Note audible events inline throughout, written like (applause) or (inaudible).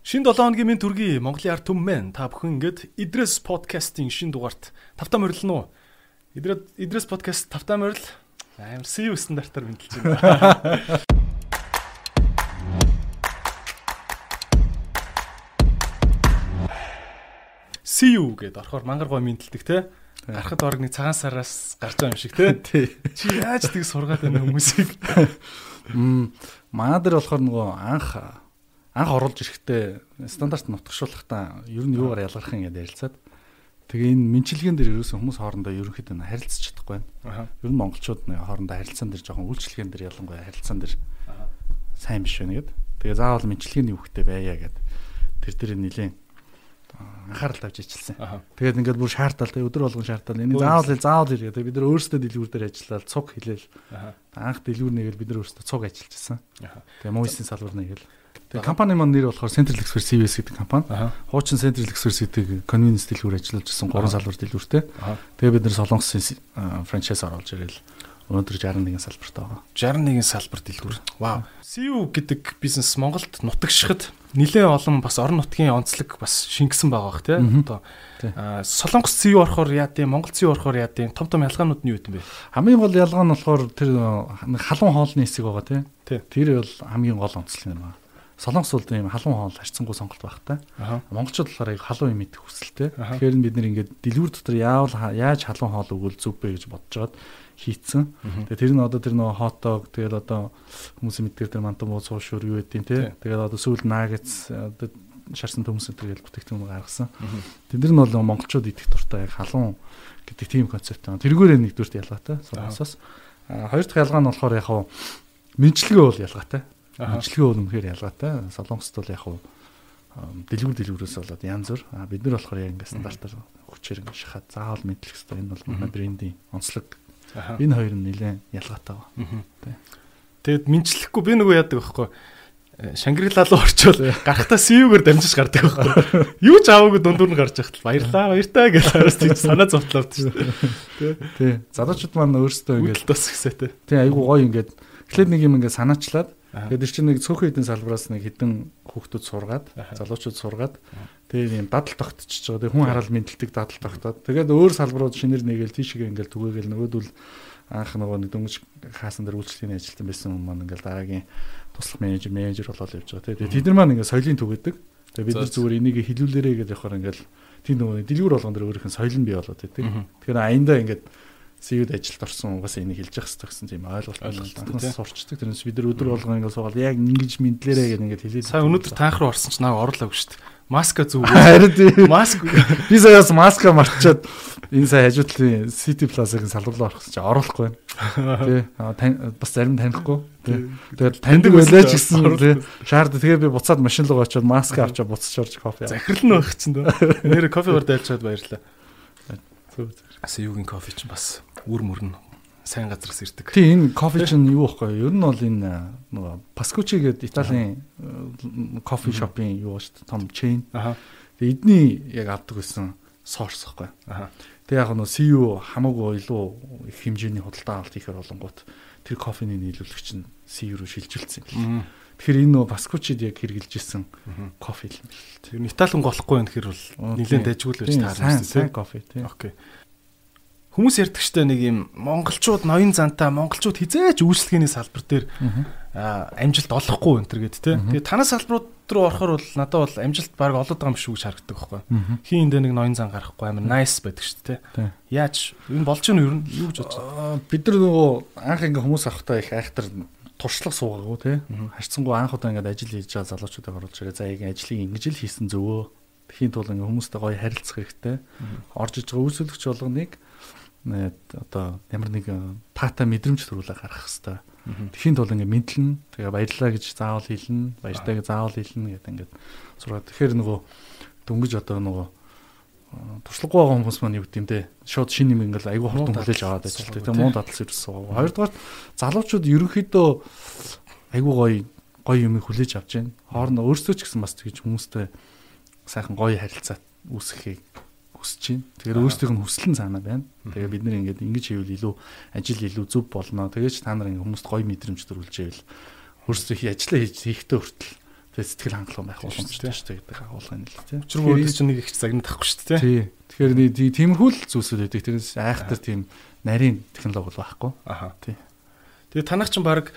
Шин 7 хоногийн минь төргий Монголын ард түмэн та бүхэн ингээд Идрес подкастын шин дугаарт тавтаа морилно уу? Идрес Идрес подкаст тавтаа морил амар CU стандартаар мэдлж байна. (laughs) CU гэдээ орохоор мангар гой мэдлдэг те. Гарахад орог нэг цагаан сараас гарч байгаа юм шиг те. (laughs) Чи яаж тийг сургаад байна (laughs) хүмүүсийг? Мм манай дээр болохоор нөгөө анх анх оруулж ирэхдээ стандарт нутгшуулахдаа ер нь юугаар ялгарх юм гэдээ ярилцаад тэгээ энэ мэнчилгээн дээр ерөөсөн хүмүүс хоорондоо ерөнхийдөө харилцаж чадахгүй байна. Ер нь монголчууд нэг хоорондоо харилцаан дээр жоохон үйлчлэгээн дээр ялангуяа харилцаан дээр сайн биш байна гэд. Тэгээ заавал мэнчилгээний үхтэй байя гэд тэр дээр нилээн анхаарал тавьж ичилсэн. Тэгээд ингээд бүр шаардал тэгээ өдөр болгон шаардал. Энийг заавал заавал гэдэг. Бид нар өөрсдөө дэлгүүр дээр ажиллаад цуг хэлээл. Анх дэлгүүр нэгээл бид нар өөрсдөө цуг ажиллажсэн. Тэгээ муусын салбар нэгээл. Тэгээ компани маань нэр болохоор Central Express CVS гэдэг компани. Хуучин Central Express гэдэг convenience дэлгүүр ажиллаж байсан гурван салбар дэлгүүртэй. Тэгээ бид нэр Солонгосын франчайз оруулж ирээл өнөөдөр 61 салбарт байгаа. 61 салбар дэлгүүр. Вау. CU гэдэг бизнес Монголд нутагшихад нэлээд олон бас орон нутгийн онцлог бас шингэсэн байгаа бах тий. Одоо Солонгос CU орохоор яа гэм Монгол CU орохоор яа гэм том том ялгаанууд нь юу юм бэ? Хамгийн гол ялгаа нь болохоор тэр халуун хоолны хэсэг байгаа тий. Тэр бол хамгийн гол онцлог юм байна. Солонгос бол ийм халуун хоол харьцангуй сонголт багтай. Монголчууд болохоор яг халуун юм идэх хүсэлтэй. Тэгэхээр бид нэр ингээд дэлгүүр дотор яавал яаж халуун хоол өгвөл зүг бэ гэж бодож жоод хийцэн. Тэгээ тэр нь одоо тэр нөгөө хотдог тэгээд одоо хүмүүсийн мэдгээр тэр мантан буу суушур юу гэдэг те. Тэгээд одоо сүүл нагетс шарсан төмс тэгээд бүтээгдэхүүн гаргасан. Тэд нар нь бол монголчууд идэх дуртай яг халуун гэдэг тийм концепт байна. Тэргүүрээ нэгдүгürt ялгаатай. Солонгосоос. Хоёр дахь ялгаа нь болохоор яг хав мэдлэгээ бол ялгаатай Мэдлэгээ бол үнэхээр ялгаатай. Солонгост бол яг хуу дэлгүүр дэлгүүрээс болоод янз бүр. Бид нар болохоор яг ингээд стандартаар хүчээр ингээд шахаад заавал мэдлэх хэрэгтэй. Энэ бол манай брендийн онцлог. Энэ хоёр нь нэлээд ялгаатай байна. Тэгэд мэдчлэхгүй би нөгөө яадаг байхгүй. Шангрила руу орчвол гарахтаа CU-гээр дамжиж гардаг байхгүй. Юу ч аваагүй дундуур нь гарч яхад баярлаа баяртаа гэж хараас тийм санаа зовтлоод шүү дээ. Тий. Залуучууд маань өөрсдөө ингээд тас гэсэтэй. Тий айгу гоё ингээд эхлээд нэг юм ингээд санаачлаад Тэгээд тэр чинь нэг цөөхөн эдийн салбараас нэг хідэн хүүхдүүд сургаад, залуучууд сургаад тэгээд юм дадал тогтчихж байгаа. Тэгээд хүн хараал мэдлдэг дадал тогтоод. Тэгээд өөр салбарууд шинээр нэгээл тийшээ ингээл түгээгээл нөгөөдөл анх нөгөө нэг дөнгөж хаасан дээр үйлчлэгийн ажилтан байсан хүн маань ингээл дараагийн туслах менежер менежер болоод явж байгаа. Тэгээд тэд нар маань ингээл соёлын түгээдэг. Тэгээд бид нар зүгээр энийг хилүүлээрэ гэж явахаар ингээл тийм нөгөө дэлгүүр болгон дээр өөрийнх нь соёл нь бий болоод байдаг. Тэгэхээр аяндаа ингээд СУ-д ажилд орсон угаасаа энийг хэлж явах хэрэгтэй гэсэн тийм ойлголт байна. Сурчдаг. Тэрнээс бид нар өдөр болгон ингээд суугаад яг ингэж мэдлээрээ гэдэг ингээд хэлээд. Сая өнөөдөр таах руу орсон ч наа орлоогүй шүү дээ. Маска зүг. (laughs) Харин маск би саяас маска марчаад энэ сая хажуудлын City Plaza-гийн салбар руу орох чинь оруулахгүй байна. Тий. Бас зарим танихгүй. Тэгээд таньдаг байлаа ч гэсэн тий. Шаард тэгээ би буцаад машин руу очиод маска (laughs) авчаа буцаж орж кофе. Захирал нь байх чинь дөө. Нэр кофе бар дайлчаад баярлаа. Зөв. Асуугийн кофе чинь бас үр мөрн сайн газраас ирдэг. Тий энэ кофе чинь юу вэ? Ер нь бол энэ нөгөө Паскучи гэдэг Италийн кофе шопын юу шүү дээ том чейн. Аа. Тэгээ эдний яг авдаг гэсэн сорс байхгүй. Аа. Тэгээ яг нөгөө CU хамаагүй илүү их хэмжээний худалдаа авалт хийхээр болонгууд тэр кофений нийлүүлэгч нь CU руу шилжүүлсэн юм. Тэгэхээр энэ нөгөө Паскучид яг хэрэгжилж исэн кофе юм бэл. Тэр нь Италиан голохгүй байх хэрэг бол нэлээд дайжгүй л байж таарсан. Сайн кофе тий. Окей. Хүмүүс ярьдаг штэ нэг юм монголчууд ноён зантаа монголчууд хизээч үйлчлэгээний салбар дээр амжилт олохгүй энэ төр гэд тэ. Тэгээ танаас салбарууд руу орохоор бол надад бол амжилт баг олоод байгаа юм шиг үж харагддаг байхгүй. Хин эндээ нэг ноён зан гарахгүй амар nice байдаг штэ тэ. Яаж энэ болж гэнэ юу юу гэж бодож байна? Бид нар нөгөө анх ингээ хүмүүс авахтаа их айхтар туршлага суугаагүй тий. Харьцангуй анх удаа ингээд ажил хийж байгаа залуучуудыг оруулж ирээ. За яг ажлыг ингэж л хийсэн зөвөө. Тэхийн тулд ингээ хүмүүстэй гоё харилцах хэрэгтэй. Орж иж байгаа үйлчлэгч болгоныг одоо ямар нэг тата мэдрэмж төрүүлээ гаргах хэвээр. Тэхийн тулд ингээ мэдлэн тэгээ баярлаа гэж заавал хэлнэ, баяртай гэж заавал хэлнэ гэдэг ингээд сураад. Тэгэхээр нөгөө дөнгөж одоо нөгөө туршлагагүй байгаа хүмүүс маань юу гэдэг юм те шууд шинэ юм ингээл айгүй хурдан хүлээж аваад ажилладаг. Тэгээ муу дадал сэрсэн. Хоёрдугаар залуучууд ерөнхийдөө айгүй гоё гоё юм хүлээж авч байна. Хоорондоо өөрсдөө ч гэсэн бас тэгж хүмүүстэй сайхан гоё харилцаа үүсгэхийг хүсэж байна. Тэгэхээр өөрсдийнх нь хүсэл нь цаанаа байна. Тэгээ бид нэр ингээд ингэж хийвэл илүү ажил илүү зөв болно. Тэгээд ч та нар ингээд хүмүүст гоё мэдрэмж төрүүлж ивэл өөрсдөө хий ажиллаа хийж хийхдээ хүртэл тэгээ сэтгэл хангалуун байх боломжтой шүү дээ гэдэг агуулгын л тийм. Учир нь чинь нэг их загнад тахгүй шүү дээ. Тий. Тэгэхээр тиймэрхүү л зүйлсүүд байдаг. Тэрнээс айхтар тийм нарийн технологи бол байхгүй. Аха. Тий. Тэгээ танах чинь баг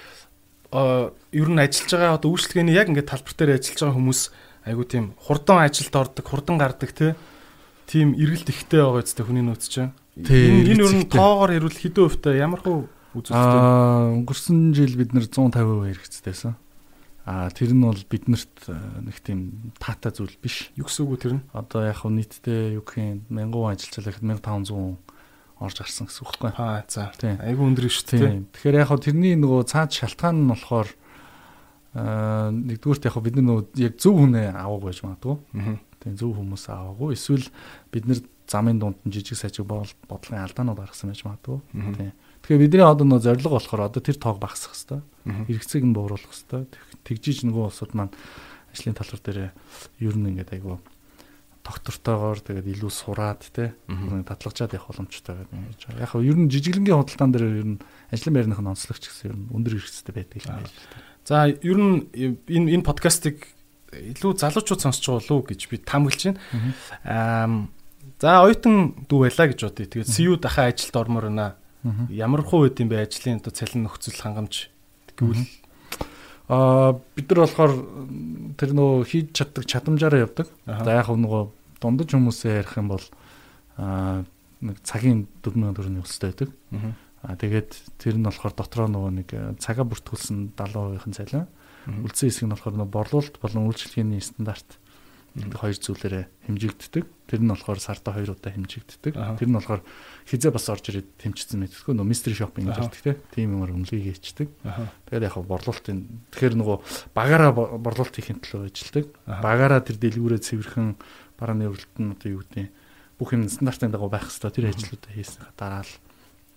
ер нь ажиллаж байгаа одоо үйлчлэгээний яг ингээд талбар дээр ажиллаж байгаа хүмүүс айгу тийм хурдан ажилд ордог, хурдан гардаг тий. Тийм эргэлт ихтэй байгаа үстэй хүний нөөц чинь. Энэ энэ ер нь тоогоор ирвэл хэдэн хувьтай ямар хөө үзүүлэлт Аа өнгөрсөн жил бид нэр 150% хэрэгцдээсэн. Аа тэр нь бол биднэрт нэг тийм таатай зүйл биш. Юу гэсэн үг тэр нь? Одоо яг хөө нийтдээ юу гэх юм 1000 ажилчлал ихэд 1500 орж гарсан гэсэн үг байхгүй. Аа за. Айгүй өндөр шүү дээ. Тэгэхээр яг хөө тэрний нөгөө цаад шалтгаан нь болохоор аа нэгдүгürt яг хөө бид нөгөө яг зөв хүнээ аваагүй байж магадгүй. Аа. Тийм зөв хүмүүс аваагүй. Эсвэл бид нэр замын дунд нь жижиг сажиг бодлогын алдаанууд гаргасан байж магадгүй. Тийм. Тэгэхээр бидний одоо нөө зорилго болохоор одоо тэр тоог багасгах хэвээр. Хэрэгцээг нь бууруулах хэвээр. Тэгжиж нөгөө улсууд маань ажлын талбар дээр ер нь ингээд айгүй доктортойгоор тэгээд илүү сураад те татлагчаад явах боломжтой гэдэг юм яаж. Яг нь ер нь жижиглэнгийн худалдаан дээр ер нь ажлын байрных нь онцлогч гэсэн ер нь өндөр хэрэгцээтэй байдаг юм байна. За ер нь энэ энэ подкастыг илүү залуучууд сонсч байгаа болов уу гэж би таамаглаж байна. Аа за оюутан дүү байлаа гэж бодъё. Тэгээд CU дахин ажилд ормоор байна Ямар хуу үед юм бэ ажлын одоо цалин нөхцөл хангамж гэвэл аа бид нар болохоор тэр нөө хийж чаддаг чадамжаараа явдаг. За яг нөгөө дундаж хүмүүсээ ярих юм бол аа нэг цагийн 4000 төгрөгийн өсөлттэй байдаг. Аа тэгээд тэр нь болохоор дотроо нөгөө нэг цагаа бүртгүүлсэн 70%-ын цалин. Үлдсэн хэсэг нь болохоор борлуулалт болон үйлчлэгээний стандарт хоёр зүйлээрээ хэмжигддэг. Тэр нь болохоор сарда хоёр удаа хэмжигддэг. Тэр нь болохоор хизээ бас орж ирээд тэмцсэн мэдтгэв. Нөө гэж хэлдэг те. Тийм юмар үнэлгийг хийчдэг. Тэгээд яг борлуулалтын тэгэхээр нөгөө багаараа борлуулалт хийхин төлөө ажилладаг. Багаараа тэр дэлгүүрээ цэвэрхэн барааны өрөлт нь одоо юу гэдэг бүх юм стандартын дагуу байх хэрэгтэй. Тэр ажлуудаа хийсэн дараа л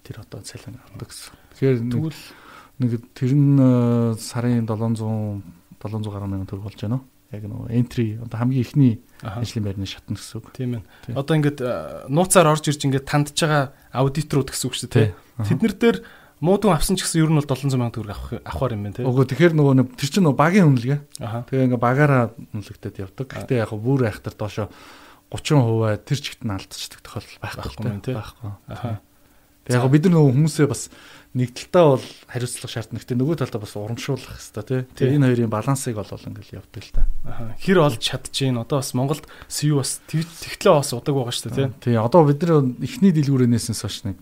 тэр одоо цалин авдаг гэсэн. Тэгэхээр тэгвэл нэг тэр нь э, сарын 700 700 гаруй мянган төгрөг болж байна уу? яг нөгөө entry одоо хамгийн ихний ажлын байрны шатна гэсэн үг. Тийм ээ. Одоо ингээд нууцаар орж ирж ингээд тандж байгаа аудиторууд гэсэн үг шүү дээ. Тэд нар дээр муудун авсан ч гэсэн ер нь бол 700 сая төгрөг авах авахар юм байна тий. Үгүй тэгэхээр нөгөө тэр чинь нөгөө багийн үнэлгээ. Тэгээ ингээ багаараа үнэлэгдээд явдаг. Гэхдээ яг бүр айхтар доошо 30% тэр чигт нь алдчихдаг тохиолдол байхгүй тий. Байхгүй. Тэгээ яг бид нар нөгөө хүмүүсээ бас нэг талдаа бол хариуцлага шаардна. Гэтэ нөгөө талдаа бас урамшуулах хэрэгтэй тий. Энэ хоёрын балансыг бол ингээл явдаг л та. Хэр олж чадчихээн. Одоо бас Монголд CU бас тэгтлээ бас удаг байгаа шүү дээ тий. Тий. Одоо бид нар эхний дэлгүүрээс хойш нэг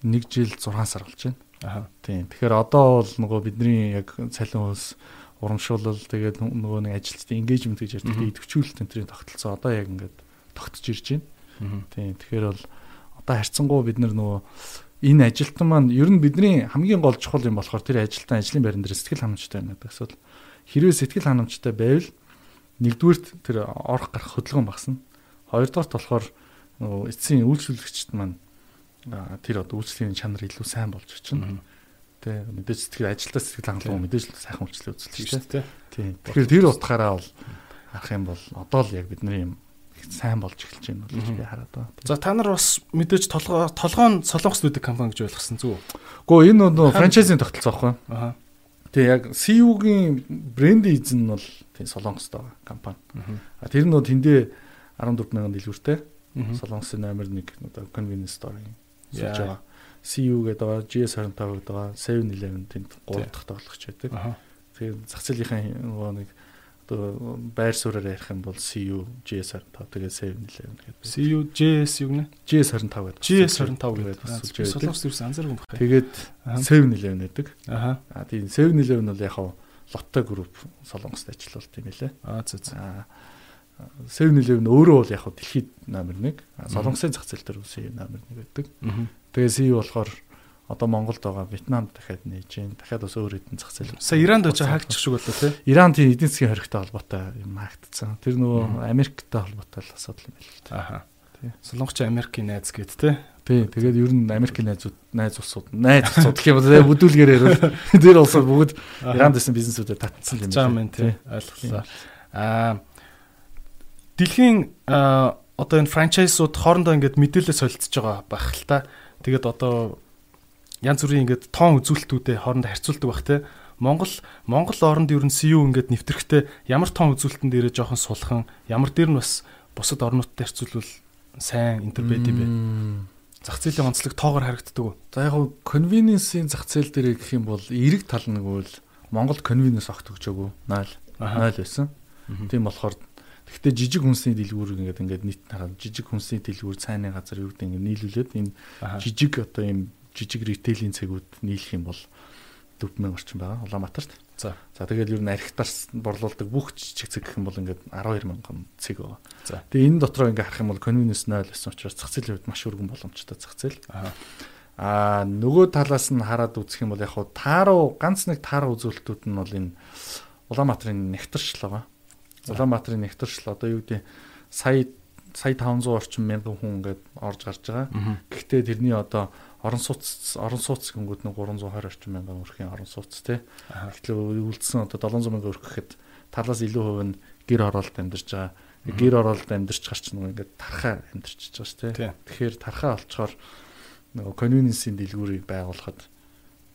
1 жил 6 сар болж байна. Аа. Тийм. Тэгэхээр одоо бол нөгөө бидний яг цалин хөлс урамшуулал тэгээд нөгөө нэг ажилтны engagement гэж ярьдаг идэвхжүүлэлт энтрийн тогтолцоо одоо яг ингээд тогтож ирж байна. Тийм. Тэгэхээр бол одоо харьцангуй бид нар нөгөө энэ ажилтан маань ер нь бидний хамгийн гол чухал юм болохоор тэр ажилтан ажлын байран дээр сэтгэл ханамжтай байна гэдэг асуудал. Хэрвээ сэтгэл ханамжтай байвал нэгдүгürt тэр орох гарах хөдөлгөөн багасна. Хоёрдугаарт болохоор эцсийн үйлчлүүлэгчд маань тэр одоо үйлчлэгийн чанар илүү сайн болж очино. Тэ мэдээж сэтгэл ажилтаа сэтгэл хангалуун мэдээж сайхан үйлчлэл үзүүлж шүү дээ. Тийм. Тэгэхээр тэр утгаараа бол харах юм бол одоо л яг бидний юм сайн болж эхэлж байна гэж би хараад байна. За та нар бас мэдээж толгоо толгоон солонгос дүүдэг компани гэж ойлгосон зүг үү? Гэхдээ энэ нөө франчайзинг тогтолцоо байхгүй. Аа. Тэгээ яг CU-гийн брэнд эзэн нь бол тийм солонгост байгаа компани. А тэр нь тэндээ 14 мянган дэлгүүртэй. Солонгосын номер 1 одоо convenience store-ын суулж байгаа. CU гэдэг байгаа, GS25 гэдэг байгаа, 7-Eleven тэнд 3 дахь тоглогч байдаг. Тэгээ зах зээлийнхэн нөгөө нэг одоо байр суурьаар ярих юм бол CU GS25 тэгээ 711 гэдэг. CU JS юу гэнэ? GS25 гэдэг. GS25 гэдэг бас солонгос ерөөс анзааргүй юм байна. Тэгээд 711 гэдэг. Аха. А тийм 711 бол яг лоттой групп солонгост ажиллалт юм лээ. А за за. 711 өөрөө бол яг дэлхийд номер 1. Солонгосын зах зээл дээр үсээ номер 1 гэдэг. Тэгээ CU болохоор одоо Монголд байгаа Вьетнам дахиад нээж гин дахиад бас өөр хэдэн зах зээл. Сая Иранд очиж хаагчих шиг болоо тий. Иран тийм эдийн засгийн хоригтой холбоотой юм хаагдсан. Тэр нөгөө Америктэй холбоотой асуудал юм байна л та. Аха. Тий. Солонгоч Америкийн найз гэд тий. Тий. Тэгээд ер нь Америкийн найзууд найз усууд найз усууд гэх юм уу бүдүүлгээр ярил. (laughs) Тэр улсаа бүгд Иранд дэсэн бизнесүүдэд татсан юм байна. Тий. Ойлголоо. Аа дэлхийн одоо энэ франчайзууд хоорондоо ингээд мэдээлэл солилцож байгаа байх л та. Тэгээд одоо янз бүрийн ингээд тоон үзүүлэлтүүдэд хоорондоо харьцуулдаг бах те. Монгол Монгол оронд ер нь CU ингээд нэвтрэхтэй ямар тоон үзүүлэлтэн дээрээ жоохон сулхан ямар дээр нь бас бусад орнуудтай харьцуулбал сайн интер байд юм бэ. Зах зээлийн онцлог тоогоор харагддаг? За яг нь convenience-ийн зах зээл дээр гэх юм бол эрэг тал нэг үл Монгол convenience огт өгчөөгүй. 0 0 байсан. Тийм болохоор Гэхдээ жижиг хүнсний дэлгүүр ингээд ингээд нийт жижиг хүнсний дэлгүүр цайны газар юу гэдэг ингээд нийлүүлээд энэ жижиг одоо ийм жижиг ритейлийн цэгүүд нийлэх юм бол 4000 орчим байгаа Улаанбаатарт. За. За тэгээд ер нь архитарс борлуулдаг бүх жижиг цэг гэх юм бол ингээд 12000 цэг байгаа. За. Тэгээ энэ дотроо ингээд харах юм бол convenience 0 байсан учраас зах зээлийн хувьд маш өргөн боломжтой зах зээл. Аа. Аа нөгөө талаас нь хараад үзэх юм бол яг хуу тааруу ганц нэг тааруу үзүүлэлтүүд нь бол энэ Улаанбаатарын нэгтэршил байгаа. Улаанбаатарын нэгтэршил одоо юу гэдэг сая сая 500 орчим мянган хүн ингээд орж гарч байгаа. Гэхдээ тэрний одоо орон сууц орон сууц гингүүд нэг 320 орчим мянган өрхийн орон сууц тий. Тэгэхээр үлдсэн одоо 700 мянган өрх гэхэд талаас илүү хувь нь гэр оролт амьдарч байгаа. Гэр оролт амьдарч гарч нэг ингээд тархаа амьдарч байгаа шүү тий. Тэгэхээр тархаа олцохоор нөгөө convenience-ийн дэлгүүрийг байгуулахад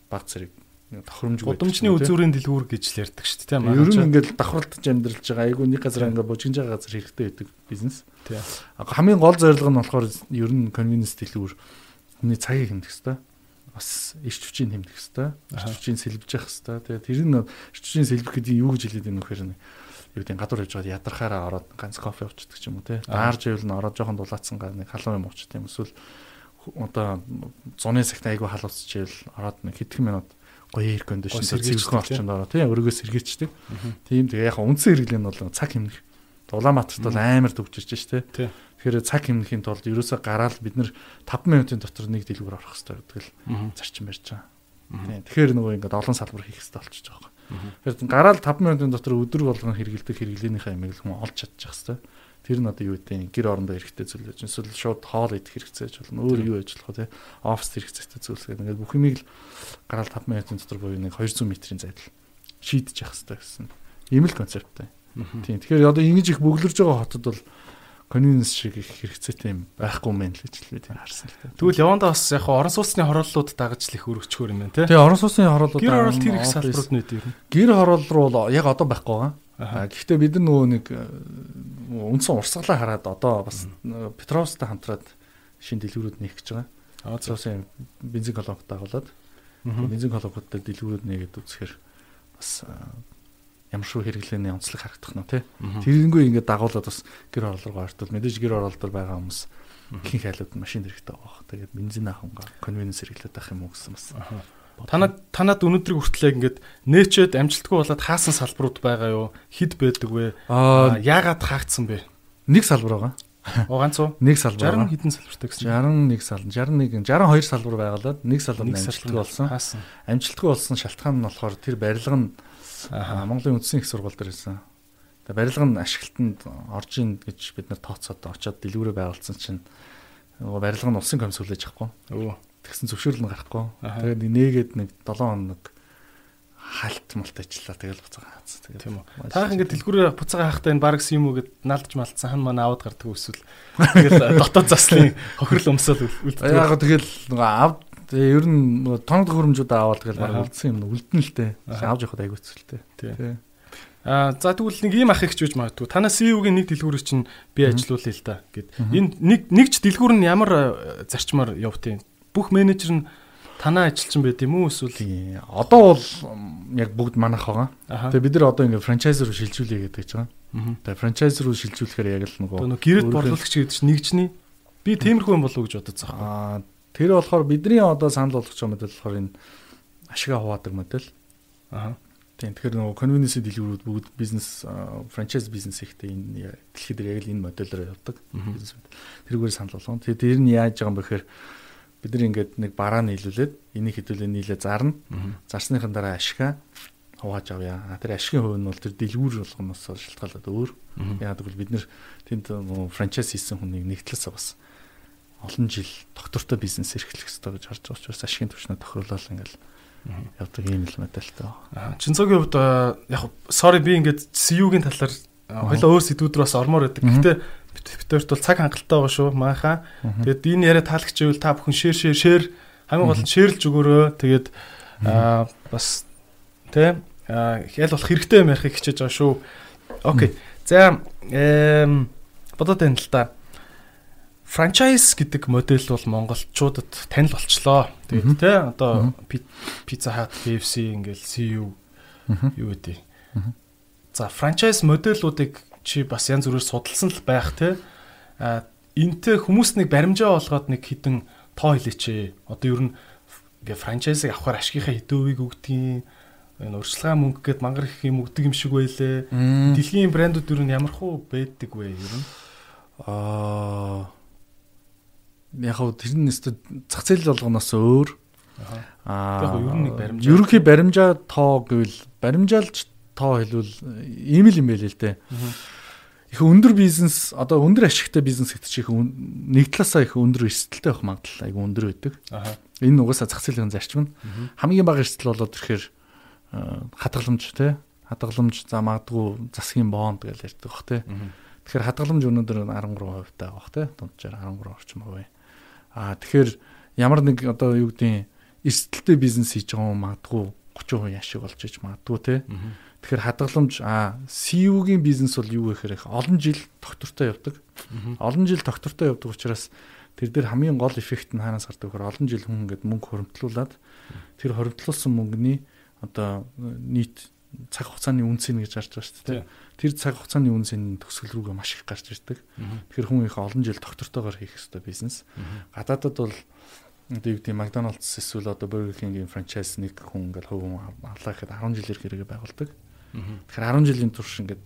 баг зэрэг тохиромжгүй. Гудамжны үзүүрийн дэлгүүр гэж л ярьдаг шүү дээ тийм ээ. Ер нь ингээд давхарлаж амьдралж байгаа. Айгүй нэг газар ингээд бужигж байгаа газар хэрэгтэй байдаг бизнес. Тийм. Хамгийн гол зорилго нь болохоор ер нь convenience дэлгүүр хүний цагийг хэмнэх хэрэгтэй. Бас ирч хүчийг хэмнэх хэрэгтэй. Ирч хүчийг сэлбэж явах хэрэгтэй. Тэгээ тэр нь ирч хүчийг сэлбэх гэдэг юу гэж хэлээд байна вэ гэхээр юу гэдэг гадуур явж байгаад ядархаараа ороод ганц кофе уучихдаг ч юм уу те. Даарж ивэл нь ороод жоохон дулаацсан гар нэг халуун юм уучих тийм эсвэл одоо зуны цагт айгүй халуусчихвэл ороод нэг хэдхэн минут гоё эйр кондишн зэвсгэн орчинд ороо тийм өргөө сэргээчдэг. Тийм тэгээ яг үндсэн хэрэглэн нь бол цаг хэмнэх. Улаанбаатарт бол амар төгжиж штэ. Тэгэхээр цаг хэмнэхийн тулд ерөөсөө гараал бид нэр 5 минутын дотор нэг дэлгүүр орох хэрэгтэй гэдэг л зарчим барьж байгаа. Тийм. Тэгэхээр нөгөө ингээд олон салбар хийх хэрэгтэй болчихж байгаа. Тэгэхээр гараал 5 минутын дотор өдөр болгон хэрэгэлдэг хэрэглээнийхээ ямиг л хүн олж чадчих хэрэгтэй. Тэр нь одоо юу гэдэг гэр орондоо эрэхтэй зүйл байж эсвэл шууд хоол идэх хэрэгцээж болно. Өөр юу ажиллах вэ? Офис хэрэгцээтэй зүйлс гэдэг. Ингээд бүх юмыг л гараал 5 минутын дотор буюу нэг 200 м-ийн зайдал шийдэж явах хэрэгтэй гэсэн. Ийм л концепттэй. Тийм. Тэгэхээр одоо ингэж их бөглөрж байгаа хотод бол convenience шиг их хэрэгцээтэй юм байхгүй мэн л гэж л бид харсан л та. Тэгвэл яванда бас яг орон сууцны хорооллууд дагаж л их өрөвчхөр юм байна те. Тэгээ орон сууцны хорооллууд гэр хороолт хэрэг салбарууд нь үү? Гэр хороол руу яг одоо байхгүй байгаа. Гэхдээ бид нар нөгөө нэг үндсэн урсгалаа хараад одоо бас Петровстай хамтраад шин дэлгүүрүүд нээх гэж байгаа. Аа цаасын бензин колонк дагуулад бензин колонкуудтай дэлгүүрүүд нээгээд үзэхээр бас ямар шүү хэрэглээний онцлог харагдах нь тий. Тэрнгүй ингээд дагуулад бас гэр руу ортол мэдээж гэр оролдол байгаа хүмүүс ихэнх айлууд машин хэрэгтэй байгаа. Тэгээд бензин ахангаа конвенс хэрэглээд байх юм уу гэсэн бас. Танад танад өнөөдрийг хүртэл ингээд нээчээд амжилтгүй болоод хаасан салбарууд байгаа юу? Хэд байдаг вэ? Аа яагаад хаагдсан бэ? Нэг салбар байгаа. Оо ганц уу? (laughs) Нэг салбар. 60 хэдэн салбартай гэсэн. 61 салбар, 61, 62 салбар байгалаад нэг салбар амжилтгүй болсон. Амжилтгүй болсон шалтгаан нь болохоор тэр барилга нь Монголын үндсэн их сургууль дээр байсан. Тэгээ барилга нь ашиглалтанд орж ийн гэж бид нар тооцоод очоод дэлгүүрээ байгуулсан чинь нөгөө барилга нь улсын комисс хүлээж авахгүй. Өө тэгсэн зөвшөөрөл нь гарахгүй. Тэгээд нээгээд нэг 7 хоног халт малт ажиллаа тэгэл буцаага хаацсан. Тэгээд тийм үү. Таах ингээд дэлгүүрээ буцаага хаахтаа энэ бараг юм уу гэд налдж малтсан хан манай аваад гардаг эсвэл тэгэл дотоод заслын (laughs) хохирол өмсөөл үлддэг. Яг тэгэл нөгөө ав тэгээ ер нь тоног хөрөмжүүд аваад тэгэл бараг үлдсэн юм үлдэн л тээ. Авж явахад айгууцэлтэй. Тийм. Аа за тэгвэл нэг ийм ах их ч үж магадгүй. Танаа CEO-гийн нэг дэлгүүрийг чинь би ажилуулъя л да гэд. Энэ нэг нэгч дэлгүүр нь ямар зарчмаар явт юм? бүх менежер нь танаа ажилчин байд юм уу эсвэл одоо бол яг бүгд манах байгаа. Тэгээ бид нар одоо ингээ франчайз руу шилжүүлээ гэдэг ч байгаа. Тэгээ франчайз руу шилжүүлэхээр яг л нөгөө гэрэл борлуулагч гэдэг чинь нэгжний би тиймэрхүү юм болов уу гэж бодож байгаа. Тэр болохоор бидний одоо санал болгож байгаа модель болохоор энэ ашигаа хуваадаг модель. Аа Тийм тэгэхээр нөгөө convenience дэлгүүрүүд бүгд бизнес франчайз бизнес ихтэй энэ дэлхийд яг л энэ модельээр явдаг. Тэрүүгээр санал болгоно. Тэгээ тэр нь яаж байгаа юм бэ гэхээр бид нар ингээд нэг бараа нийлүүлээд энийг хэдүүлээ нийлээ зарна. Зарсныхын дараа ашигаа хувааж авъя. Тэр ашигын хувь нь бол тэр дэлгүүр болгоноос шалтгаалаад өөр. Яг гэвэл бид нэр тэнд франчайз хийсэн хүнийг нэгтлээс бас олон жил доктортой бизнес эрхлэх хэрэгтэй гэж харж байгаа учраас ашигын түвшнээ тохируулаад ингээл явдаг юм л модельтэй. Чинцогийн хувьд яг sorry би ингээд CU-гийн талаар хоёлоо өөр сэдвүүд рүү бас ормоор байдаг. Гэхдээ битэрт бол цаг хангалттай байгаа шүү. Мааха. Тэгээд энэ яриа таалагч ивэл та бүхэн шэр шэр шэр хамгийн гол нь шэрлж өгөөрөө. Тэгээд бас Тэ? Ял болох хэрэгтэй юм ярихыг хичээж байгаа шүү. Окей. За эм бодоод байна л да. Франчайз гэдэг модель бол монголчуудад танил болчлоо. Тэгээд тэ одоо Pizza Hut, KFC ингээл CU юу гэдэг. За франчайз модельуудыг чи бас янз бүрээр судалсан л байх те. А энтэй хүмүүс нэг баримжаа болгоод нэг хідэн тоо хэлээч. Одоо ер нь ингээ франчайзыг авахар ашигийнхаа хэдүүвийг өгдгийн энэ урьдчилгаа мөнгө гээд мангар их юм өгдөг юм шиг байлээ. Дэлхийн брэндүүд ер нь ямар хуу байдаг вэ ер нь? Аа яг хөө тэр нь өстө зах зээл болгоноос өөр. Аа яг ер нь нэг баримжаа. Ерөнхий баримжаа тоо гэвэл баримжаалж тоо хэлвэл ийм л юм байл л дээ. Их өндөр бизнес одоо өндөр ашигтай бизнес гэдэг чинь нэг талаасаа их өндөр эрсдэлтэй байх магадлал айгүй өндөр байдаг. Энэ угаасаа зах зээлийн зарчим нь хамгийн бага эрсдэл болоод ирэхээр хадгаламж те хадгаламж за магадгүй засгийн бонд гэж ярьдаг бах те. Тэгэхээр хадгаламж өнөөдөр 13% таа бах те. Дунджаар 13 орчим хувь. Аа тэгэхээр ямар нэг одоо юу гэдгийг эрсдэлтэй бизнес хийж байгаа юм магадгүй 30% яшиг болж иж магадгүй те. Тэгэхээр хадгаламж аа CU-гийн бизнес бол юу гэхээр их олон жил доктортой явдаг. Олон жил доктортой явдаг учраас тэр дээр хамгийн гол эффект нь хаанаас гардаг вэ? Олон жил хүн ингээд мөнгө хуримтлуулад тэр хуримтлуулсан мөнгөний одоо нийт цаг хугацааны үнцийг гэж харж байгаа шүү дээ. Тэр цаг хугацааны үнцийн төсөл рүүгээ маш их гарч ирдэг. Тэгэхээр хүн их олон жил доктортойгоор хийх ёстой бизнес. Гадаадад бол одоо юу гэдэг Макдоналдс эсвэл одоо Burger King-ийн франчайз нэг хүн ингээд хувь хүн авлаа гэхэд 10 жилээр хэрэгэ байгуулдаг. Тэгэхээр 10 жилийн турш ингээд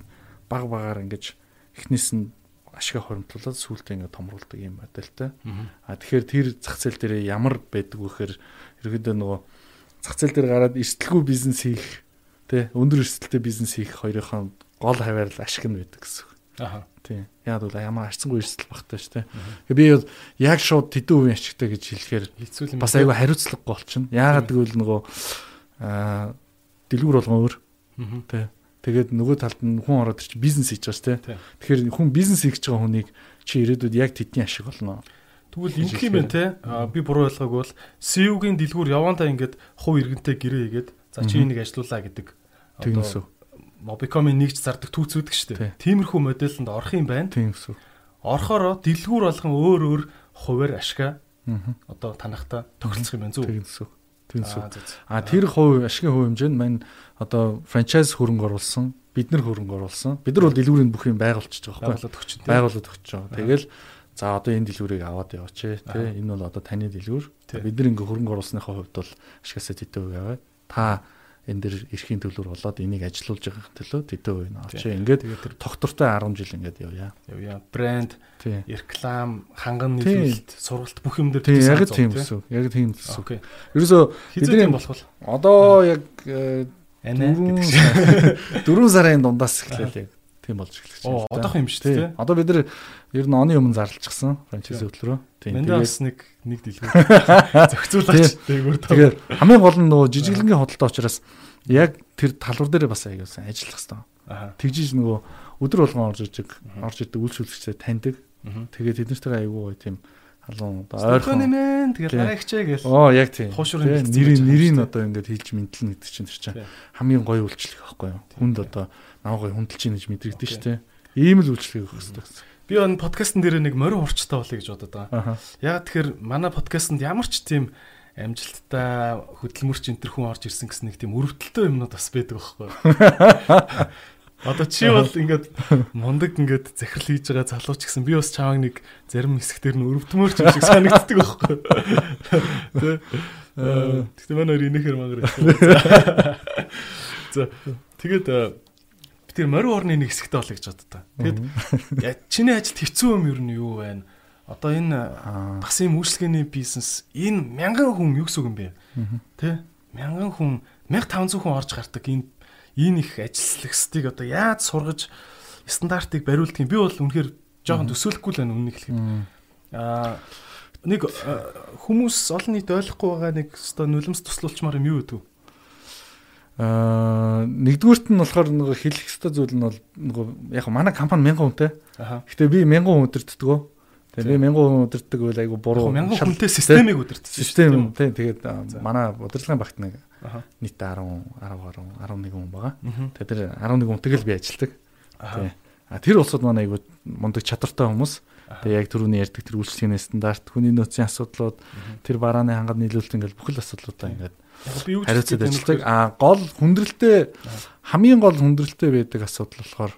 баг багаар ингээд эхнээс нь ашиг хоримтлуулаад сүүлдээ ингээд томруулдаг юм модельтэй. А тэгэхээр тэр зах зээл дээр ямар байдаг вэ гэхээр ерөөдөө нөгөө зах зээл дээр гараад эрсдэлгүй бизнес хийх тий өндөр эрсдэлтэй бизнес хийх хоёрын гол хаваар л ашиг нь байдаг гэсэн. Аа. Тийм. Яг бол ямар арцсангүй эрсдэл багтай шүү дээ. Тэгээ би бол яг шууд тэдэн үеийн ашигтай гэж хэлэхээр бас айгүй хариуцлагагүй болчихно. Яагаад гэвэл нөгөө аа дэлгүүр болгон өөр. Тий. Тэгээд нөгөө талд нь хүн ороод ирчих бизнес хийж байгаа шүү дээ. Тэгэхээр хүн бизнес хийж байгаа хүнийг чи ирээдүйд яг тэдний ашиг болно. Тэгвэл байна те. Би буруу ойлгоогүй бол CEO-гийн дэлгүүр явандаа ингээд хувь иргэнтэй гэрээ хийгээд за чи энийг ажилуулаа гэдэг. Тэгнэсүү Mobicom-ийн нэгж зардаг түүцүүдэг шүү дээ. Тиймэрхүү модельд орох юм байна. Тийм гэсэн. Орохороо дэлгүүр болгон өөр өөр хуваар ашгаа одоо танахта тохиролцох юм байна зү. Тийм гэсэн. Тийм гэсэн. А тэр хувь ашигын хувь хэмжээнд мань одоо франчайз хөрөнгө оруулсан, бид нар хөрөнгө оруулсан. Бид нар бол дэлгүүрийн бүх юм байгуулчихж байгаа байхгүй. Өгч. Байгуулад өгч байгаа. Тэгэл За одоо энэ дэлгүүрийг аваад яваач тий. Энэ бол одоо таны дэлгүүр. Бид нар ингээ хөрөнгө оруулсныхаа хувьд бол ашигасаа тэтэ үг аваа. Та энэ дэр эрхийн төлөөр болоод энийг ажилуулж байгаа төлөө үе нь олж ингээд тогтвортой 10 жил ингээд явъя. Явъя. Брэнд, реклам, ханган нийлүүлэлт, сургалт бүх юм дээр тийм яг тийм гэсэн. Яг тийм гэсэн. Ерөөсөө бидний болох бол одоо яг 4 4 сарын дундаас эхлэв яг тийм болж эхэлж байна. Одоох юм шүү дээ. Одоо бид нар ер нь оны өмнө зарлчихсан франчайз хөтлөрөө. Тийм. Мэндээс нэг нэг дэлгүүр (laughs) зохицуулаач. Тэгээд хамгийн гол нь нөгөө жижиглэнгийн хөдөлтөө учраас яг тэр талбар дээр бас аяасан ажиллах хэвээр. Тэгжиж нөгөө өдөр болгон орж ижиг орж идэг үйлчлүүлэгчтэй таньдаг. Тэгээд тэднэртэйгээ аягүй гоё тийм халуун одоо ойрхон нэмэн тэгэл лайкчээ гэл. Оо яг тийм. Нэрийн нэрийн одоо ингээд хэлж мэдлэн гэдэг чинь тэр чинь хамгийн гоё үйлчлэг байхгүй юу? Хүнд одоо намайг хүндэлж ийн гэж мэдрэгдэн шүү дээ. Ийм л үйлчлэг өгөх хэрэгтэй гэсэн. Би энэ подкастн дээр нэг морин урчтай болъё гэж бодод байгаа. Яг тэгэхээр манай подкастнд ямар ч тийм амжилттай хөдөлмөрч энэ хүн орж ирсэн гэсэн нэг тийм өрөвдөлтөө юмнууд бас байдаг байхгүй. (laughs) Одоо чи бол ингээд мундаг ингээд захирал хийж байгаа залууч гэсэн би бас чамаг нэг зарим хэсгээр нь өрөвдмөрч юм шиг санагддаг байхгүй. Тэ. Тэгтээ манай хоёр инехээр мангар. (laughs) За тэгээд тэр морин орны нэг хэсэгтэй болъё гэж боддоо. Тэгэд чиний ажилд хэцүү юм ер нь юу байна? Одоо энэ бас юм үйлчлэгээний бизнес энэ мянган хүн юу гэсэн юм бэ? Тэ? Мянган хүн 1500 хүн орж гардаг энэ энэ их ажилслагсдыг одоо яаж сургаж стандартыг бариулдаг юм? Би бол үнэхээр жоохон төсөөлөхгүй л байна үннийг хэлэхэд. Аа нэг хүмүүс олон нийт ойлгохгүй байгаа нэг өстой нулимс туслуулчмаар юм юу гэдэг вэ? Аа нэгдүгüүрт нь болохоор нөгөө хэлэх ёстой зүйл нь бол нөгөө яг манай компани 1000 хүнтэй. Гэтэ би 1000 хүн өдөртдгөө. Тэгээ мянган хүн удирддаг үйл айгу буруу. Мянган хүнтэй системийг удирддаг. Систем тий тэгээд манай удирдлагын багт нэг нийт 10 10 10 11 хүн байгаа. Тэгээд тэр 11 хүнтэй л би ажилладаг. Тий. А тэр улсууд манай айгу мундаг чадвартай хүмүүс. Тэгээ яг түрүүний ярьдаг тэр үйлчлэгийн стандарт, хүний нөөцийн асуудлууд, тэр барааны хангад нийлүүлэлт ингээл бүх л асуудлуудаа ингээд хариуцаад ажилладаг. А гол хүндрэлтэй хамгийн гол хүндрэлтэй байдаг асуудал болохоор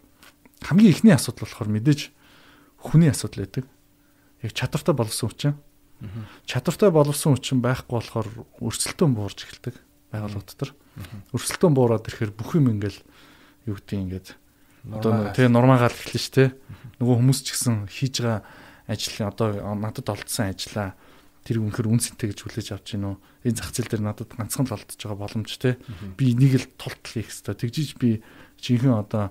хамгийн ихний асуудал болохоор мэдээж хүний асуудал байдаг. Яг чадвартай болсон хүчин. Чадвартай болсон хүчин байхгүй болохоор өрсөлдөөн буурж эхэлдэг байгууллага дотор. Өрсөлдөөн буураад ирэхээр бүх юм ингээл юу гэдэг ингээд одоо тэгээ нурмаагаал эхэлнэ шүү дээ. Нөгөө хүмүүс ч гэсэн хийж байгаа ажил одоо надад олдсон ажиллаа тэр үнэхэр үнсэнтэй гэж хүлээж авч гинөө. Энэ зах зээл дээр надад ганцхан л олдож байгаа боломж те. Би энийг л тултал хийх хэрэгтэй тэгжиж би жинхэнэ одоо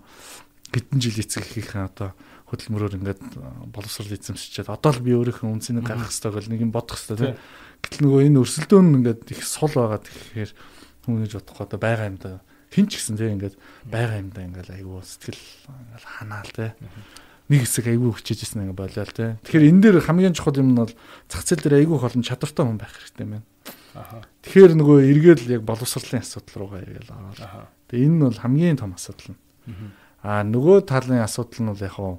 хэдэн жил эцэг хийхээ одоо хөдөлмөрөөр ингээд боловсрал эзэмшчихэд одоо л би өөрийнхөө үнснийг гаргах хэрэгтэй гэл нэг юм бодох хэрэгтэй те. Гэтэл нөгөө энэ өрсөлдөөн ингээд их сул байгаа тэгэхээр хүн гэж бодох одоо байгаа юм да. Хин ч гэсэн те ингээд байгаа юм да. Ингээд айгүй сэтгэл ингээд ханаал те нэг хэсэг айгүй хүчээж исэн ингээ болоо л те. Тэгэхээр энэ дээр хамгийн чухал юм нь бол зах зээл дээр айгүй холон чадвартай хүн байх хэрэгтэй байна. Аха. Тэгэхээр нөгөө эргээл яг боловсролын асуудал руугаа эргээл аваад. Тэгээ энэ нь бол хамгийн том асуудал нь. Аа нөгөө талын асуудал нь бол яг хаа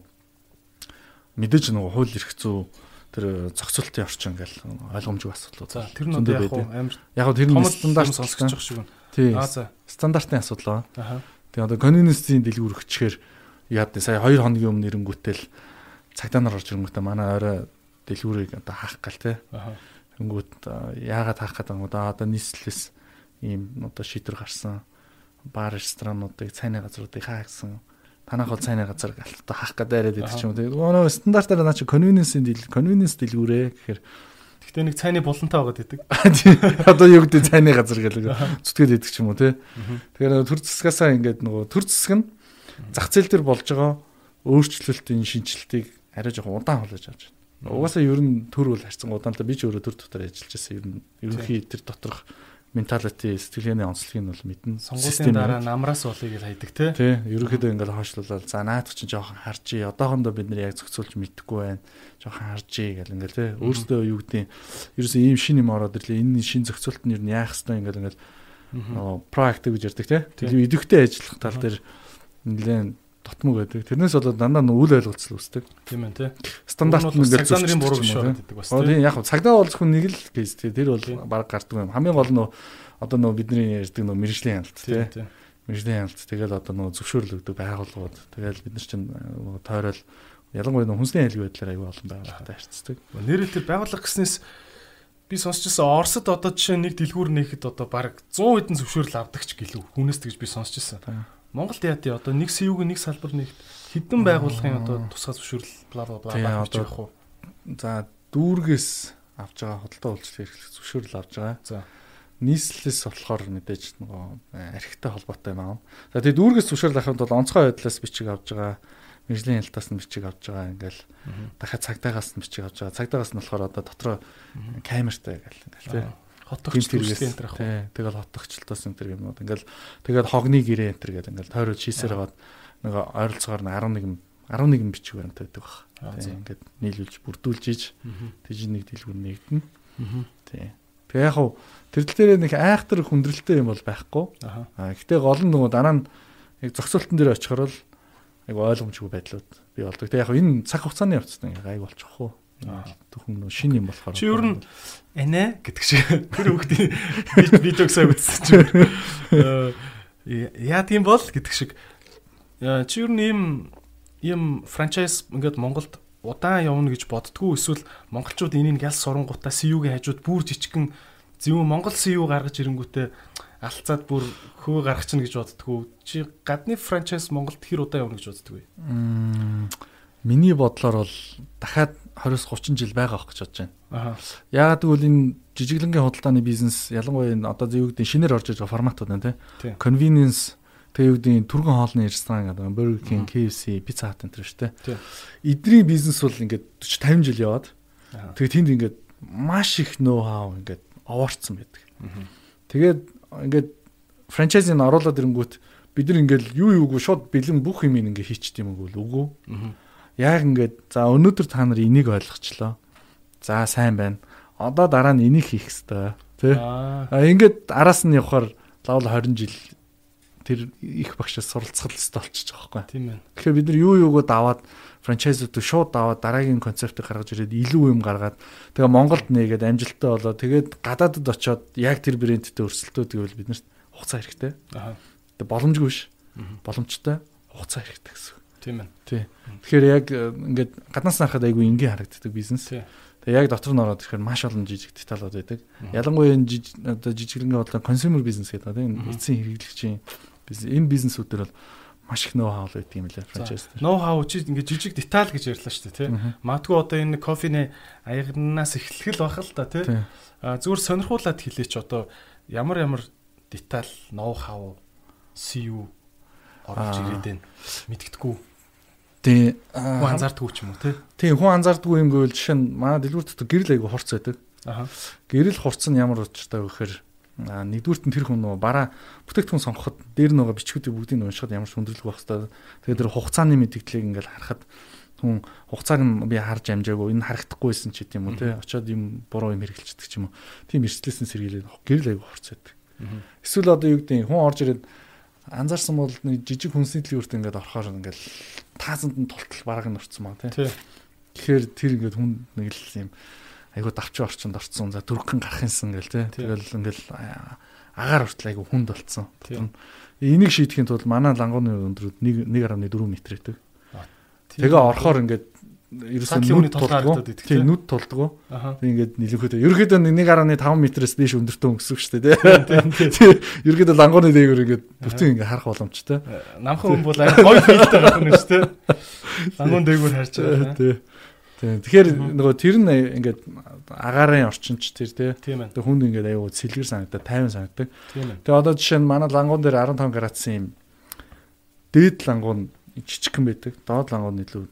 мэдээж нөгөө хууль эрх зүй тэр зохицуултын орчин ингээл ойлгомжгүй асуудлууд. За тэр нь яг амар яг тэр нь стандарт байгаа шиг байна. Тий. Стандартын асуудал аа. Тэгээ одоо конвенцийн дэлгүүр өгчхээр яад сая 2 хоногийн өмнө ирэнгүүтэл цагдаа нар орж ирэнгүүтээ манай орой дэлгүүрийг одоо хаах гал те. Тэнгүүт яагаад хаах гэдэг юм одоо одоо нийслэлээс ийм одоо шийдвэр гарсан бар ресторануудыг цайны газруудыг хаа гэсэн танах бол цайны газар одоо хаах гэдэг яриад байдаг ч юм уу. Нөгөө стандартаар наа чи конвенцийн дэл конвенц дэлгүүрээ гэхээр Гэтэ нэг цайны булантай байгаад идэг. (laughs) Одоо юу гэдэг цайны газар гэл зүтгээд идэг ч юм уу те. Тэгэхээр төр засгаасаа ингээд нөгөө төр засаг нь зах зээл дээр болж байгаа өөрчлөлтийн шинжилтийг арай жоохон удаан холж авч байна. Угаасаа ер нь төр бол харьцан удаанлаа би ч өөрөө төр дотор ажиллаж байсан ер нь ерөнхий тэр доторх менталити сэтгэлгээний онцлогийг нь бол мэднэ. Сонгуулийн дараа намраас болыг л хайдаг тий. Тий. Ерөнхийдөө ингээл хойшлуулаад за наад чинь жоохон харжий. Одоохондоо бид нар яг зохицуулж мэдэхгүй байна. Жоохон харжий гэл ингээл тий. Өөрөөсөө юу гэдэг ерөөсөө ийм шин юм ороод ирлээ. Энэ шин зохицуулт нь ер нь яах хэвээр ингээл ингээл проактив гэж ярьдаг тий. Тэгээ идэвхтэй ажиллах тал дээр нэлээд дотмог байдаг. Тэрнээс болоод дандаа үйл ойлголцол үүсдэг. Тийм ээ тий. Стандарт нь ингээд цаг нарын буруу биш байдаг бас тий. Яг цагдаа болж хүн нэг л кейс тий. Тэр бол баг гардаг юм. Хамгийн гол нь одоо нөө бидний ярьдаг нөө мэрэгжлийн хяналт тий. Мэрэгжлийн хяналт тэгэл одоо нөө зөвшөөрөл өгдөг байгууллагууд тэгэл бид нар чинь тойрол ялангуяа нөө хүнсний айлгын байдлаар аюул олон байгууллагатай харьцдаг. Нэрэл тэр байгууллага гэснээс би сонсчихсан Оросд одоо жишээ нэг дэлгүүр нээхэд одоо баг 100 хэдэн зөвшөөрөл авдаг ч гэлүү. Хүнээс тэгж би сонсчихсан. Монголд яа тий одоо нэг СУ-г нэг салбар нэгт хэдэн байгууллагын одоо тусгай бла бла авч явах уу. За дүүргээс авж байгаа худалдаа үйлчлэл эрхлэх зөвшөөрөл авж байгаа. За нийслэлээс болохоор мэдээж нөгөө архитай холбоотой юм аа. За тэгээ дүүргээс зөвшөөрөл авахын тулд онцгой байдлаас бичиг авж байгаа. Мэржлийн ялтаас нь бичиг авж байгаа ингээл дахиад цагдаагаас нь бичиг авж байгаа. Цагдаагаас нь болохоор одоо дотроо камертай гэл ингээл тий хотогч төргөөс энтер ах. Тэгэл хотогчлтоос энтер гэмнүүд. Ингээл тэгэл хогны гэрээ энтер гэдэг ингээл тойрол шийсээр аваад нэг ойролцоогоор нь 11 11 бичиг баримтаа байдаг баг. Ингээд нийлүүлж бүрдүүлж ийж тэгж нэг дэлгүүр нэгдэн. Тий. Тэгээ яг хуу тэрдэл дээр нэг айхтар хүндрэлтэй юм бол байхгүй. Аа гэтээ гол нь нөгөө дараа нь яг зохицуултан дээр очихоор л айгу ойлгомжгүй байдлууд бий болдог. Тэгээ яг энэ цаг хугацааны явцтай айгу болчихгүй. Түүхэн шин юм болохоор. Чи ер нь анаа гэдэг шиг тэр хүүхдийн видеог сайн үзсэн чи. Яа тийм бол гэдэг шиг. Чи ер нь ийм ийм франчайз ингээд Монголд удаан явна гэж боддгоо эсвэл монголчууд энийг ялс сурангуудаа CU-гийн хажууд бүр жижигхэн зөв Монгол CU гаргаж ирэнгүүтээ алцаад бүр хөө гаргах чинь гэж боддгоо. Чи гадны франчайз Монголд хэр удаан явна гэж боддгоо? Миний бодлоор бол дахиад 20-30 жил байгаа байх гэж бодож байна. Яагаад гэвэл энэ жижиглэнгийн худалдааны бизнес ялангуяа энэ одоо зөв үгдийн шинээр орж байгаа форматууд байна тийм. Convenience тэгээ юу гэдгийг түргэн хоолны ресторан гэдэг Burger King, KFC, Pizza Hut энэ шүү дээ. Эдний бизнес бол ингээд 40 50 жил яваад тэгээ тэнд ингээд маш их ноу хау ингээд овоорцсон байдаг. Тэгээд ингээд франчайзинг оруулаад ирэнгүүт бид нар ингээд юу юугүй шууд бэлэн бүх юм ингээд хийчт юм уу үгүй. Яг ингээд за өнөөдөр та нар энийг ойлгочлоо. За сайн байна. Одоо дараа нь энийг хийх хэрэгтэй тий. А ингээд араас нь явахаар лавл 20 жил тэр их багшаас суралцах болчихж байгаа байхгүй. Тийм ээ. Тэгэхээр бид нар юу юугоо даваад франчайзууд шууд даваад дараагийн концептыг гаргаж ирээд илүү юм гаргаад тэгээ Монголд нээгээд амжилттай болоо тэгээд гадаадд очоод яг тэр брэндтэй өрсөлдөө гэвэл бид нарт хугацаа хэрэгтэй. Аа. Тэгээ боломжгүй ш. Боломжтой хугацаа хэрэгтэй гэсэн. Тийм ээ. Тий. Тэгэхээр яг э, ингээд гаднаас харахад айгүй энгийн харагддаг бизнес. Тэгээ яг дотор нь ороод ирэхээр маш олон жижиг деталууд байдаг. Ялангуяа энэ жижиг одоо жижиглэнгээ бодлоо консюмер бизнес гэдэг тийм эцсийн хэрэглэгчийн бизнес энэ бизнесүүдээр бол маш их ноу хау байдаг юм лээ франчайз. Ноу хау чи ингээд жижиг деталь гэж ярьлаа шүү дээ тийм. Магадгүй одоо энэ кофений аягнаас эхлэх л бах л да тийм. Зүгээр сонирхуулаад хэлээч одоо ямар ямар деталь ноу хау CU орж ирээд байна. Мэдгэдэггүй Тий. Хүн анзаардгүй ч юм уу тий. Тий, хүн анзаардгүй юм гэвэл жишээ нь манай дэлгүүр дотор гэрэл айгу хурц байдаг. Аа. Гэрэл хурц нь ямар учиртай вэ гэхээр нэгдүгürt нь тэр хүн нөө бараа бүтээгдэхүүн сонгоход дээр нь байгаа бичгүүдийг бүгдийг уншихад ямар ч хүндрэлгүй байх хэвээр. Тэгээд тэр хугацааны мэдээллийг ингээл харахад хүн хугацааг нь би харж амжаагүй энэ харагдахгүйсэн ч гэдэм үү те очоод юм буруу юм хэрэгжилдэг ч юм уу. Тийм эрсдлээсэн сэргийлээд гэрэл хурц байдаг. Эсвэл одоо юу гэдэг хүн орж ирээд анзаарсан бол нэг жижиг хүнсний дэлгүүрт ингээд орохоор ингээд таасанд нь тултал бараг нь орцсон маа тий. Тэгэхээр тэр ингээд хүн нэг л юм айгуу давчын орчинд орцсон за дөрвөн гарах юмсан гэл тий. Тэгэл ингээд агаар хүртэл айгуу хүнд болцсон. Энийг шийдэхин тулд манай лангууны өндрүүд 1 1.4 м байдаг. Тэгээ орохоор ингээд ерөөсөө нүд тулдгоо. Тийм нүд тулдгоо. Тэг ингээд нилэнхөдөө. Ерөнхийдөө 1.5 м-ээс дээш өндөртөө өнгөсөн шүү дээ. Тийм. Ерөнхийдөө лангууны дээгүүр ингээд бүтэн ингээд харах боломжтой. Намхан хүн бол гоё филтэй байх нь шүү дээ. Лангуун дээгүүр харж байгаа. Тийм. Тийм. Тэгэхээр нөгөө тэр нь ингээд агаарын орчинч тэр тий. Тэг хүнд ингээд аюу сэлгэр санагдаад 50 санагддаг. Тэгээ одоо жишээ нь манай лангуун дээр 15 градусын юм дээд лангуун жижигхэн байдаг. Доод лангуун илүү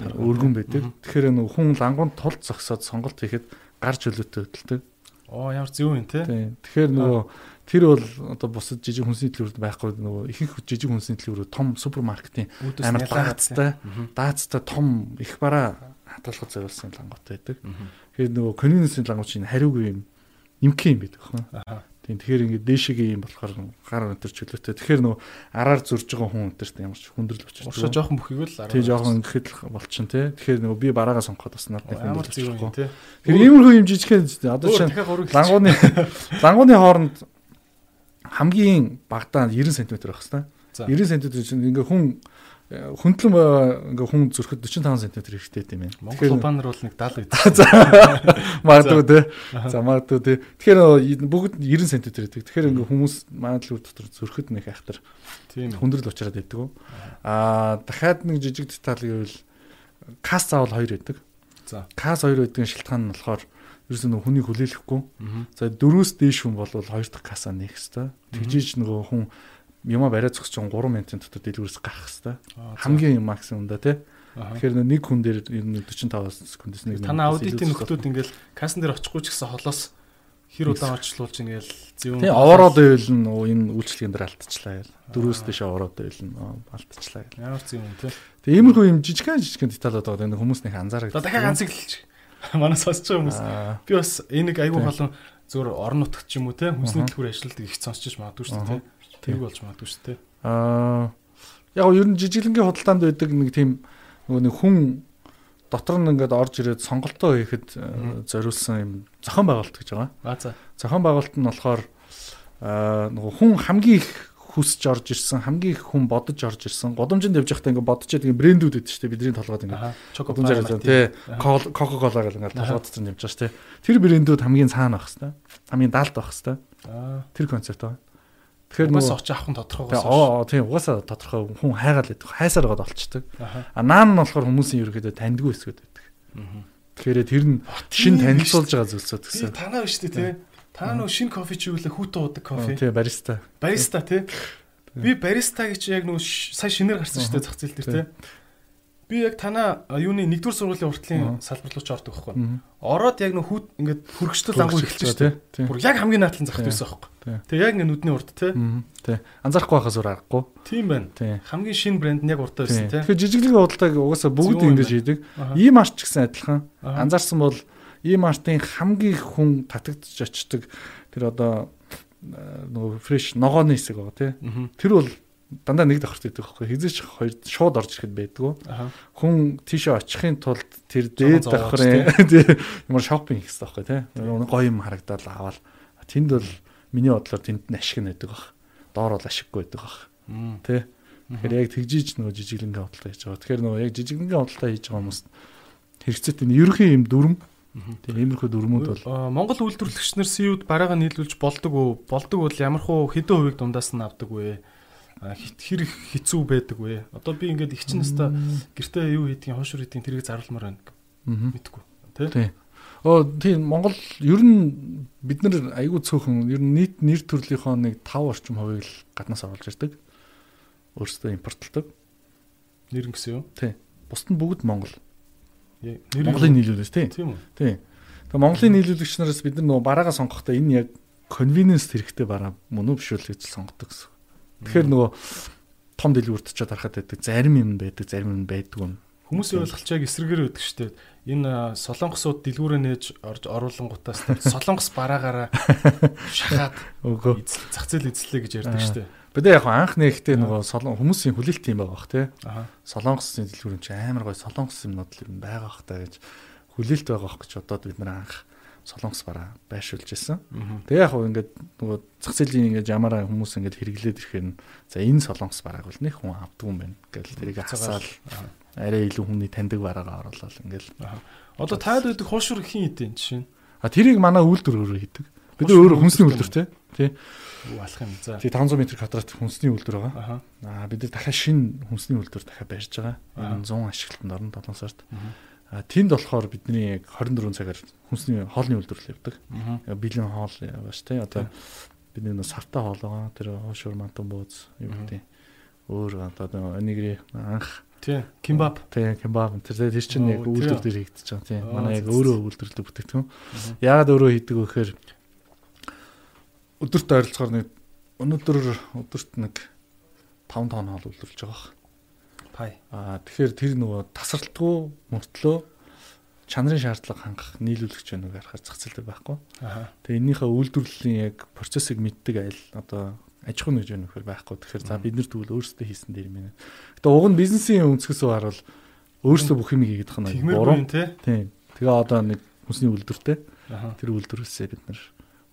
өргөн байдаг. Тэгэхээр нэг хүн лангуун тулд зогсоод сонголт хийхэд гар чөлөөтэй хөдөлдөг. Оо ямар зөв юм те. Тэгэхээр нөгөө тэр бол одоо бусад жижиг хүнсний төлөвлөрд байхгүй нөгөө ихэнх жижиг хүнсний төлөвлөрөд том супермаркетын амар даацтай даацтай том их бараа хадгалахад зориулсан лангуут байдаг. Тэгэхээр нөгөө конвенцийн лангуут чинь хариугүй юм нимкэн юм байдаг хөө. Тийм тэгэхээр ингээд дээшээгээ юм болохоор гар өнтер чөлөөтэй. Тэгэхээр нөө араар зурж байгаа хүн өнтерт ямар ч хүндрэл очиж. Уршаа жоохон бүхийг л араа. Тийм жоохон ингээд л болчихно те. Тэгэхээр нөгөө би бараагаа сонгоход бас надад хүндрэл те. Тэгэхээр иймэрхүү юм жижигхэн одоо чинь лангууны (laughs) лангууны хооронд хамгийн багадаа 90 см байх хэвээр. 90 см чинь ингээ хүн хөндлөн ингээ хүн зөрөхөд 45 см хэрэгтэй юм байна. Монгол улбанар бол нэг 70 гэдэг. Магадгүй тий. За магадгүй тий. Тэгэхээр бүгд 90 см байдаг. Тэгэхээр ингээ хүмүүс магадлал дотор зөрөхөд нэг айхтар хүндрэл учраад байдаг. Аа дахиад нэг жижиг деталь гэвэл кас заавал хоёр байдаг. За кас хоёр байдгийн шалтгаан нь болохоор ерөөсөө нэг хүнийг хүлээлгэхгүй. За дөрөөс дээш хүн бол хоёр дахь касаа нээх хэвээр. Тэгжиж нөгөө хүн юма бариад зогсож 3 минутын дотор дэлгүүрээс гарах хэвээр. Хамгийн максимум да тий. Тэгэхээр нэг хүн дээр ер нь 45 секундээс нэг минут. Танаа аудитын нөхдүүд ингээл кассан дээр очихгүй ч гэсэн холоос хэр удаан очлуулж ингээл зөв. Тий оороод байвал нь энэ үйлчлэгийн дээр алдчихлаа яа. Дөрөөс дэш оороод байвал нь алдчихлаа яа. Ямар зөв юм тий. Тэгээ иймэрхүү юм жижигхэн жижигхэн деталууд байгаа. Энэ хүмүүс нэг анзаарах. Дахиад ганцыг хэлж. (laughs) Манай сонсож байгаа хүмүүс. Би бас энийг айгүй болон зөвөр орон нутгт ч юм уу те хүнсний төлхөр ажилладаг их сонсчих магадгүй шүү дээ Тэрг болж магадгүй шүү дээ. Аа яг ер нь жижиглэнгийн худалдаанд байдаг нэг тийм нөгөө нэг хүн дотор нь ингээд орж ирээд сонголтоо хийхэд э, зориулсан юм зохион байгуулалт гэж байгаа. Аа за. Зохион байгуулалт нь болохоор аа нөгөө хүн хамгийн их хүсэж орж ирсэн хамгийн их хүн бодож орж ирсэн годомжинд явж байхдаа ингээд бодож байгаа брэндүүд байдаг шүү дээ бидний толгойд ингээд. Чокопай тий. кока кола гэл ингээд толгой дотор нь явж байгаа шүү дээ. Тэр брэндүүд хамгийн цаана байх хэвээр хамгийн даалт байх хэвээр. Тэр концепт байна Тэгэхээр нөгөө очиж авах нь тодорхой байсан. Аа тийм угаасаа тодорхой хүн хайгаал байдаг. Хайсаар гоод олчдаг. А наан нь болохоор хүмүүсийн ерөөхдөө таньдгүй хэсгүүд байдаг. Тэгэхээр тэр нь шин танилцуулж байгаа зүйлсүүд гэсэн. Танаа биш үү те? Та нөгөө шин кофе чи үлээ хүүтэн уудаг кофе. Тийм бариста. Бариста тий. Би бариста гэж яг нөгөө сая шинээр гарсан шүү дээ зах зээл дээр тий. Би яг танаа юуны нэгдүгээр сургуулийн уртлын салбар руу ч ордог байхгүй. Ороод яг нөх хүүт ингээд хүргчтэл ангуу эхэлж шүү дээ. Бүр яг хамгийн наадлан захт байсан байхгүй. Тэгээ яг ингээд нүдний урд тий. Тий. Анзаарахгүй байхаас өөр аргагүй. Тийм байна. Хамгийн шинэ брэнд нь яг урд байсан тий. Тэгэхээр жижиглэг худалдааг угаасаа бүгд ингэж хийдэг. Ийм арч гэсэн адилхан. Анзаарсан бол ийм артын хамгийн хүн татагдж очдог тэр одоо нөгөө фреш ногооны хэсэг байгаа тий. Тэр бол дандаа нэг давхарт идэх байхгүй. Хизээч хоёр шууд орж ирэхэд байдгүй. Хүн тийшээ очихын тулд тэр дээд давхрын (laughs) ямар шопинг хийх байхгүй тий. Гоё юм харагдаад аваад. Тэнд бол миний бодлоор тэнд нь ашиг нэдэг баг доор бол ашиггүй байдаг баг тий. Тэгэхээр яг тэгжиж нөгөө жижиглэнгээ худалдаа хийж байгаа. Тэгэхээр нөгөө яг жижиглэнгээ худалдаа хийж байгаа хүмүүст хэрэгцээтэй нь ерөнхий юм дүрм. Тийм иймэрхүү дүрмүүд бол Монгол үйлдвэрлэгч нар CU-д бараагаа нийлүүлж болдог уу болдог бол ямар хуу хэдэн хувийг дундаас нь авдаг вэ хэр хэцүү байдаг вэ? Одоо би ингээд их чинь настаа гэртээ юу хийдгийг хошуур хийдгийг тэрийг заруулмаар байна. Мэдгүй. Тэ. Оо тийм Монгол ер нь бид нар айгүй цөөхөн ер нь нийт нэр төрлийнхөө нэг 5 орчим хувийг л гаднаас оруулж ирдэг. Өөрсдөө импортлдог. Нэр гэсэн юу? Тий. Бусд нь бүгд Монгол. Монголын нийлүүлэгч тий. Тийм үү? Тий. Тэгээ Монголын нийлүүлэгч нараас бид нар нөгөө бараагаа сонгохдоо энэ яг convenience хэрэгтэй бараа мөн үү биш үү гэж сонгодог гэсэн. Тэгэхээр нөгөө том дэлгүүрт ч дарахад байдаг. Зарим юм байдаг, зарим юм байдгүй. Хүмүүсийн ойлголт яг эсрэгээр байдаг шүү дээ. Энэ солонгосууд дэлгүүрээ нээж орж оруулангуудаас солонгос бараагаараа (laughs) шахаад өгөө зах зээл эзлэлээ гэж ярьдаг шүү дээ. Бид яг анх нэгтээ нөгөө солон хүмүүсийн хүлээлт юм байгаа бах тий. Солонгосын дэлгүүр юм чи амар гой солонгос юмнууд л юм байгаа бах та гэж хүлээлт байгаа бах гэж бодоод бид нар анх солонгос бараа байршуулж ирсэн. Тэгээ яг хөө ингээд нөгөө зах зээлийн ингээд ямаараа хүмүүс ингээд хэрэглээд ирэхээр за энэ солонгос барааг бол нэг хүн авдаг юм байна гэж тэрийг хасаал арай илүү хүний таньдаг бараагаа оруулаад ингээд одоо таад байдаг хуушур хийн хэдийн жишээ а тэрийг манай үйлдвэр өөрөө хийдэг. Бид өөрөө хүнсний үйлдвэр те тий алах юм за. Тий 500 м квадрат хүнсний үйлдвэр байгаа. Аа бид нар дахиад шинэ хүнсний үйлдвэр дахиад барьж байгаа. Энэ 100 ашиглалтанд орно 7 сард. Тэнд болохоор бидний яг 24 цагаар хүнсний хоолны үйлдвэрлэл явдаг. Бэлэн хоол явааш тий. Одоо бидний нэг савта хоол байгаа. Тэр хоошур мантан бууз юу гэдэг. Өөр одоо нэгри анх тий кимбаб тий кимбаб тэр тэр чинь яг үйлдвэр дээр хийгдэж байгаа тий. Манай яг өөрөө үйлдвэрлэдэг бүтээгдэхүүн. Яагаад өөрөө хийдэг вэ гэхээр өдөрт ойролцоогоор нэг өнөөдөр өдөрт нэг 5 тонн хоол үйлдвэрлэж байгаа Пай. Аа тэгэхээр тэр нөгөө тасралтгүй мөртлөө чанарын шаардлага хангах нийлүүлэгч байна уу гарахаар зах зээл байхгүй. Аа. Тэгээ энэнийхээ үйлдвэрлэлийн яг процессыг мэддэг айл одоо аж ахуй нэгж өнөхөр байхгүй. Тэгэхээр за бид нар тэгвэл өөрсдөө хийсэн дээр юм байна. Гэтэ уг нь бизнесийн өнцгөөсөө харуул өөрсдөө бүх юм хийгээд тахна буруу тийм. Тэгээ одоо нэг хүнсний үйлдвэртэй. Тэр үйлдвэрээсээ бид нар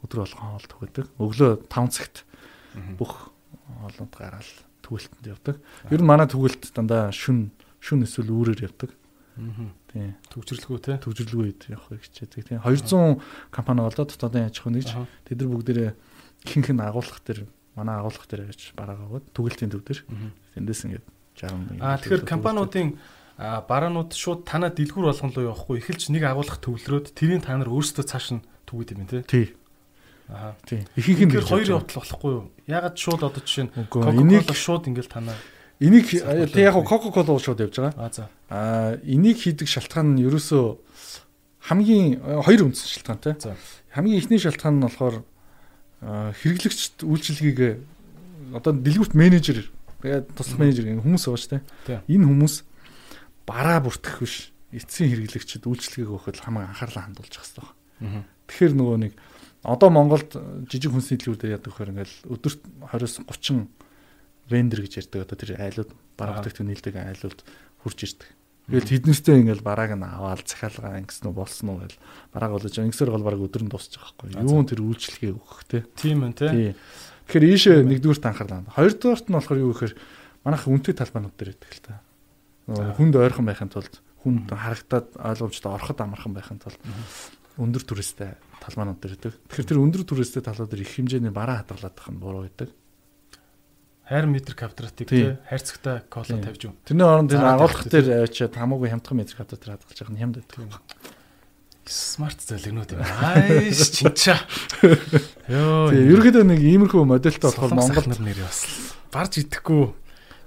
өдөр болгон хоол төгөөдөг. Өглөө 5 цагт бүх хоолнд гараал түгэлтэнд явдаг. Ер нь манай түгэлт дандаа шүн шүн эсвэл үүрээр явдаг. Тийм. Төгжрлгүй те. Төгжрлгүй ид явахыг хичээдэг. Тийм. 200 компани болоо дотоодын аж ахуй нэгж тэд нар бүгдээрээ ихэнх нь агуулгах төр манай агуулгах төр гэж бараагаад түгэлтийн төв төр. Тэндээс ингээд 60 Аа тэгэхээр компаниудын бараанууд шууд танаа дэлгүүр болгон руу явахгүй эхэлж нэг агуулгах төвлөрөөд тэрийг та нар өөрсдөө цааш нь түгээд юм те. Тий. Аа тий. Ихэнх нь хоёр явдал болохгүй юу? Ягаад шууд одоо жишээ нь Coca-Cola шууд ингээл танаа Энийг тэг яг Coca-Cola шууд явж байгаа. Аа за. Аа энийг хийдэг шалтгаан нь ерөөсөө хамгийн хоёр үндсэн шалтгаантай. За. Хамгийн ихний шалтгаан нь болохоор хэрэглэгчд үйлчилгээг одоо дэлгүүрт менежер тэгээд тус менежер хүмүүс байгаа шүү дээ. Энэ хүмүүс бараа бүртгэх биш. Эцсийн хэрэглэгчд үйлчилгээг өгөхөд хамаагүй анхаарлаа хандуулж хэрэгтэй байна. Тэгэхээр нөгөө нэг Одоо Монголд жижиг хүнсний дэлгүүр дээр яадаг вэхээр ингээл өдөрт 20-с 30 вендор гэж ярьдаг одоо тэр айлууд бараа бүтээгдэхүүн нийлдэг айлууд хурж ирдэг. Тэгэл тэднэртэй ингээл барааг нь аваад захиалгаа ингэсэн үү болсон уу гэл барааг болж ингэсээр гол бараг өдөр нь дуусчих байхгүй. Юун тэр үйлчлэгээ өгөх те. Тийм ээ те. Тэгэхээр ийшээ нэгдүгürt анхаарлаа. Хоёрдугаарт нь болохоор юу гэхээр манайх үнэтэй талбайнууд дээр байдаг л та. Хүнд ойрхон байхын тулд хүнд харагдаад ойлгомжтой ороход амархан байхын тулд өндөр түрээстэй талбайнууд дээр байдаг. Тэгэхээр тэр өндөр түрээстэй талбай дээр их хэмжээний бараа хадгалаад тах нь буруу байдаг. Хайр метр квадратыг тий хайрцагтай коло тавьж юу. Тэрний оронд энэ агуулгах дээр авчиад хамаагүй хямдхан метр квадратаар хадгалж байгаа нь хямд байдаг. Смарт зөвлөгнүүд юм. Айс чинчаа. (laughs) Йоо. Тэгээ ерөөдөө нэг иймэрхүү модельтэй болохоор Монгол нар нэр бас барж идэхгүй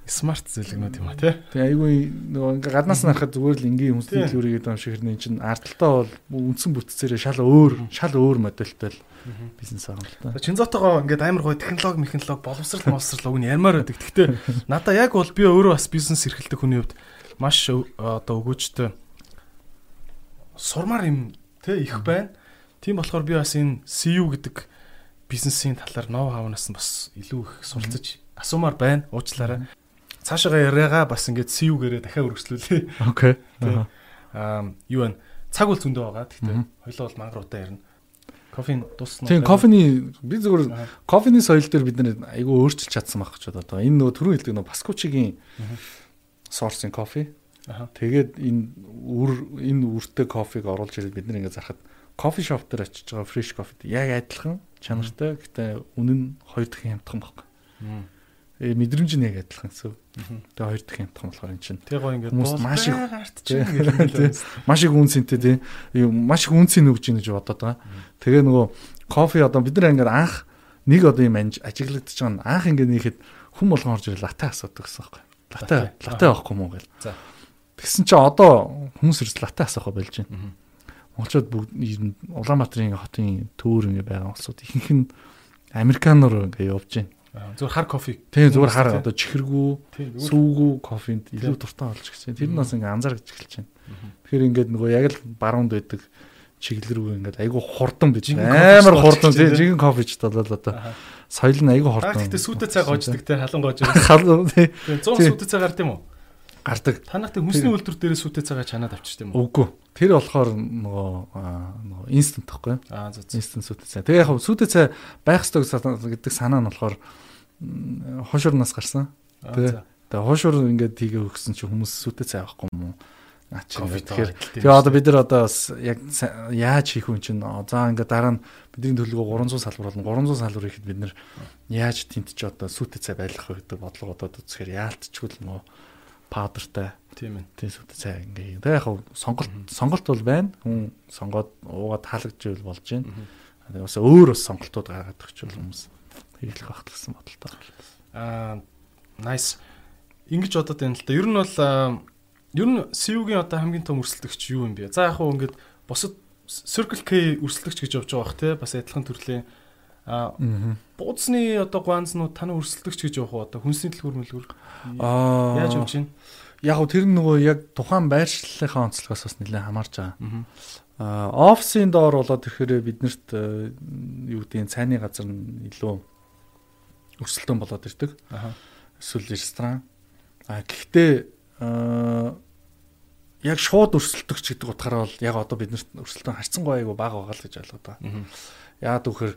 Смарт зөвлөгнүүд юм а тий. Тэгээ айгүй нөгөө ингээ гаднаас нь харахад зүгээр л энгийн хүнсний дэлгүүрийг гэдэг юм шиг хэрнээ чинь ардталтаа бол үндсэн бүтцээрээ шал өөр шал өөр модельтэй л бизнес та. Чинзотогоо ингээд амар гоё технологи, механологи, боловсрал, (laughs) боловсрал уг нь ярмаар байдаг. Гэхдээ надаа яг бол би өөрөө бас бизнес эрхэлдэг хүний хувьд маш одоо өгөөжтэй сурмаар юм те их байна. Тийм болохоор би бас энэ CU гэдэг бизнесийн талаар ноу хавнаас нь бас илүү их суралцаж асуумаар байна. Уучлаарай. Цаашаага яриагаа бас ингээд CU гэрээ дахиад үргэлжлүүлээ. Окей. Аа юу вэ? Цаг үл зөндөө байгаа. Гэхдээ хоёлоо бол мангар удаа ярина. Кофеин дуусна. Тийм, кофений би зүгээр кофений соёл дээр бид нэр айгүй өөрчилж чадсан байх гэж бодоо. Энэ нөгөө түрүү хэлдэг нөгөө Паскучигийн сорсын кофе. Тэгээд энэ үр энэ үртэй кофег оруулж ирээд бид ингээд зарахад кофе шоп дээр очиж байгаа фреш кофе яг адилхан чанартай. Гэтэ үнэн хоёр дахин хямдхан байхгүй. Э мэдрэмж нь яг адилхан гэсэн. Тэгээ хоёр дахин хямдхан болохоор эн чинь. Тэгээ гоо ингээд хүмүүс маш их артчих маш их үнцэнтэй тийм маш их үнцэн өгж ийн гэж бодоод байгаа. Тэгээ нөгөө кофе одоо бид нар ингээд анх нэг одоо юм ажиглагдчих байгаа. Анх ингээд нэхэд хүн болгон орж ирэл латте асуудаг гэсэн байхгүй. Латте латте авахгүй мó гэл. За. Тэгсэн чинь одоо хүмүүс ирс латте асаах болж байна монголчууд бүгд Улаанбаатарын хотын төвөр ингээ байгаа улсууд ихэнх нь американоор ингээ явж байна. Зүгээр хар кофе. Тийм зүгээр хар одоо чихэргүү, сүүгүү кофенд илүү дуртай болж гिच. Тэр нь бас ингээ анзаарч эхэлж байна. Тэгэхээр ингээд нөгөө яг л баруунд байдаг чиглэл рүү ингээд айгүй хурдан бич. Амар хурдан тийм жиген кофе ч болол одоо соёл нь айгүй хурдан. Гэхдээ сүйтэй цай гоождаг те халуун гоож. Халуун тийм. 100 сүйтэй цай гард юм уу? гардаг. Танахтай хүнсний үйлдвэр дээрээ сүтээ цагаа чанаад авчирч тийм үү? Үгүй. Тэр болохоор нөгөө нөгөө инстант гэхгүй. Аа зөв. Инстант сүтээ цай. Тэгээ яг сүтээ цай байх ёстой гэдэг санаа нь болохоор хошуурнаас гарсан. Тэгээ. Тэгээ хошуур ингээд тийг өгсөн чинь хүмүүс сүтээ цай авахгүй юм уу? Наач тэгэхээр тэгээ одоо бид нар одоо яг яаж хийх вэ чинь за ингээд дараа нь бидний төлөвлөгөө 300 салбар болно 300 салбар ихэд бид нар яаж тентч одоо сүтэ цай байлгах вэ гэдэг бодлого одоо үзэхээр яалтчгүй л нөгөө паудертай. Тийм ээ. Сүт цай ингээ. Тэгээ яг сонголт сонголт бол байна. Хүн сонгоод уугаад таалагдж ивэл болж байна. Тэгээ бас өөр бас сонголтууд гаргаад өгч бол хүмүүс хийх байх гэсэн бодолтой. Аа nice. Ингиж бодоод байна л да. Ер нь бол ер нь CU-гийн одоо хамгийн том өрсөлдөгч юу юм бэ? За яг хуу ингээд бусад Circle K өрсөлдөгч гэж явж байгаа бах те бас адилхан төрлийн А бууцны одоо гуанзнууд таны өрсөлдөгч гэж явах уу одоо хүнсний дэлгүүр мэлгүүр аа яаж явж байна? Яг тэр нөгөө яг тухайн байршлалынхаа онцлогоос бас нэлээд хамаарч байгаа. Аа офисын доор болоод ирэхээр биднэрт э, юу гэдэг цайны газар нь илүү өрсөлдөөн болоод ирдэг. Аа эсвэл ресторан. А гэхдээ яг шууд өрсөлдөгч гэдэг утгаараа бол яг одоо биднэрт өрсөлдөөн харьцангуй айгу бага байгаа л гэж ойлгоод байгаа. Яагаад гэвэл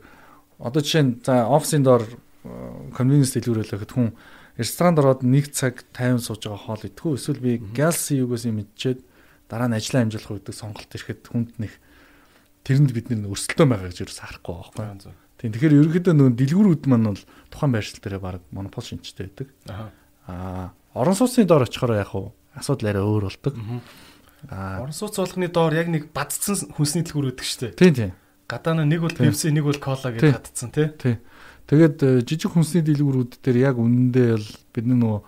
Одоо жишээ нь за офисын доор э, дэлгүүрэлэхэд хүн ресторанд ороод нэг цаг 50 сууж байгаа хоол идэхгүй эсвэл би галси югээс юм идчихэд дараа нь ажлаа амжуулах үед сонголт ирэхэд хүнд нэг тэрэнд бид нэр өрсөлдөөн байгаа гэж ерөөс харахгүй байхгүй. Тийм тэгэхээр ерөнхийдөө нөгөө дэлгүүрүүд маань бол тухайн байршил дээр баг монопол шинжтэй байдаг. Аа орон сууцны доор очихоор яг уу асуудал арай өөр болдог. Аа орон сууц болгоны доор яг нэг бадцсан хүнсний дэлгүүр өгдөг шүү дээ. Тийм тийм. Гадаа нэг бол Pepsi, нэг бол Cola гэж хатцсан тий. Тий. Тэгээд э, жижиг хүнсний дэлгүүрүүд дээр яг үнэндээ л бидний нөгөө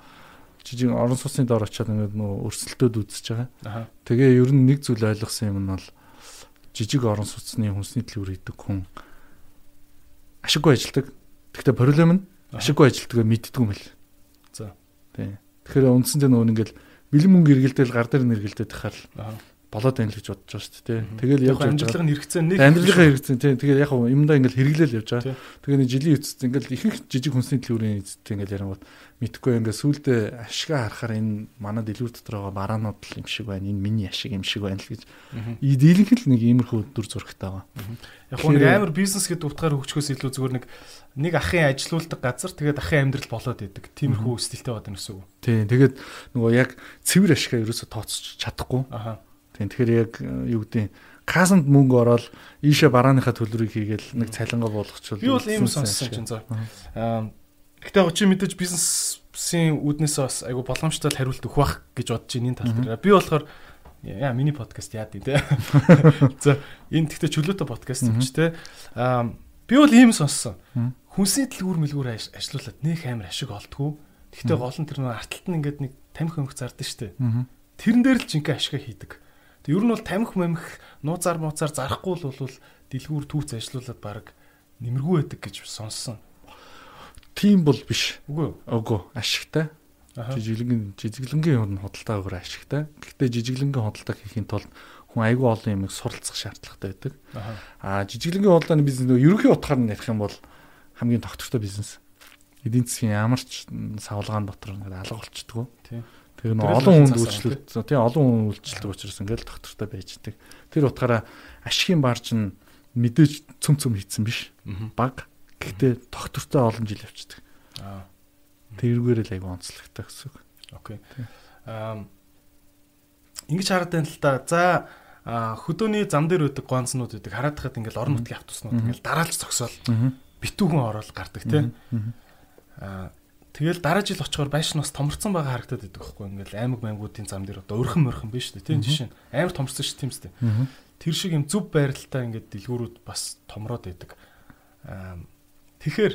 жижиг орон сууцны доор очиад ингээд нөгөө өрсөлдөөд үзэж байгаа. Тэгээ ер нь нэг зүйл ойлгосон юм нь бол жижиг орон сууцны хүнсний дэлгүүр идэг хүн ашиггүй ажилдаг. Гэхдээ проблем нь ашиггүй ажилтгаа мэддгүй юм л. За. Тий. Тэгэхээр үндсэндээ нөгөө ингээд бэлэн мөнгө эргэлдээл гар дээр нэргэлдээд тахаар болоод байна л гэж бодож байгаа шүү дээ. Тэгэл явж байгаа. Амьдралын хэрэгцээ нэг амьдралын хэрэгцээ тийм. Тэгээд яг юмдаа ингээл хэрэглээл явж байгаа. Тэгээд нэг жилийн эцэст ингээл ихэнх жижиг хүнсний дэлгүүрийн эцэст ингээл ярангууд мэдхгүй ингээл сүулдэ ашигаа харахаар энэ манай дэлгүүр дотор байгаа бараанууд л юм шиг байна. Энэ миний ашиг юм шиг байна л гэж. Дийлэнх л нэг иймэрхүү дүр зурагтай байгаа. Яг нэг амар бизнес гэдэг утгаар хөгжөхөөс илүү зүгээр нэг нэг ахын ажилуулдаг газар тэгээд ахын амьдрал болоод идэг. Тиймэрхүү стилтэй байна гэсэн үг. Тийм. Тэгээд нөгөө яг цэвэр ашигаа ерөөсө тооцож чадахгүй. Аха Тийм тэгэхээр яг э, юу гэдэг касанд мөнгө ороод ийшээ барааныхаа төлбөрийг хийгээл нэг цалингаа болгочихвол би бол ийм сонссон чинь заа. Аа Гэтэ очи мэдээж бизнесийн үүднээс бас айгу боломжтой хариулт өгөх бах гэж бодож байна энэ тал дээр. Би болохоор яа миний подкаст яад тий. (laughs) За энэ тэгтээ чөлөөтэй подкаст юм чи те. Аа би бол ийм сонссон. Хүнсний дэлгүүр мэлгүүр ажиллуулад нэг амар ашиг олдгоо. Гэхдээ гол нь тэр нэг арталт нь ингээд нэг тамхи өмх зардаг штэ. Тэрэн дээр л жинхэнэ ашиг хийдэг. Тэг ер нь бол тамхи мамх нууцаар мууцаар зарахгүй л бол дэлгүүр түүц ажиллуулад баг нэмэргүй байдаг гэж сонссон. Тийм бол биш. Үгүй. Үгүй. Ашигтай. Жижиглэнгийн жижиглэнгийн юм худалдаа өөр ашигтай. Гэхдээ жижиглэнгийн худалдаа хийхин тулд хүн айгүй олон юмыг суралцах шаардлагатай байдаг. Аа жижиглэнгийн худалдааны бизнес нөгөө ерөнхий утгаар нь ярих юм бол хамгийн тогтвортой бизнес. Эдийн засгийн ямар ч савлгаан дотор ингээд алга болчдөг. Тийм. Тэгээ нөгөө олон хүнд үйлчлэлт тийм олон хүн үйлчлдэг учраас ингээд тогтвортой байж идэг. Тэр утгаараа ашигын барж нь мэдээж цөм цөм хийцэн биш. Баг. Гэхдээ тогтвортой олон жил явцдаг. Аа. Тэрүүгээр л айгүй онцлогтой гэсэн үг. Окей. Аа ингэж хараад байна л да. За хөдөөний зам дээр үүдэг гонцнууд үүдэг хараад хахад ингээл орон нутгийн автобуснууд ингээл дараалж зогсоол битүүхэн ороод гардаг тийм. Аа тэгэл дараа жил очихоор байшин бас томорцсон байгаа харагдаад байдаг байхгүй ингээл аймаг мангуудын зам дээр одоо өрхөн мөрхөн биш үү тийм жишээ нь амар томорцсон шүү тийм үстэй. Тэр шиг юм зүв байралтай ингээд дэлгүүрүүд бас томроод байдаг. Тэгэхээр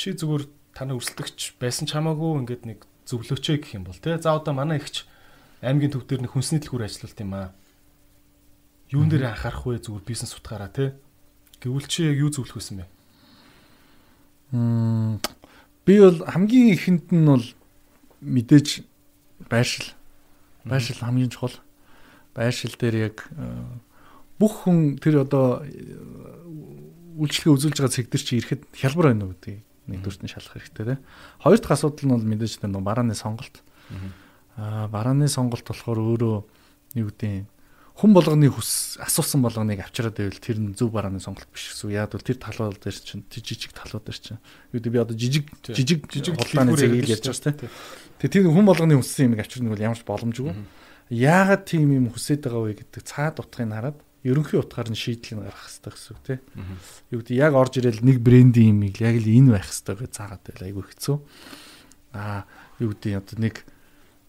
чи зүгээр танай өрсөлдөгч байсан ч хамаагүй ингээд нэг зөвлөөч гэх юм бол тий. За одоо манай ихч аймгийн төв дээр нэг хүнсний дэлгүүр ажиллалт юм аа. Юун дээр анхаарах вэ зүгээр бизнес утгаараа тий. Гэвүүл чи яг юу зөвлөх байсан бэ? Мм би бол хамгийн ихэнд нь бол мэдээж байршил. Байршил хамгийн чухал. Байршил дээр яг э, бүх хүн тэр одоо э, үйлчлэгээ үзүүлж байгаа цэг дээр чи ирэхэд хялбар байна уу гэдэг нэгдүгürt нь шалах хэрэгтэй те. Хоёр дахь асуудал нь бол мэдээж нэг барааны сонголт. Аа барааны сонголт болохоор өөрөө юу гэдэг хүн болгоны хүс асуусан болгоныг авчираад байвал тэр нь зөв барааны сонголт биш гэсэн. Яг бол тэр талууд дээр чинь жижиг талууд дээр чинь. Юу гэдэг би одоо жижиг жижиг жижиг хулгааны зэрэг ярьж байгаа тийм. Тэгээ тэр хүн болгоны хүссэн юмыг авчирна бол ямар ч боломжгүй. Яагаад тийм юм хүсэж байгаа вэ гэдэг цаад утгыг хараад ерөнхий утгаар нь шийдлийг гаргах хэрэгтэй гэсэн үг тийм. Юу гэдэг яг орж ирэл нэг брендийн имийг яг л энэ байх хэрэгтэй гэж заагаад байл айгүй хэцүү. Аа юу гэдэг одоо нэг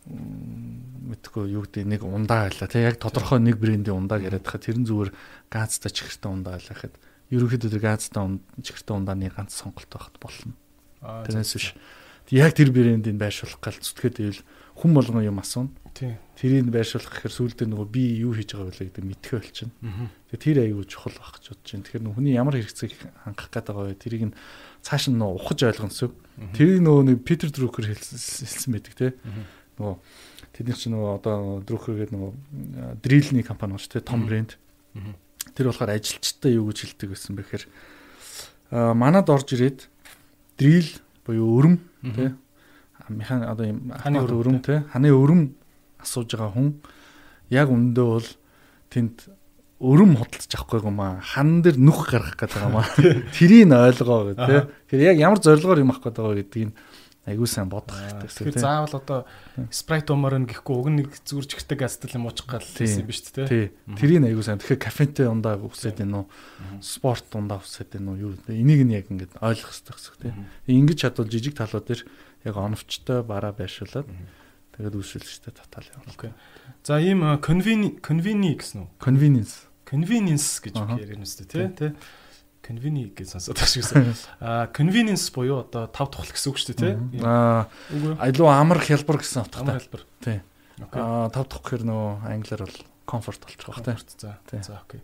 мэдхгүй юу гэдэг нэг ундаа байлаа тийм яг тодорхой нэг брендийн ундааг яриад хахад тэр нь зүгээр газтай чихэртэй ундаа байлаа гэхэд ерөнхийдөө тэр газтай чихэртэй ундааны ганц сонголт байхад болно. Тэрнээс биш. Яг тэр брендийг байршуулах гал зүтгээд ивэл хүн болгон юм асууна. Тэрийг байршуулах гэхээр сүүлдээ нөгөө би юу хийж байгаа вэ гэдэг мэдхээ болчихно. Тэгээ тэр аюу чухал байх гэж бодож байна. Тэгэхээр хүний ямар хэрэгцээг хангах байгаа вэ? Тэрийг нь цааш нь ухаж ойлгоно гэсэн. Тэрийг нөгөө нэг Питер Друкер хэлсэн байдаг те. Нөгөө тэдний чинь нөгөө одоо Друкер гэдэг нөгөө дрилний компани байна шүү те. Том брэнд. Тэр болохоор ажилчтай юу гэж хэлдэг байсан бэхээр а манад орж ирээд дрил буюу өрөм те механ одоо юм ханы өрөм те ханы өрөм асууж байгаа хүн яг үндэ бол тэнд өрөм худалдаж авахгүй юм аа хан дээр нүх гаргах гэдэг юм аа. (laughs) Тэрийг ойлгоо гэх тээ тэгэхээр яг ямар зорилгоор юм авах гэдэг гэдгийг айгуу сайн бодох хэрэгтэй. Тэгэхээр заавал одоо спрайт умаар нь гэхгүй уг нэг зүрж ихтэй газтал юм уучих гал юм биш үү тий. Тэрийг айгуу сайн. Тэгэхээр кафентэй ундаа үсээд байна уу? Спорт ундаа үсээд байна уу? Юу энийг нь яг ингээд ойлгох хэрэгтэй гэсэн тий. Ингэж чадвал жижиг талууд дээр яг оновчтой бараа байршуулад Тэгээд үйлчлэгчтэй татал явуулна. Окей. За ийм convenience convenience гэсэн үү? Convenience. Convenience гэж ярина үстэй тий, тий. Convenience гэж сонсоод байгаа шигсэн. (laughs) Аа convenience буюу одоо тав тухал гэсэн үг шүү дээ тий. Аа айлуу амар хялбар гэсэн утгатай. Амар хялбар. Тий. Аа тав тухх гэхэр нөгөө англиар бол comfort болчих واخ тий. За. За окей.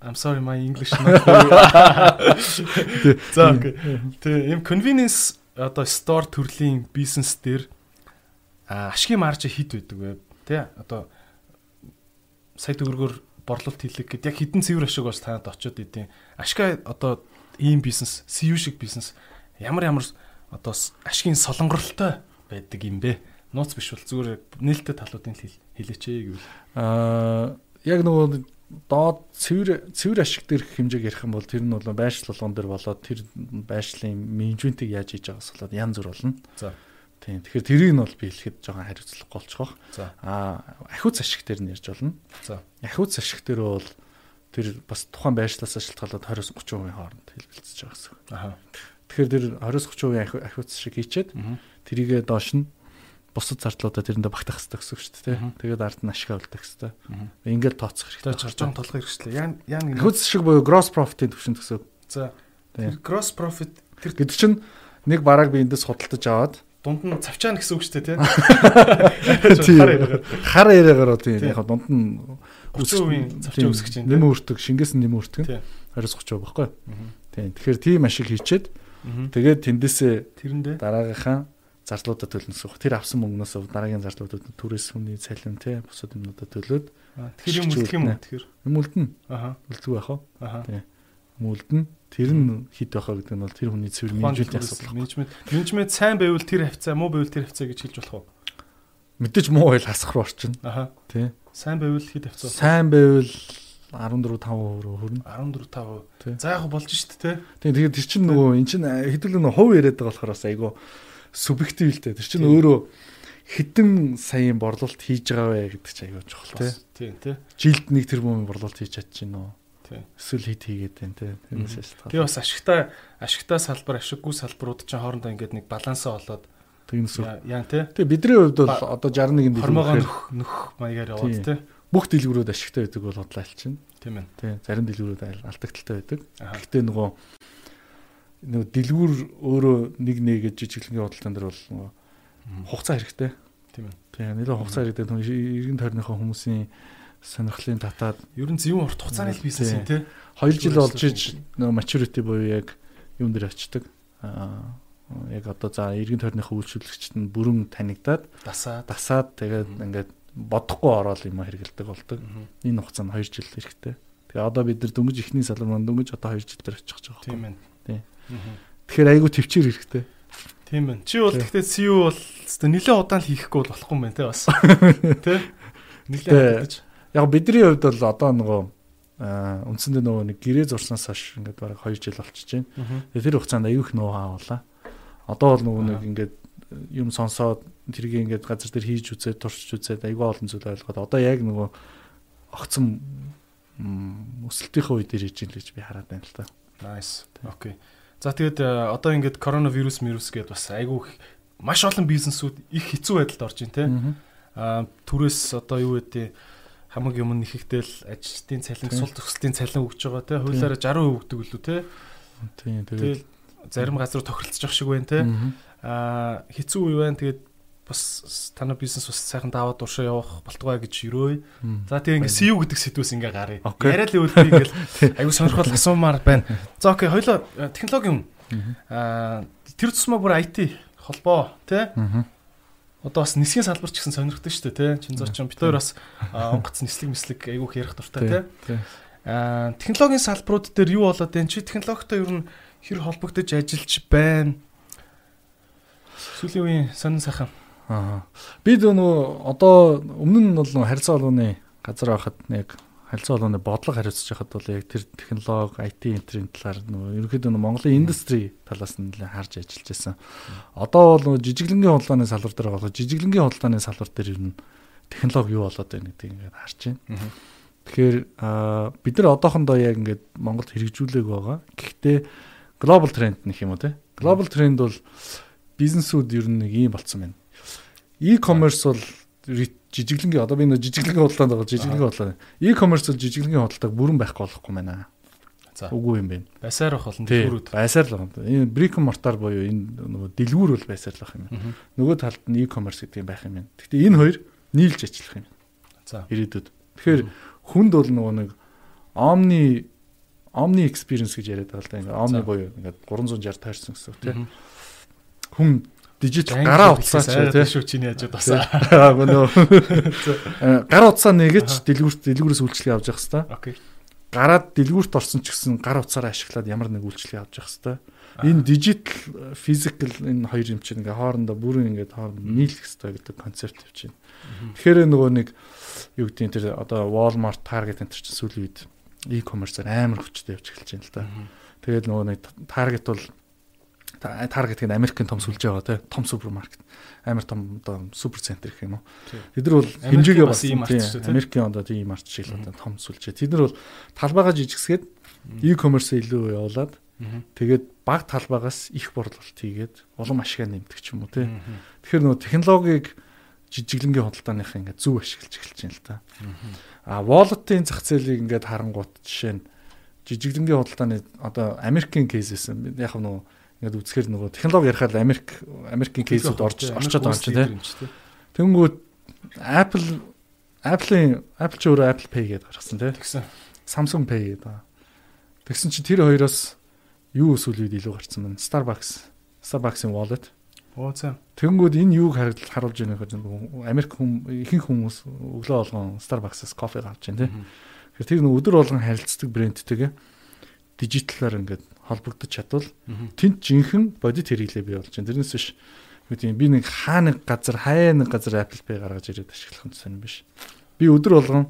I'm sorry my English not. (laughs) За окей. Тэ ийм convenience одоо store төрлийн бизнес дээр ашигын марж хэд байдаг вэ? Тэ одоо сая төгрөгөөр борлуулалт хийлэг гэд яг хідэн цэвэр ашиг бас танад очиод идэв. Ашигаа одоо ийм бизнес, CU шиг бизнес ямар ямар одоо ашигын солонгоролтой байдаг юм бэ? Нууц биш бол зүгээр нээлттэй талуудын хэлээч гэвэл. Аа яг нөгөө доод цэвэр цэвэр ашиг дээрх хэмжээг ярих юм бол тэр нь бол байршил болгон дээр болоод тэр байршлын менежментийг яаж хийж байгаас болоод янз бүр болно. За Тийм. Тэгэхээр тэрийг нь бол би хэлэхэд жоохон хариуцлахгүй болчих. За. Аа, ахиуц ашиг дээр нь ярьж болно. За. Ахиуц ашиг дээр бол тэр бас тухайн байршлаас шалтгаалаад 20-30% хооронд хэлбэлцэж байгаа гэсэн. Аа. Тэгэхээр тэр 20-30% ахиуц ашиг хийчээд тэрийгээ доош нь бусад зардлуудаа тэрэндээ багтаах хэрэгтэй гэсэн үг шүү дээ. Тэгээд ард нь ашиг олдох хэрэгтэй. Ингээл тооцох хэрэгтэй. Чарж байгаа толгой хэрэгчлээ. Яа яа нэг ахиуц ашиг буюу gross profit-ийн түвшинд гэсэн үг. За. Тэр gross profit тэр гэдэг чинь нэг бараг би эндээс худалдаж аваад дунд нь цавчаана гэсэн үг шүү дээ (laughs) тий. Хар яриагаар тий яг дунд нь үсгийн цавчаа үсгэж байна. Нэм өртөг, шингээс нь нэм өртөг. 20 30 байхгүй. Тий. Тэгэхээр тийм ашиг хийчээд тэгээд тэндээсээ дараагийнхаа зарлуудаа төлнө гэсэн үг. Тэр авсан мөнгнөөс дараагийн зарлуудад түрээс хүний цалин тий бусад юмнуудаа төлөөд тэгэхээр юм үлдэх юм уу тэгэхээр юм үлдэн. Аха. Үлдэх байх уу? Тий. Үлдэн. Тэр нь хит байхаа гэдэг нь бол тэр хүний цэвэр менежментийн асуудал. Менежмент менежмент сайн байвал тэр хавцаа, муу байвал тэр хавцаа гэж хэлж болох уу? Мэдээж муу байл хасах руу орчин. Аха. Тий. Сайн байвал хит хавцаа. Сайн байвал 14 5% руу хүрнэ. 14 5%. За яг болж штт те. Тийм тэгээд тэр чинь нөгөө эн чинь хэдүүлэн хувь яриад байгаа болохоор бас айгүй субъектив л дээ. Тэр чинь өөрөө хэдэн саяын борлуулалт хийж байгаа вэ гэдэг чинь айгүй чухал те. Тийм те. Жилд нэг тэрбум борлуулалт хийж чадчихна уу? Эсвэл хит хийгээд байна те. Тэрнээс шалтгаалж. Тэгээ бас ашигтай ашигтай салбар, ашиггүй салбарууд чинь хоорондоо ингээд нэг балансаа олоод тэгнэс. Яа те. Тэгээ бидний хувьд бол одоо 61 дэлгүүр хормогоо нөх нөх маягаар яваад те. Бүх дэлгүүрүүд ашигтай байдаг бол бодлоо алчин. Тийм ээ. Тий. Зарим дэлгүүрүүд алдагталтай байдаг. Гэхдээ нөгөө нөгөө дэлгүүр өөрөө нэг нэгэд жижиглэнгийн худалдаан дээр бол нөгөө хугацаа хэрэгтэй. Тийм ээ. Тий. Нэлээд хугацаа хэрэгтэй. Иргэн тойрныхоо хүмүүсийн сонирхлын татаад ер нь зөвхөн урт хугацааны бизнес юм тий. 2 жил болж иж нөгөө maturity буюу яг юун дээр очдөг. Аа яг одоо за иргэн тойрныхоо үйлчлүүлэгчд нь бүрэн танигдаад дасаад дасаад тэгээд ингээд бодохгүй ороод юм хэрэгэлдэг болдог. Энэ хугацаанд 2 жил хэрэгтэй. Тэгээ одоо бид нар дөнгөж ихний салбар маань дөнгөж одоо 2 жил дээр очих гэж байгаа. Тийм ээ. Тийм. Тэгэхээр айгүй төвчээр хэрэгтэй. Тийм байна. Чи бол гэхдээ CEO бол нэлээд удаан л хийхгүй бол болохгүй юм байна те бас. (laughs) Тэ? Нэлээд яг бидний хувьд бол одоо нөгөө үндсэндээ нөгөө нэг гэрээ зурснаас хойш ингээд бараг 2 жил болчихж байна. Тэр хугацаанд аюух нөө хаавала. Одоо бол нөгөө нэг ингээд юм сонсоод тэрийг ингээд газар дээр хийж үзээд туршиж үзээд аюу олон зүйл ойлгоод одоо яг нөгөө огцом өсөлтийнхөө үе дээр хийж ийн л гэж би хараад байна л та. Nice. Окей. За тэгээд одоо ингээд коронавирус вирус гэдээ бас айгүй маш олон бизнесүүд их хэцүү байдалд орж байна те. Аа түрээс одоо юу гэдэг хамаг юм нэхэгдэл ажилтны цалин сул төгсөлтийн цалин өгж байгаа те хуулиараа 60% өгдөг үлээ те. Тийм тэгээд зарим газар тохиролцож шиг байна те. Аа хэцүү үе байна тэгээд бас танай бизнес бас сайхан даваад уршаа явах болтугай гэж өрөөй. За тэгээ ингээ CEO гэдэг сэдвээс ингээ гарыг. Яриад л үүдээ ингээл аюу сонирхол асуумаар байна. За окей хоёлоо технологи юм. Аа тэр тусмаа бүр IT холбоо тий одоо бас нисгийн салбар ч гэсэн сонирхдаг шүү дээ тий. Чинзооч бид хоёр бас онгоц нислэг мислэг айгүйх ярих дуртай тий. Аа технологийн салбарууд дээр юу болоод байна? Чи технологитой ер нь хэр холбогдож ажиллаж байна? Сүүлийн үеийн сонин сайхан. Аа. Бид нөгөө одоо өмнө нь бол харилцаа холбооны газар байхад нэг харилцаа холбооны бодлого хариуцж байхад бол яг тэр технологи, IT энтрийн талаар нөгөө ерөнхийдөө Монголын индастри талаас нь харж ажиллаж байсан. Одоо бол нөгөө жижиглэнгийн худалдааны салбар дээр байгаа. Жижиглэнгийн худалдааны салбар дээр ер нь технологи юу болоод байна гэдгийг ингээд харж байна. Тэгэхээр бид нар одоохондоо яг ингээд Монголд хэрэгжүүлээг байгаа. Гэхдээ глобал тренд нэх юм уу те. Глобал тренд бол бизнесүүд ер нь нэг юм болцсон байна. E-commerce бол жижиглэнгийн одоо би нэг жижиглэнгийн худалдаанд байгаа жижиглэнгийн худалдаа. E-commerce бол жижиглэнгийн худалдааг бүрэн байхгүй болохгүй байна. За. Үгүй юм байна. Байсаар байх болно дэлгүүрүүд. Байсаар л байна. Энэ brick mortar буюу энэ нөгөө дэлгүүр бол байсаар л байх юм байна. Нөгөө талд нь e-commerce гэдэг юм байх юм байна. Гэхдээ энэ хоёр нийлж ажиллах юм. За. Ирээдүйд. Тэгэхээр хүнд бол нөгөө нэг omni omni experience гэж яриад байгаа л да. Ингээ omni буюу ингээ 360 тойрсон гэсэн үг тийм. Хүн дижитал гараа утсаа ч тийм шүү чиний хажууд басаа. (laughs) Аагүй нөө. (laughs) Гар утсаа нэгэж дэлгүүрт дэлгүүрээс үйлчлэг авч явах хэвээр. Окей. Гараад дэлгүүрт орсон ч гэсэн гар утсаараа ашиглаад ямар нэг үйлчлэг авч явах хэвээр. Энэ дижитал физикал энэ хоёр юм чинь ингээ хоорондоо бүрэн ингээ хооронд нийлэх хэвээр гэдэг концепт явж байна. Тэгэхээр нөгөө нэг юу гэдэг тэр одоо Walmart, Target энэ чинь сүүлийн үед e-commerce-аар амар хүчтэй явж эхэлж байна л да. Тэгээд нөгөө нэг Target бол Target гэдэг Америкийн том сүлжээ байгаа тий том супермаркет. Амар том одоо супер центр гэх юм уу. Тэд нар бол хэмжээгээ бас юм Америкийн одоо тийм март шиг л одоо том сүлжээ. Тэд нар бол талбайгаа жижигсгээд e-commerce илүү явуулаад тэгээд баг талбайгаас их борлуулалт хийгээд улам ашигаа нэмдэг ч юм уу тий тэгэхээр нөгөө технологиг жижиглэнгийн худалдааных ингээд зөв ашиглаж эхэлж байна л та. А wallet-ийн зах зээлийг ингээд харангуут жишээ нь жижиглэнгийн худалдааны одоо Америкийн кейсээс яг нөгөө ингээд үзэхээр нөгөө технологи ярихад Америк Америкийн кейсүүд орж орчод байгаа юм чинь тий. Тэнгүүд Apple Apple-ийн Apple ч өөрөө Apple Pay гэдээ гаргасан тий. Тэгсэн. Samsung Pay гэдэг. Тэгсэн чинь тэр хоёроос юу эсвэл үед илүү гарсан байна. Starbucks, Starbucks-ийн wallet. Оо цаа. Тэнгүүд энэ юуг харуулж байгаа нөхөд Америк хүм ихэнх хүмүүс өглөө болгон Starbucks-аас кофе авч байна тий. Тэгэхээр тэр нэг өдөр болгон харилцдаг брэндтэйгээ дижиталаар ингээд холбогдож чадвал тэнд жинхэнэ бодит хэрэглээ бий болж байна. Тэрнээс биш үгүй би нэг хаа нэг газар хаяа нэг газар Apple Pay гаргаж ирээд ашиглах юм сонь биш. Би өдөр болгон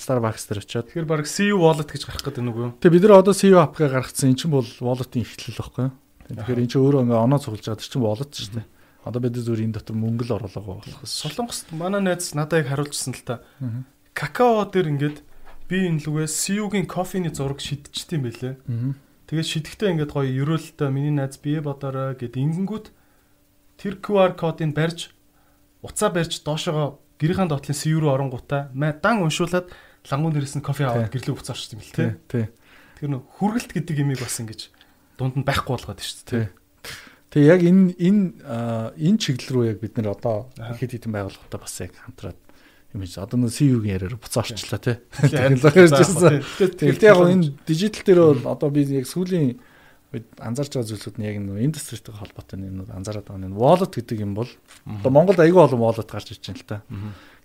Starbucks дээр очиод Тэгэхээр баг CU wallet гэж гарах гэдэг нүг юу? Тэгээ бид нар одоо CU app-ыг гаргацсан. Эн чинь бол wallet-ийн эхлэл байхгүй юу? Тэгэхээр эн чинь өөрөө ингээ оноо цуглаж байгаа чинь wallet шүү дээ. Одоо бид зөв энэ дотор мөнгө л оруулаагаа болох. Солонгост манай найз надад яг харуулжсэн л та. Какао дээр ингээд би энэ лүгээс CU-гийн кофений зураг шидчихсэн юм байлээ. Тэгээд шидэхдээ ингээд гоё ерөөлтэй миний найз бие бодорой гэд ингэнгүүт тэр QR кодыг барьж уцаа барьж доошоо гэрийн доотлын CU руу оронгуудаа дан уншуулад лангуун дээрээс нь кофе аваад гэрлээ буцаа орчихсон юм л тий. Тий. Тэр нөх хүргэлт гэдэг имийг бас ингэж дунд нь байхгүй болгоод шүү дээ. Тэгээ яг энэ энэ энэ чиглэл рүү яг бид нэр одоо ихэд хэдэн байгууллагатай бас яг хамтраад юм хийж одоо нөө CU-гийн яриаар буцаа орчлоо тий. Технологи ярьжсэн. Тэгтээ яг энэ дижитал дээр бол одоо би яг сүүлийн үед анзаарч байгаа зүйлсүүд нь яг нөө индустритэй холбоотой юм анзаараад байгаа нь wallet гэдэг юм бол одоо Монголд аягүй олон wallet гарч иж байна л та.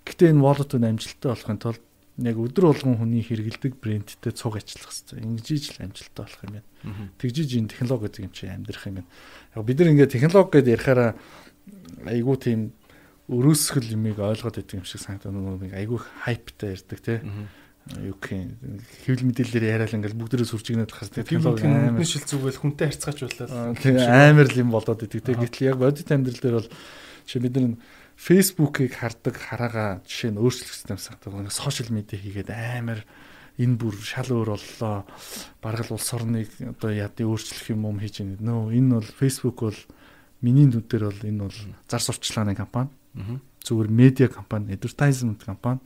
Гэхдээ энэ wallet-ууд амжилттай болохын тулд яг өдөр болгон хүний хэрэгэлдэг брендтэй цуг ажиллах хэрэгтэй. Ингэж л амжилттай болох юм байна. Тэгжиж энэ технологи гэдэг юм чи амьдрах юм байна. Яг бид нар ингээд технологи гэдээ ярихаараа айгүй тийм өрөөсгөл юмыг ойлгоод байдаг юм шиг санагдав. Нэг айгүй хайптай ярьдаг тий. Юу гэх юм хэвлэл мэдээлэлээр яриад ингээл бүгдээрээ сүрчигнээд хас технологи амар шил зүгэл хүнтэй харьцаач боллоо. Тийм амар юм болоод идэг тий. Гэтэл яг бодит амьдрал дээр бол чи бид нар фейсбુકийг хардаг хараага жишээ нь өөрчлөгдсөн юм санагдав. Нэг сошиал медиа хийгээд амар энэ бүр шал өөр боллоо. Бараг л улс орныг одоо яадны өөрчлөх юм юм хийж байна. Нөө энэ бол Facebook бол миний нүд дээр бол энэ бол зар сурталчилгааны компани Зүгээр медиа компани, advertisement компани.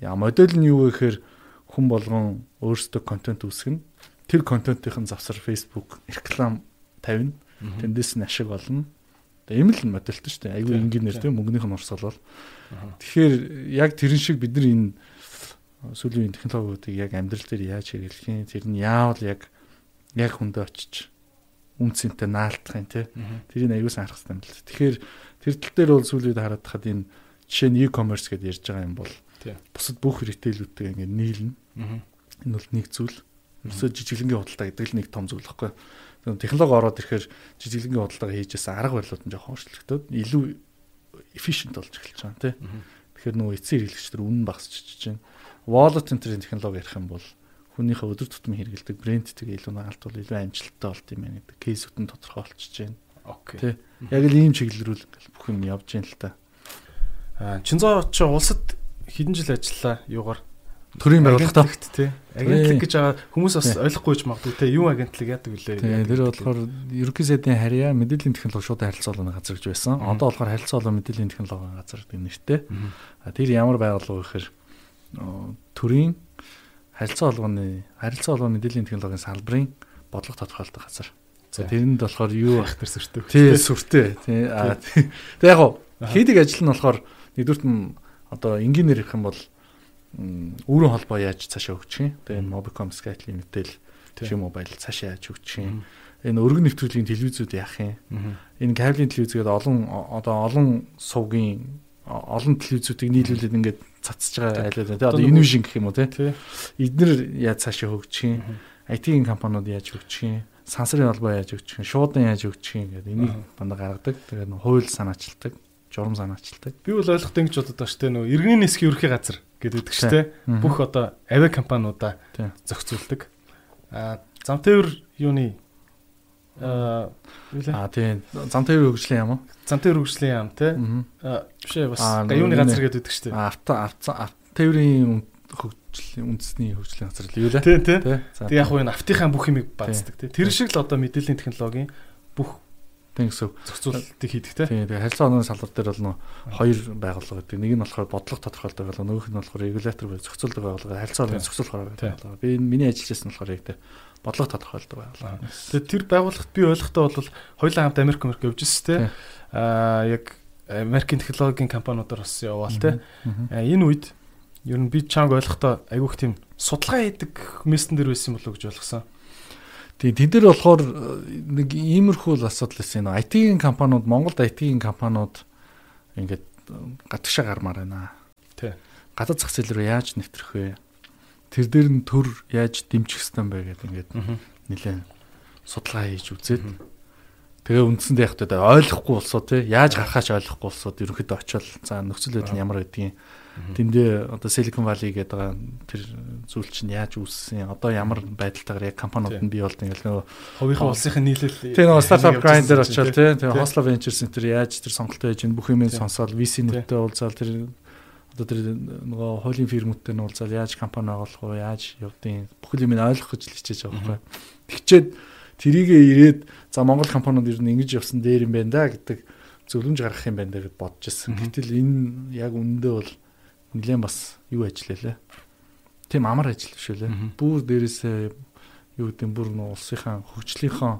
Яа модель нь юу гэхээр хүн болгон өөрсдөө контент үүсгэнэ. Тэр контентын завсар Facebook реклам тавина. Тэндээс нь ашиг олно. Тэгээ ийм л модельтэй шүү дээ. Айгүй энгийнээр тийм мөнгөнийх нь урсгалал. Тэгэхээр яг тэрэн шиг бид нар энэ сүүлийн технологиудыг яг амьдрал дээр яаж хэрэглэх юм тэр нь яавал яг яг хүндээ очиж үнцэнтэй наалтах юм те тэрийг аягүй санах хэрэгтэй юм. Тэгэхээр Тэр тал дээр бол сүүлийн хараад хахад энэ жишээ нь e-commerce гэдээ ярьж байгаа юм бол бусад бүх ритейлүүдтэй ингээд нийлнэ. Энэ бол нэг зүйл. Ерөөсөө жижиглэнгийн худалдаа гэдэг л нэг том зүйл байхгүй. Технологи ороод ирэхээр жижиглэнгийн худалдаа хийжээс арга барилууд нь жоохон өөрчлөгдөд илүү efficient болж эхэлж байгаа тийм. Тэгэхээр нөгөө эцсийн хэрэглэгчдэр үнэн багасчихж байна. Wallet энэ технологи ярих юм бол хүнийхээ өдөр тутмын хэрэгэлдэг брэндтэйгээ илүү наалт бол илүү амжилттай болт юм байна гэдэг кейсүүд нь тодорхой болчихж байна. Окей. Яг л ийм чиглэл рүү бүх юм явж байна л та. Аа Чинзоо ч улсад хэдэн жил ажиллаа юугаар төрийн байгууллагатай тий. Агентлаг гэж байгаа хүмүүс бас ойлгохгүй ч магадгүй тий. Юу агентлаг яадаг вүлээ. Тий. Тэр болохоор ерөнхий сайдын харьяа мэдээллийн технологи шууд харилцаа болгоны газар гэж байсан. Одоо болохоор харилцаа болгоно мэдээллийн технологийн газар гэдэг нэртэй. Тэр ямар байгууллага вэ гэхээр төрийн харилцаа болгоны харилцаа болгоны мэдээллийн технологийн салбарын бодлого тодорхойлдог газар. За тэрэнд болохоор юу ах тэр сүртэй. Тий, сүртэй. Тий. Тэг яг гоо хийдэг ажил нь болохоор нэгдүгürt нь одоо энгийнээр их юм бол өөрийн холбоо яаж цаашаа өгчих юм. Тэгээ энэ Mobicom Skype Limited тийм мобайл цаашаа яаж өгчих юм. Энэ өргөн нэвтрүүлгийн телевизүүд яах юм. Энэ кабелийн телевизгээд олон одоо олон сувгийн олон телевизүүдийг нийлүүлээд ингээд цацж байгаа айлаа тий. Одоо Invision гэх юм уу тий. Эднэр яаж цаашаа хөгжих юм. IT-ийн компаниуд яаж хөгжих юм сансрын холбоо яаж өгчих юм, шуудан яаж өгчих юм гэдэг энийг дандаа гаргадаг. Тэгээд нөө хууль санаачилдаг, журам санаачилдаг. Би бол ойлгохтой гэж бодод байгаа шүү дээ. Нөө иргэний нисхийн ерхий газар гэдэг шүү дээ. Бүх одоо авиа компаниудаа зохицуулдаг. Аа замтээвэр юуны аа А тийм замтээвэр хөгжлийн яам уу? Замтээвэр хөгжлийн яам тий. Аа биш бас юуны газар гэдэг шүү дээ. Авто автотээврийн хөгжлийн үндэсний хөгжлийн газар юу лээ. Тий, тий. Тэг яг энэ автийнхаа бүх юмыг баацдаг тий. Тэр шиг л одоо мэдээллийн технологийн бүх Тэг гэсэн зохицуултыг хийдэг. Тийм. Тэгээ харилцаа онооны салбар дээр бол нөө хоёр байгууллага гэдэг. Нэг нь болохоор бодлого тодорхойлдог байгууллага, нөгөөх нь болохоор регулятор бай зохицуулдаг байгууллага, харилцаа онооны зохицуулахаар байгууллага. Би миний ажиллаж байсан болохоор яг тэ бодлого тодорхойлдог байгууллага. Тэгээ тэр байгууллагт би ойлгохтой бол хоёулаа хамт Америк Америк явж ирсэн те. Аа яг Америкийн технологийн компаниудаар бас яваал те. Энэ үед ер нь би чанг ойлгохдоо айгүйх тийм судалгаа хийдэг мессен дэр байсан болов уу гэж ойлгосон. Тэгээ тэд нар болохоор э, нэг иймэрхүү л асуудал байсан. IT-ийн компаниуд Монголд IT-ийн компаниуд ингээд э, гадагшаа гармаар байна. Тий. Гадаад зах зээл рүү яаж нэвтрэх вэ? Тэр дээр нь төр яаж дэмжих юм бэ гэдэг ингээд нэлээд судалгаа хийж үзээд тэгээ үндсэндээ яг та ойлгохгүй болсоо тий яаж гарахаач ойлгохгүй болсоо ерөнхийдөө очиод за нөхцөл байдал нь ямар байдгийг Тэндээ одоо Silicon Valley гэдэг байгаа тэр зүйл чинь яаж үүссэн? Одоо ямар байдалтайгаар яг компаниуд нь бий болд ингээл нөгөө хувийнхаа улсынхын нийлэл тийм нөгөө startup grinder очоод тийм тэгээ Hosla Ventures Center яаж тэр сонголтоо хийж бүх юм сонсоод VC нүдтэй уулзаал тэр одоо тэр нөгөө хуулийн фирмүүдтэй нь уулзаал яаж компани агуулах вэ? Яаж явдیں۔ Бүх юм ойлгох гэж л хичээж байгаа байхгүй. Тэгчээд тэрийгээ ирээд за Монгол компаниуд ер нь ингэж явсан дээр юм байна да гэдэг зөвлөмж гаргах юм байна гэж бодож ирсэн. Гэтэл энэ яг үндэ бол нэлээд бас юу ажиллалаа. Тийм амар ажил биш үлээ. Бүр дээрээсээ юу гэдэг нь бүр нөө улсынхаа хөгжлийнхөө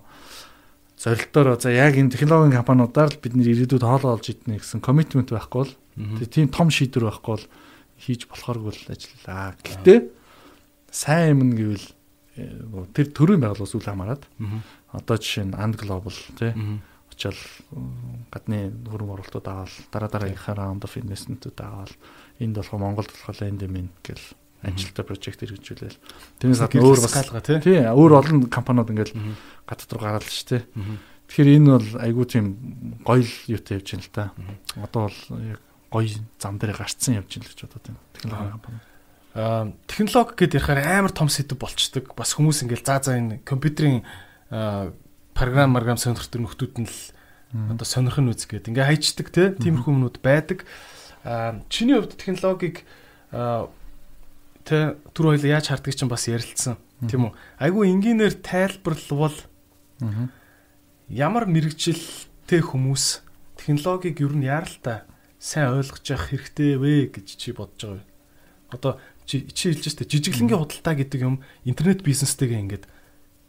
зорилтоор за яг энэ технологийн компаниудаар л бид нэр ирээдүйд хоолоо олж идэнэ гэсэн коммитмент байхгүй бол тийм том шийдвэр байхгүй бол хийж болохооргүй л ажиллалаа. Гэхдээ сайн юм гэвэл э, тэр төрийн байгууллагаас үл хамааран одоо жишээ нь And Global тий очил гадны хөрөнгө оруулалтууд аваад дараа дараагийнхаа round of investment-үүд аваад энд болохоор Монголд болохоор эндемент гэл ажилтаа прожект хэрэгжүүлээл. Тэрнээс гадна өөр бас галгаа тий. Өөр олон компаниуд ингээл гадаад руу гараад л шүү дээ. Тэгэхээр энэ бол айгүй тийм гоё юутай явж байна л та. Одоо бол яг гоё зам дээр гарцсан явж байна л гэж бодоод байна. Технологи компани. Аа технологи гэдээ ярихаар амар том сэдв болчдөг. Бас хүмүүс ингээл заа заа энэ компьютерийн програм маргам сонирхдаг нөхдүүд нь л одоо сонирх нь үз гэдэг. Ингээ хайчдаг те. Тиймэрхүү юмнууд байдаг. Аа чиний хувьд технологиг тэ түр хоёлаа яаж харддаг чинь бас ярилцсан. Тийм үү? Айгүй энгийнээр тайлбарлавал ямар мэрэгчлээ хүмүүс технологиг ер нь яаралтай сайн ойлгож явах хэрэгтэй вэ гэж чи бодож байгаа вэ? Одоо чи чи хэлж штэ жижиглэнгийн худалдаа гэдэг юм интернет бизнестэйгээ ингээд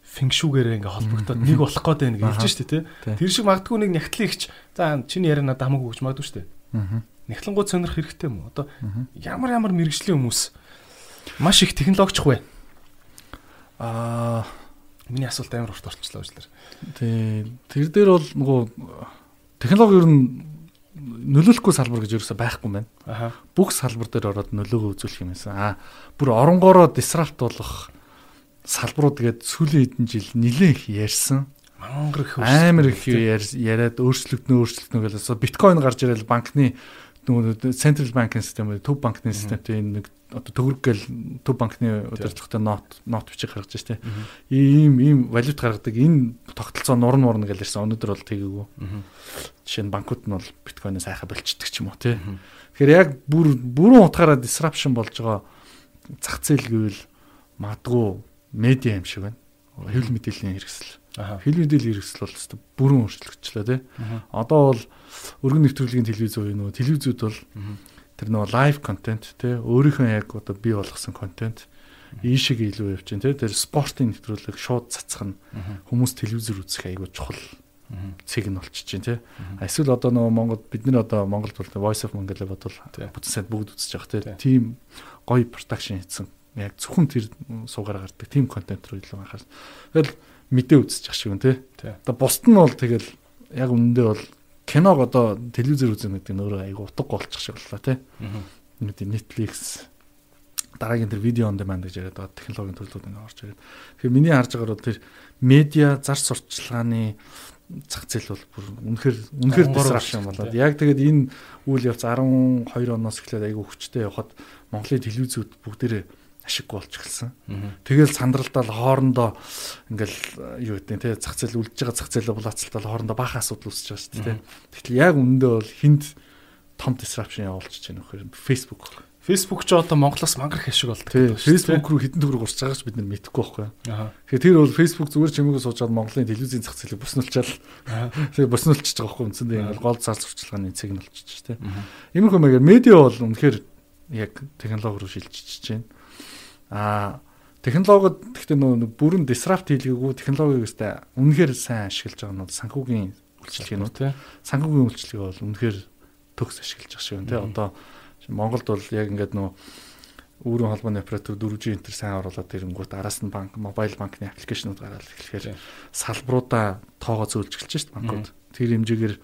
фэнкшүүгээрээ ингээ холбогдоод нэг болох гээд байна гэж хэлж штэ тий. Тэр шиг магадгүй нэг нягтлын ихч за чиний яриа надад хамаагүй гэж магадгүй штэ. Аа Нягтлангууд сонирх хэрэгтэй юм уу? Одоо ямар ямар мэрэгжлийн хүмүүс маш их технологич вэ? Аа миний асуулт амар урт орчлоо үзлэр. Тий. Тэр дээр бол нөгөө технологи ер нь нөлөөлөхгүй салбар гэж ерөөсөй байхгүй байна. Аха. Бүх салбар дээр ороод нөлөөгөө үзүүлэх юм байсан. Аа бүр оронгороо дисрапт болох салбарууд тэгээд сүүлийн хэдэн жил нилээн их ярьсан. Мангар их амар их яриад өөрчлөгднө өөрчлөгднө гэсэн. Биткойн гарч ирэл банкны нөгөө Central Bank систем төв банкны системтэй энэ нэг одоо төгрөг гэл төв банкны удирдлагатай нот нот бичиг гаргаж штэ. Ийм ийм валют гаргадаг энэ тогтолцоо нурн нурн гэж ирсэн. Өнөөдөр бол тэгээгүй. Жишээ нь банкуд нь бол биткойноо сайхан болчдөг ч юм уу тий. Тэгэхээр яг бүр бүрэн утгаараа disruption болж байгаа зах зээл гэвэл магадгүй медиа юм шиг байна. Хэвлэл мэдээллийн хэрэгсэл. Хэвлэл мэдээллийн хэрэгсэл бол өстө бүрэн өөрчлөгдчихлээ тий. Одоо бол өргөн нэвтрүүлгийн телевиз уу нөө телевизүүд бол тэр нөө лайв контент те өөрийнхөө яг одоо бий болгосон контент ийшиг илүү явж байна те. Тэр спортын нэвтрүүлэг шууд цацх нь хүмүүс телевизээр үзэх айгүй чухал цэг нь болчихж байна те. Эсвэл одоо нөгөө Монгол бид нар одоо Монголд бол Voice of Mongolia бодвол бүтэн сайд бүгд үзэж байгаа те. Тийм гоё продакшн хийсэн. Яг зөвхөн тэр суугаар гардаг тийм контент руу илүү анхаарсан. Тэгэл мэдээ үзэж ах шиг юм те. Одоо бусд нь бол тэгэл яг үнэндээ бол киног одоо телевизээр үзэн гэдэг нь өөрөө айгу утга болчих шиг боллоо тий. Нэг Netflix дараагийн тэр видео он demand гэж яриад байгаа технологийн төрлүүд ингэ орж ирээд. Тэгэхээр миний харж байгаагаар тэр медиа зар сурталчилгааны зах зээл бол бүр үнэхэр үнэхэр disruption болоод яг тэгээд энэ үйл явц 12 оноос эхлээд айгүй хүчтэй явхад Монголын телевизүүд бүгдээрээ ашиггүй болч эхэлсэн. Тэгэл сандралдаал хоорондоо ингээл юу гэдэг те зах зээл үлдэж байгаа зах зээлээ булаацалтал хоорондоо баахан асуудал үүсэж байгаа шүү дээ. Тэгтэл яг үнэндээ бол хинд том disruption явуулчих чинь нөхөр Facebook. Facebook ч одоо Монголоос мангар хэшиг болдог. Тийм. Facebook руу хитэн төгрөг урсж байгаач бид нар мэдэхгүй байхгүй. Тэгэхээр тэр бол Facebook зүгээр чимээгүй суучаад Монголын телевизийн зах зээлийг боснолчаал. Тэгээ боснолчж байгаа байхгүй үндсэндээ ингээд гол зар сурчлагын цэг нь болчихж тийм. Иймэрхүү маягаар медиа бол үнэхээр яг технологи руу шилжиж байна. Аа технологид гэхдээ нөө бүрэн disrupt хийлгээгүй технологиг өстэй үнэхээр сайн ашиглаж байгаа нь бол санхүүгийн үйлчлэгээ нь тийм. Санхүүгийн үйлчлэгээ бол үнэхээр төгс ашиглаж байгаа шүү. Тийм. Одоо Монголд бол яг ингээд нөө өөрийн холбооны оператор 4G энтер сайн оруулаад ирэнгүүт араас нь банк, мобайл банкны аппликейшнууд гараад эхлэхээр салбаруудаа тоогоо зөөлж эхэлж шít банкуд. Тэр хэмжээгээр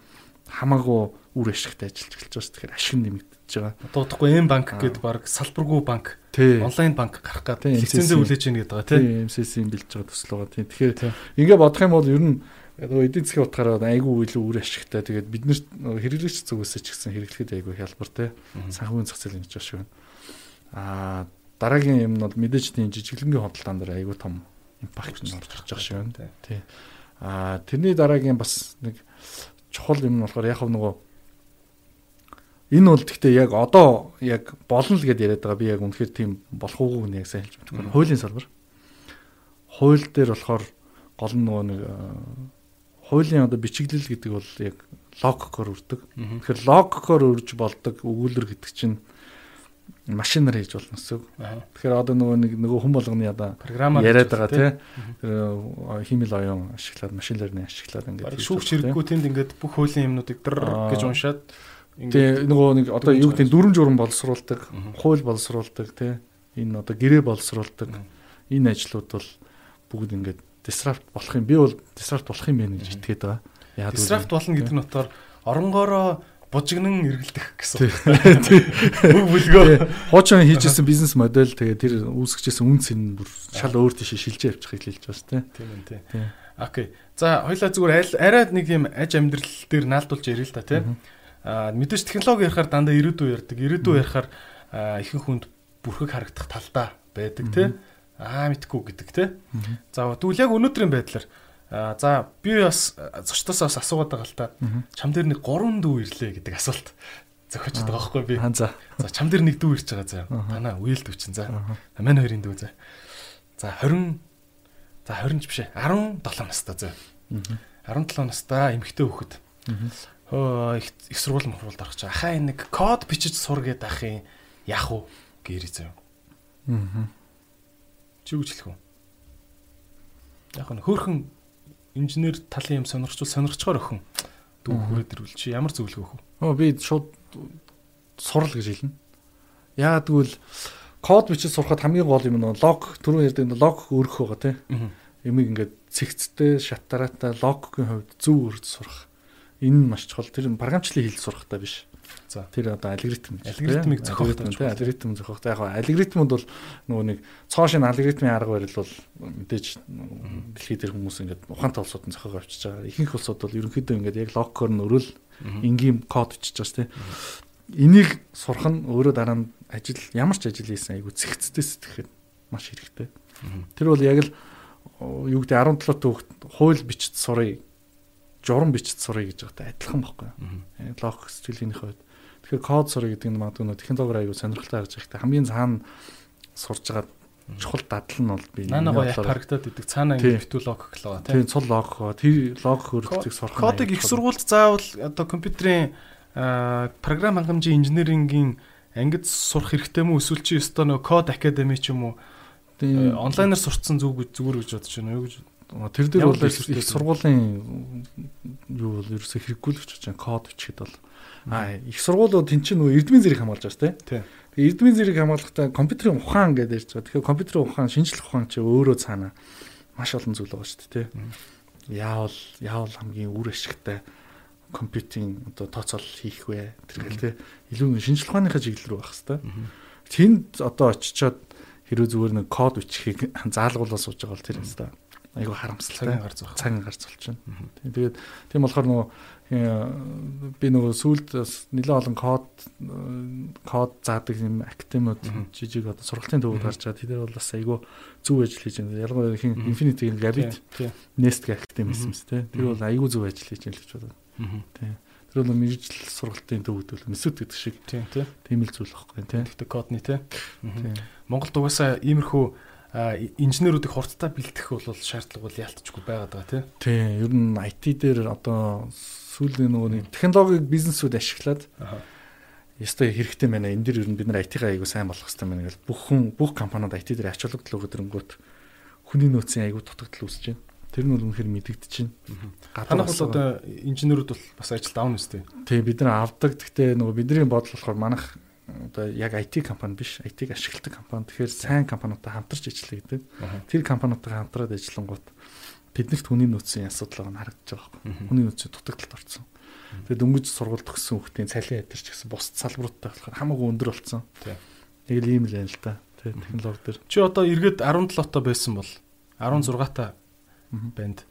хамаагүй үр ашигтай ажиллаж эхэлж байгаа. Тэгэхээр ашиг нэмэгдэж байгаа. Дуудахгүй эм банк гэдэг баг салбаргүй банк, онлайн банк гарах гэдэг лицензээ хүлээж ийн гэдэг байгаа тийм. MCC-ийн бэлж байгаа төсөл байгаа тийм. Тэгэхээр ингээ бодох юм бол ер нь нөгөө эдийн засгийн утгаараа айгүй илүү үр ашигтай. Тэгээд бид нэр хэрэглэгч зүгээс ч гэсэн хэрэглэхэд айгүй хялбар те. Санхүүгийн зах зээл ингэж байна. Аа дараагийн юм нь бол мэдээж тийм жижиглэнгийн хөдөлтаан дээр айгүй том импакт нь орж ирж байгаа шиг байна. Тий. Аа тэрний дараагийн бас нэг чухал юм нь болохоор яг нөгөө энэ бол гэхдээ яг одоо яг болно л гэдээ яриад байгаа. Би яг үнэхээр тийм болох уугүй нь яг сайн хэлж мэдэхгүй. Хуулийн салбар. Хууль дээр болохоор гол нь нөгөө нэг хуулийн одоо бичиглэл гэдэг бол яг логикоор үрдэг. Тэгэхээр логикоор үрж болдог өгүүлбэр гэдэг чинь машинаар хийж болно гэсэн үг. Тэгэхээр одоо нөгөө нэг нөгөө хүн болгоны одоо яриад байгаа тий. Тэр химэл оюун ашиглаад машин лерний ашиглаад ингээд шүүгч хэрэггүй тэнд ингээд бүх хуулийн юмнуудыг дэр гэж уншаад тий нөгөө нэг одоо юу гэдэг дүрм журм боловсруулдаг, хууль боловсруулдаг тий. Энэ одоо гэрээ боловсруулдаг энэ ажлууд бол бүгд ингээд disrupt болох юм. Би бол disrupt болох юм байна гэж итгээд байгаа. Disrupt болно гэдэг нь утгаар оронгороо бужигнан эргэлдэх гэсэн. Бүх бүлгөө хуучин хийжсэн бизнес модель тэгээ тэр үүсгэжсэн үн цэн бүр шал өөр тийш шилжээ явчих хэлж байгаа шүү дээ. Тийм ээ. Окей. За хоёлаа зүгээр арай нэг юм аж амьдрал дээр наалдуулж ярил л да тий. Аа мэдээж технологи ярихаар дандаа ирээдүй ярьдаг. Ирээдүй ярихаар ихэнх хүнд бүрхэг харагдах талдаа байдаг тий аа мэдхгүй гэдэг те. За тэгвэл яг өнөөдрийн байдлаар за би бас зочдоос бас асуугаад байгаа л та. Чам дээр нэг 3 дүү ирлээ гэдэг асуулт зохиож байгаа байхгүй би. За. За чам дээр нэг дүү ирж байгаа заа. Танаа үйл дүү чинь за. Манай хоёрын дүү за. За 20 за 20 ч биш ээ 17 настай заа. 17 настай эмэгтэй хүүхэд. Хөө их сургууль мохруулд орох чаа. Ахаа нэг код бичиж сур гэдэг ахын яах вэ гэрээ заа. Аа Чи хэлэх вэ? Яг нь хөөхөн инженер талын юм сонирхчул сонирхчоор өхөн дүү хүрээд ирвэл чи ямар зөвлөгөө өгөх вэ? Оо би шууд сурал гэж хэлнэ. Яагаад гэвэл код бичиж сурахад хамгийн гол юм нь лог түрүү ярьдаг лог өөрөх байгаа тийм. Ямиг ингээд цэгцтэй шатараатай логикийн хувьд зөв өрж сурах. Энэ нь маш чухал. Тэр програмчлалын хэл сурахтаа биш. За тэр одоо алгоритм гэж. Алгоритмыг зохиох тийм алгоритм зохиох. Яг алгоритмуд бол нөгөө нэг цоошин алгоритмын арга барил бол мэдээж дэлхийд тэр хүмүүс ингээд ухаантай улсууд нь зохиог авчиж байгаа. Ихэнх улсууд бол ерөнхийдөө ингээд яг логикоор нь өрөөл энгийн код бичиж байгаа тийм. Энийг сурах нь өөрөө дараа нь ажил ямар ч ажил хийсэн айгу цэгцтэй сэтгэхэд маш хэрэгтэй. Тэр бол яг л юу гэдэг 17 төгт хууль бичиж сурыг журам бичиж сурыг гэж байгаатай адилхан байхгүй. Логик сэтгэлийнхээ хувьд. Тэгэхээр код сурах гэдэг нь магадгүй нөө технологиор аягүй сонирхолтой харж байхдаа хамгийн цаана сурж байгаа чухал дадал нь бол би наа нэг яг харагдаад идэг? Цаана ингэ битүү логик л байгаа тийм цул логик тэр логик хөрөлтийг сурах кодыг их сургуульд заавал одоо компьютерийн програм хангамжийн инженерингийн ангид сурах хэрэгтэй мүү эсвэл чи өстой нөө код академи ч юм уу? Онлайнаар сурцсан зүг зүгээр гэж бодож байна юу гэж тэр дээр бол их сургуулийн юу бол ерөөсө хэрэггүй л гэж байна код бичихэд бол. А их сургуулиуд тэн чинь нөгөө эрдмийн зэрэг хамгаалж байгаа шүү дээ. Тэгээ эрдмийн зэрэг хамгаалахдаа компьютерийн ухаан гэдэг ярьж байгаа. Тэгэхээр компьютерийн ухаан, шинжлэх ухаан чи өөрөө цаана маш олон зүйл байгаа шүү дээ. Яавал яавал хамгийн үр ашигтай компьютинг одоо тооцоол хийх вэ? Тэр гэл те илүү шинжлэх ухааныхаа чиглэл рүү байх хэвээр. Тэнд одоо очичоод хэрвээ зүгээр нэг код бичихийг (laughs) заалгуулаад сууж байгаа бол тэр хэвээр айгу харамсалтай гарц цагаан гарц болчихно. Тэгээд тийм болохоор нөгөө би нөгөө сүулт нэлээд олон код код заадаг юм академиуд жижиг одоо сургалтын төвөд гарч байгаа. тэдэр бол бас айгүй зөв ажил хийж байна. Ялангуяа хин Infinity-ийн Gabit Nest гэх академи юмс те. Тэр бол айгүй зөв ажил хийж байна л гэж бодод. Тийм. Тэр бол мэрэгжил сургалтын төвөдөл месүд гэдэг шиг тийм тийм л зүйл байхгүй тийм. Тэгтээ кодны тийм. Монголд угаасаа иймэрхүү инженеруудыг хурдтай бэлтгэх бол шаардлага бол ялтчгүй байгаад байгаа тийм. Тийм, ер нь IT дээр одоо сүүлийн нөгөө технологиг бизнесүүд ашиглаад Ястай хэрэгтэй байна. Энд дэр ер нь бид нар IT-га айгу сайн болгох хэрэгтэй байна гэж бүх хүн бүх компаниуд IT дээр ач холбогдол өгöd ирэнгүүт хүний нөөцийн айгу дутагдал үүсэж байна. Тэр нь бол үнэхээр мэдэгдэж байна. Танах бол одоо инженерүүд бол бас ажил давна үстэй. Тий бид нар авдаг. Гэхдээ нөгөө бидний бодол болохоор манах одоо яг IT компани биш, IT-г ашигладаг компани. Тэгэхээр сайн компаниудтай хамтарч ажиллая гэдэг. Тэр компаниудтай хамтраад ажиллангууд биднэрт хүний нөөцийн асуудал байгаа нь харагдаж байгаа байхгүй. Хүний нөөцийн дутагдалд орсон. Тэгээд дөнгөж сургууль төгссөн хүүхдийн цалин ядэрч гэсэн бус салбаруудтай болохоор хамаагүй өндөр болсон. Нэг л ийм л байна л да. Тэгээд технологи дээр. Чи одоо эргээд 17 тоо байсан бол 16 та банд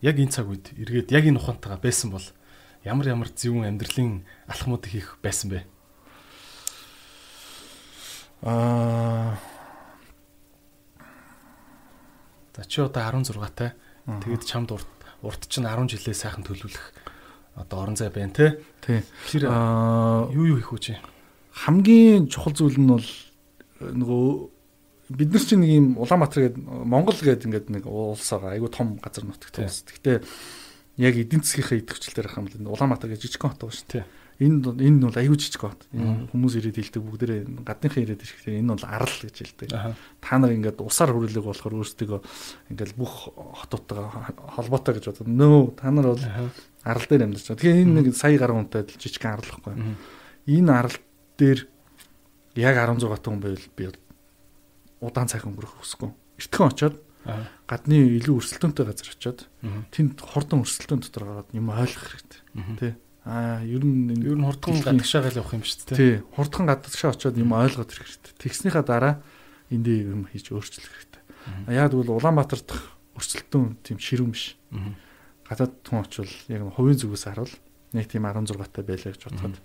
яг энэ цаг үед эргээд яг энэ ухаантайгаа байсан бол ямар ямар зөвүүн амьдралын алхмуудыг хийх байсан бэ? Аа За чи одоо 16 тай. Тэгэд чамд урт урт чинь 10 жилээ сайхан төлөвлөх одоо орон зай байна те. Тий. Тэр юу юу хийх үү? Хамгийн чухал зүйл нь бол э, нөгөө бид нар чинь нэг юм Улаанбаатар гэдэг Монгол гэдэг ингээд нэг улс байгаа. Айгу том газар нутагтай улс. Гэхдээ яг эдийн засгийнхаа идэвхжлэлээр хам л Улаанбаатар гэж жижиг хот байгаа шүү. Энэ энэ бол аюу жижиг хот. Энэ хүмүүс ирээд хэлдэг бүгдээрээ гадныхан ирээд ирэхдээ энэ бол арал гэж хэлдэг. Та нар ингээд усаар хүрэлэг болохоор өөрсдөө ингээд бүх хотуудтайгаа холбоотой гэж боддог. Нөө та нар бол арал дээр амьдарч байгаа. Тэгэхээр энэ нэг сая гаруй хүнтэй жижигхэн арал байхгүй. Энэ арал дээр яг 16 хүн байвал би удаан цаг өнгөрөх хүсэхгүй. Эртхэн очоод гадны илүү өрсөлдөөнтэй газар очоод тэнд хурдан өрсөлдөөн дотор гараад юм ойлгох хэрэгтэй. Тэ Аа, ер нь ер нь хурдхан гадагшаагаал явах юм шүү дээ. Тий. Хурдхан гадагшаа очиод юм ойлгоод ирэх хэрэгтэй. Тэгснийхаа дараа эндээ юм хийж өөрчлөх хэрэгтэй. Яг тэгвэл Улаанбаатар дахь өрсөлдөөн тийм ширүүн биш. Гадаад хүн очвол яг хувийн зүгээс харуул нэг тийм 16 таа байлаа гэж бодоход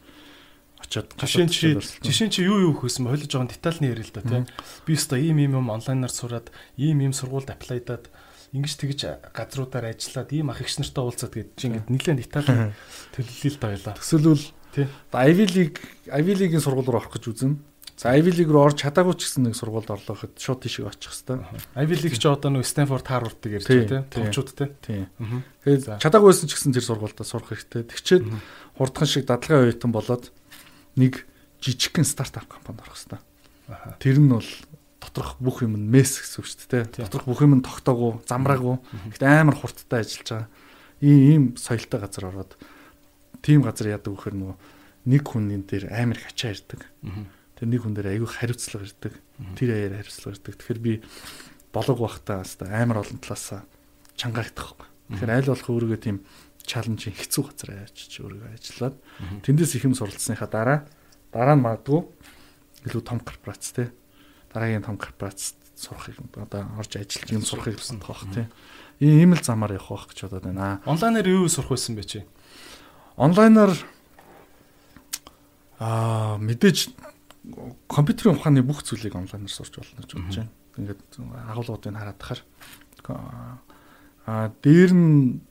очиод жишээ чи жишээ чи юу юу хөөсөн болиж байгаа детальны ярил л да тийм. Би өстой ийм ийм юм онлайнаар сураад ийм ийм сургуульд аплайдаад ингэж тэгж газруудаар ажиллаад ийм ах эгч нартай уулзаад гээд чи ингэж нэлээд Итали төлөлөл та байлаа. Төсөөлвөл тий. Ivy League Ivy League-ийн сургууль руу орох гэж үзнэ. За Ivy League руу орж чадаагүй ч гэсэн нэг сургуульд орлоо гэхэд шууд тийшээ очих хэвээр. Ivy League ч одоо нөө Stanford Harvard-ыг ярьж байгаа тий. Томчуудтай. Тий. Тэгээд чадаагүй байсан ч гэсэн тэр сургуультай сурах хэрэгтэй. Тэгчээд хурдхан шиг дадлагын оюутан болоод нэг жижигхэн стартап компанид орох хэвээр. Тэр нь бол доторх бүх юм нь месс гэсэн үг шүү дээ. Доторх бүх юм нь тогтоогүй, замраагүй. Гэхдээ амар хурдтай ажиллаж байгаа. Ийм ийм соёлтой газар ороод тийм газар яадаг вөхөр нөгөө нэг хүний дээр амар их ачаа ирдэг. Тэр нэг хүн дээр аягүй хариуцлага ирдэг. Тэр аяар хариуцлага ирдэг. Тэгэхээр би болог бахтаа амар олон талаас чангаагдах. Тэгэхээр аль болох өөрийгөө тийм чаленжийн хэцүү газар авчиж өөрийгөө ажиллаад тэндээс их юм суралцсныхаа дараа дараа нь магадгүй илүү том корпорац те дараагийн том корпорац сурахыг одоо орж ажиллаж юм сурахыг байгаа бох тийм. Ийм л замаар явах байх гэж бодоод байна. Онлайнаар юу сурах байсан бэ чи? Онлайнаар аа мэдээж компьютерийн ухааны бүх зүйлийг онлайнаар сурч болно гэж бодож байна. Ингээд агуулгуудыг хараад тахаар аа дээр нь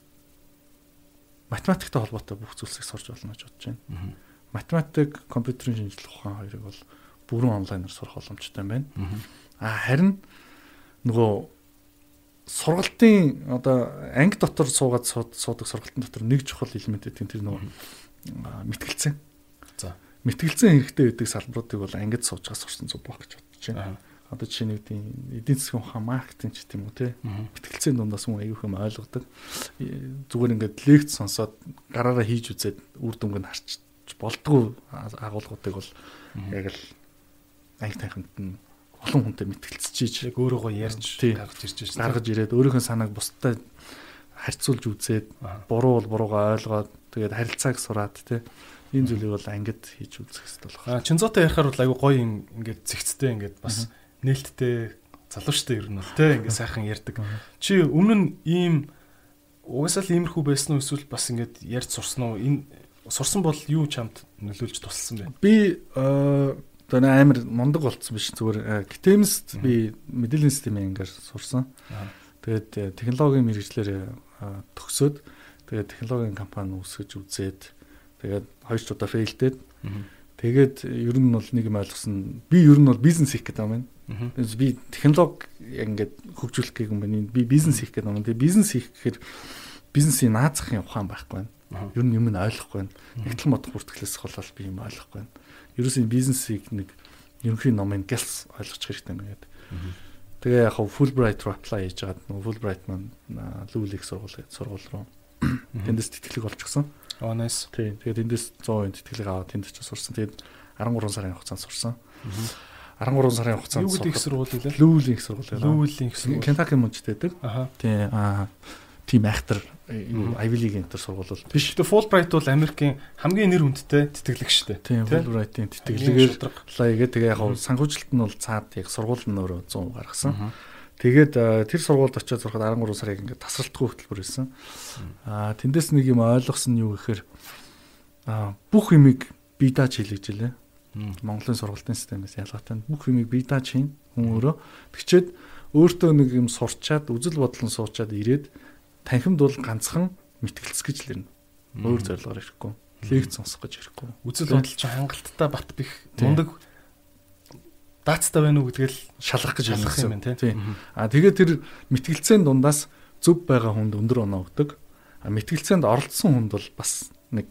математиктэй холбоотой бүх зүйлсийг сурч болно гэж бодож байна. Математик, компьютерийн шинжилгээ ухаан хоёрыг бол бүрэн онлайнаар сурах боломжтой байна. А харин нөгөө сургалтын одоо анги дотор суугаад суудаг сургалтын дотор нэг чухал элемент гэдэг нь тэр нөгөө мэтгэлцэн. За. Мэтгэлцэн хэрэгтэй байдаг салбаруудыг бол ангид сууж байгаа сурсан зүг баг гэж бодож байна. Одоо жишээ нь үгүй эдийн засгийн ухаан маркетинг ч гэдэм үү те. Мэтгэлцэн дундаас хүн аягүй юм ойлгодог. Зүгээр ингээд лекц сонсоод гараараа хийж үзээд үр дүнг нь харч болдгоо агуулгуудыг бол яг л анги тайханд нь олон хүнтэй мэтгэлцэж яг өөрөөгөө ярьж гаргаж ирж байна. Гаргаж ирээд өөрийнхөө санааг бусдад харьцуулж үзээд буруу бол буруугаа ойлгоод тэгээд харилцааг сураад тий энэ зүйлийг бол ангид хийж үзэх хэрэгтэй болох. А чинзоотой ярихаар бол айгүй гоё ингээд зэгцтэй ингээд бас нээлттэй залуучтай ер нь бол тий ингээд сайхан ярьдаг. Чи өмнө нь ийм угаасаа л иймэрхүү байсан уу эсвэл бас ингээд ярьж сурсан уу? Энэ сурсан бол юу чамд нөлөөлж тусалсан бэ? Би одоо амар мундаг болцсон биш зүгээр гитэмст би мэдээллийн системийн ангиар сурсан. Тэгээд э, технологийн мэрэгчлэр төгсөөд тэгээд технологийн компани үүсгэж үзээд Тэгээд хоёр ч удаа фейлдээд. Тэгээд ер нь бол нэг юм ойлгосон. Би ер нь бол бизнес хийх гэдэг юм байна. Би технологи ингээд хөгжүүлэх гэх юм байна. Би бизнес хийх гэдэг юм. Тэгээд бизнес хийх гэхээр бизнесийн наазахын ухаан байхгүй байна. Ер нь юм нь ойлгохгүй байна. Нэгтлэн бодох бүртгэлээс болол би юм ойлгохгүй байна. Ерөөсөө бизнесийг нэг ерөнхий номын гэлс ойлгож хэрэгтэй нэгэд. Тэгээ яг Fulbright руу apply хийж байгаа. Нөгөө Fulbright маань Lule-ийг сургууль сургууль руу тэндээс тэтгэлэг олчихсон. Аа nice. Тийм. Тэгээд эндээс 100% тэтгэлэг аваад тэнд ч сурсан. Тэгээд 13 сарын хугацаанд сурсан. 13 сарын хугацаанд юу гэдэг сургууль вэ? Lule-ийн сургууль. Lule-ийн сургууль. Kentucky мужид байдаг. Аха. Тийм. Аа тийм айхтар юу Ivy League энтер сургууль биш. Тэгээ Fulbright бол Америкийн хамгийн нэр хүндтэй тэтгэлэг шүү дээ. Тийм Fulbright-ийн тэтгэлгээр лаягээ тэгээ яг санхүүжилт нь бол цаад яг сургууль нь өөрөө 100 гаргасан. Тэгээд тэр сургуульд очиод сурахад 13 сарыг ингээд тасралтгүй хөтөлбөр байсан. Аа тэндээс нэг юм ойлгосон нь юу гэхээр аа бүх юмыг бие дааж хийлгэж илээ. Монголын сургуулийн системээс ялгаатай бүх юмыг бие дааж хийн хүн өөрөө. Тэгчээд өөртөө нэг юм сурчаад үзэл бодлон суучаад ирээд танхимд бол ганцхан мэтгэлц гэж л ирнэ. Өөр зорилгоор ирэхгүй. Лекц сонсох гэж ирэхгүй. Үзэл бодол чинь хангалттай бат бих мундаг даацтай байна уу гэдгээл шалгах гэж шалгах юм байна тийм. А тэгээд тэр мэтгэлцээний дундаас зөв байгаа хүнд өндөр оноо өгдөг. А мэтгэлцээнд оролцсон хүнд бол бас нэг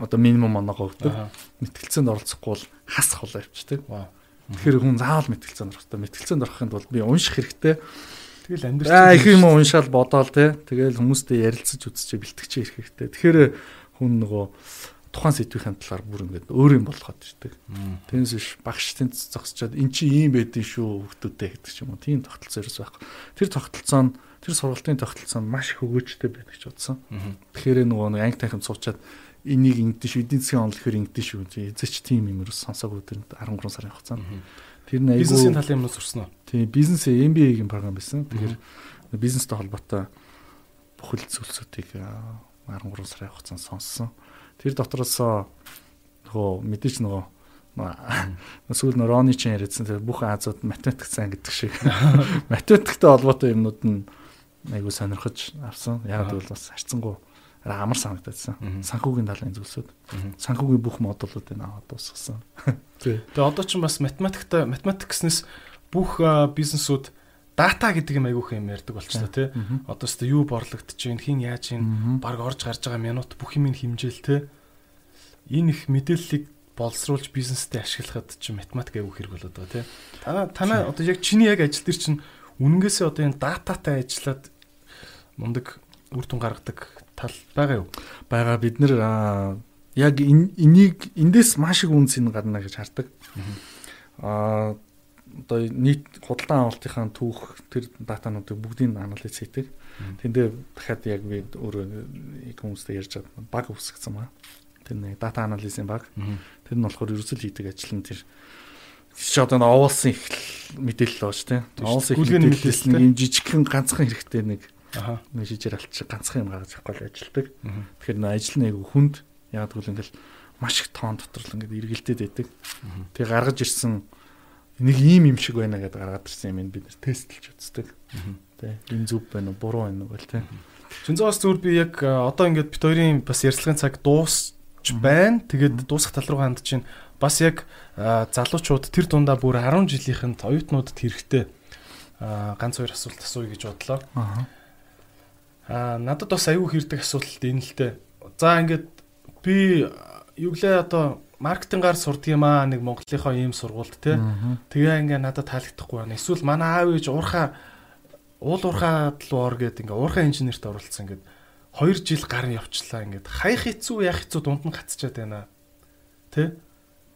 одоо минимум оноогоо өгдөг. Мэтгэлцээнд оролцохгүй бол хас хол авчдаг. Тэгэхээр хүн заавал мэтгэлцээнд орох хэрэгтэй. Мэтгэлцээнд орохын тулд би унших хэрэгтэй. Тэгэл амьдрч аа их юм уншаал бодоол те. Тэгэл хүмүүстэй ярилцаж үзчихээ бэлтгэж ирэх хэрэгтэй. Тэгэхээр хүн нөгөө тухайн сэдвийн талаар бүр ингээд өөр юм болгоод ирдэг. Тэнс биш багш тэнц зогсчоод эн чи ийм байдэн шүү хүмүүстээ гэдэг ч юм уу. Тийм тогтолцоо ерөөс байхгүй. Тэр тогтолцоо нь тэр сургалтын тогтолцоо нь маш хөгөөжтэй байдаг гэж бодсон. Тэгэхээр нөгөө нэг анги танхимд суучаад энийг ингэдэж шүү эдийн засгийн онол гэхээр ингэдэж шүү. Эзэч тийм юм ерөөс сонсоогүй тэр 13 сарын хугацаанд. Тэр нь айгүй бизнесийн талын юмнууд сурсан уу? Тийм, бизнес MBA-гийн програм байсан. Тэгэхээр бизнестэй холбоотой бүхэл зүйлсүүдийг 13 сарын хугацаанд сонссон. Тэр дотроос нөгөө мэдээч нөгөө сүүл нь Рони чин яриадсан тэр бүх Азууд математик сайн гэдэг шиг (laughs) математиктэй холбоотой юмнууд нь айгүй сонирхож авсан. Яг л бас харцсангуу амар санагдсан. Санхүүгийн талын зүйлсүүд. Санхүүгийн бүх модулуудыг аваад дуусгасан. (laughs) Тэгээ одоо ч бас математиктай математик гэснээс бүх бизнесүүд дата гэдэг юм айгүйх юм ярьдаг болчихлоо тий. Одоо ч юу борлогдож чинь хин яаж чинь баг орж гарч байгаа минут бүх юм хэмжээл тий. Энэ их мэдээллийг боловсруулж бизнестэй ашиглахад чинь математик айгүй хэрэг болоод байгаа тий. Танаа танаа одоо яг чиний яг ажил дээр чинь үнэнгээсээ одоо энэ дататай ажиллаад мундаг үр дүн гаргадаг тал байгаа юу? Бага бид нэр яг энийг эндээс маш их үнс ин гарна гэж хардаг. Аа одоо нийт худалдан авалтынхаа түүх тэр датануудыг бүгдийг анализ хийдэг. Тэндээ дахиад яг би өөрөө хүмүүстэй ярьж байгаа баг үсгэсэн маа. Тэр нэг дата анализийн баг. Тэр нь болохоор ерөөсөл хийдэг ажил нь тэр чи одоо оволсон их мэдээлэл бооч тийм. Оволсон их мэдээлэлээс нэг юм жижигхэн ганцхан хэрэгтэй нэг Аа. Нэг шижээр алч ганцхан юм гаргаж авахгүй л ажилдаг. Тэгэхээр нөө ажил айгу хүнд яг тэгвэл ингээл маш их тоон дотор л ингээд эргэлдээд байдаг. Тэгээ гаргаж ирсэн нэг ийм юм шиг байна гэдээ гаргаад ирсэн юм бид нэр тестлж үздэг. Тэ энэ зүв байна уу буруу байна уу гэл тэ. Чинзоос зүгээр би яг одоо ингээд бит хоёрын бас ярьцлагын цаг дуусч байна. Тэгээд дуусах тал руу хандж чинь бас яг залуучууд тэр дундаа бүр 10 жилийнхэнд оюутнуудад хэрэгтэй ганц хоёр асуулт асууя гэж бодлоо. Аа надад бас аюу хэрдэг асуулт энэ л дээ. За ингээд би юу гэлээ одоо маркетингаар сурдаг юм аа нэг Монголынхоо ийм сургуульд те. Тэгээ ингээ надад таалагдахгүй байна. Эсвэл манай аав ээж уурхаа уул уурхаад л ор гэд ингээ уурхаа инженерт оролцсон ингээд 2 жил гар явчлаа ингээд хаях хэцүү яах хэцүү дунд нь гацчаад байна. Тэ?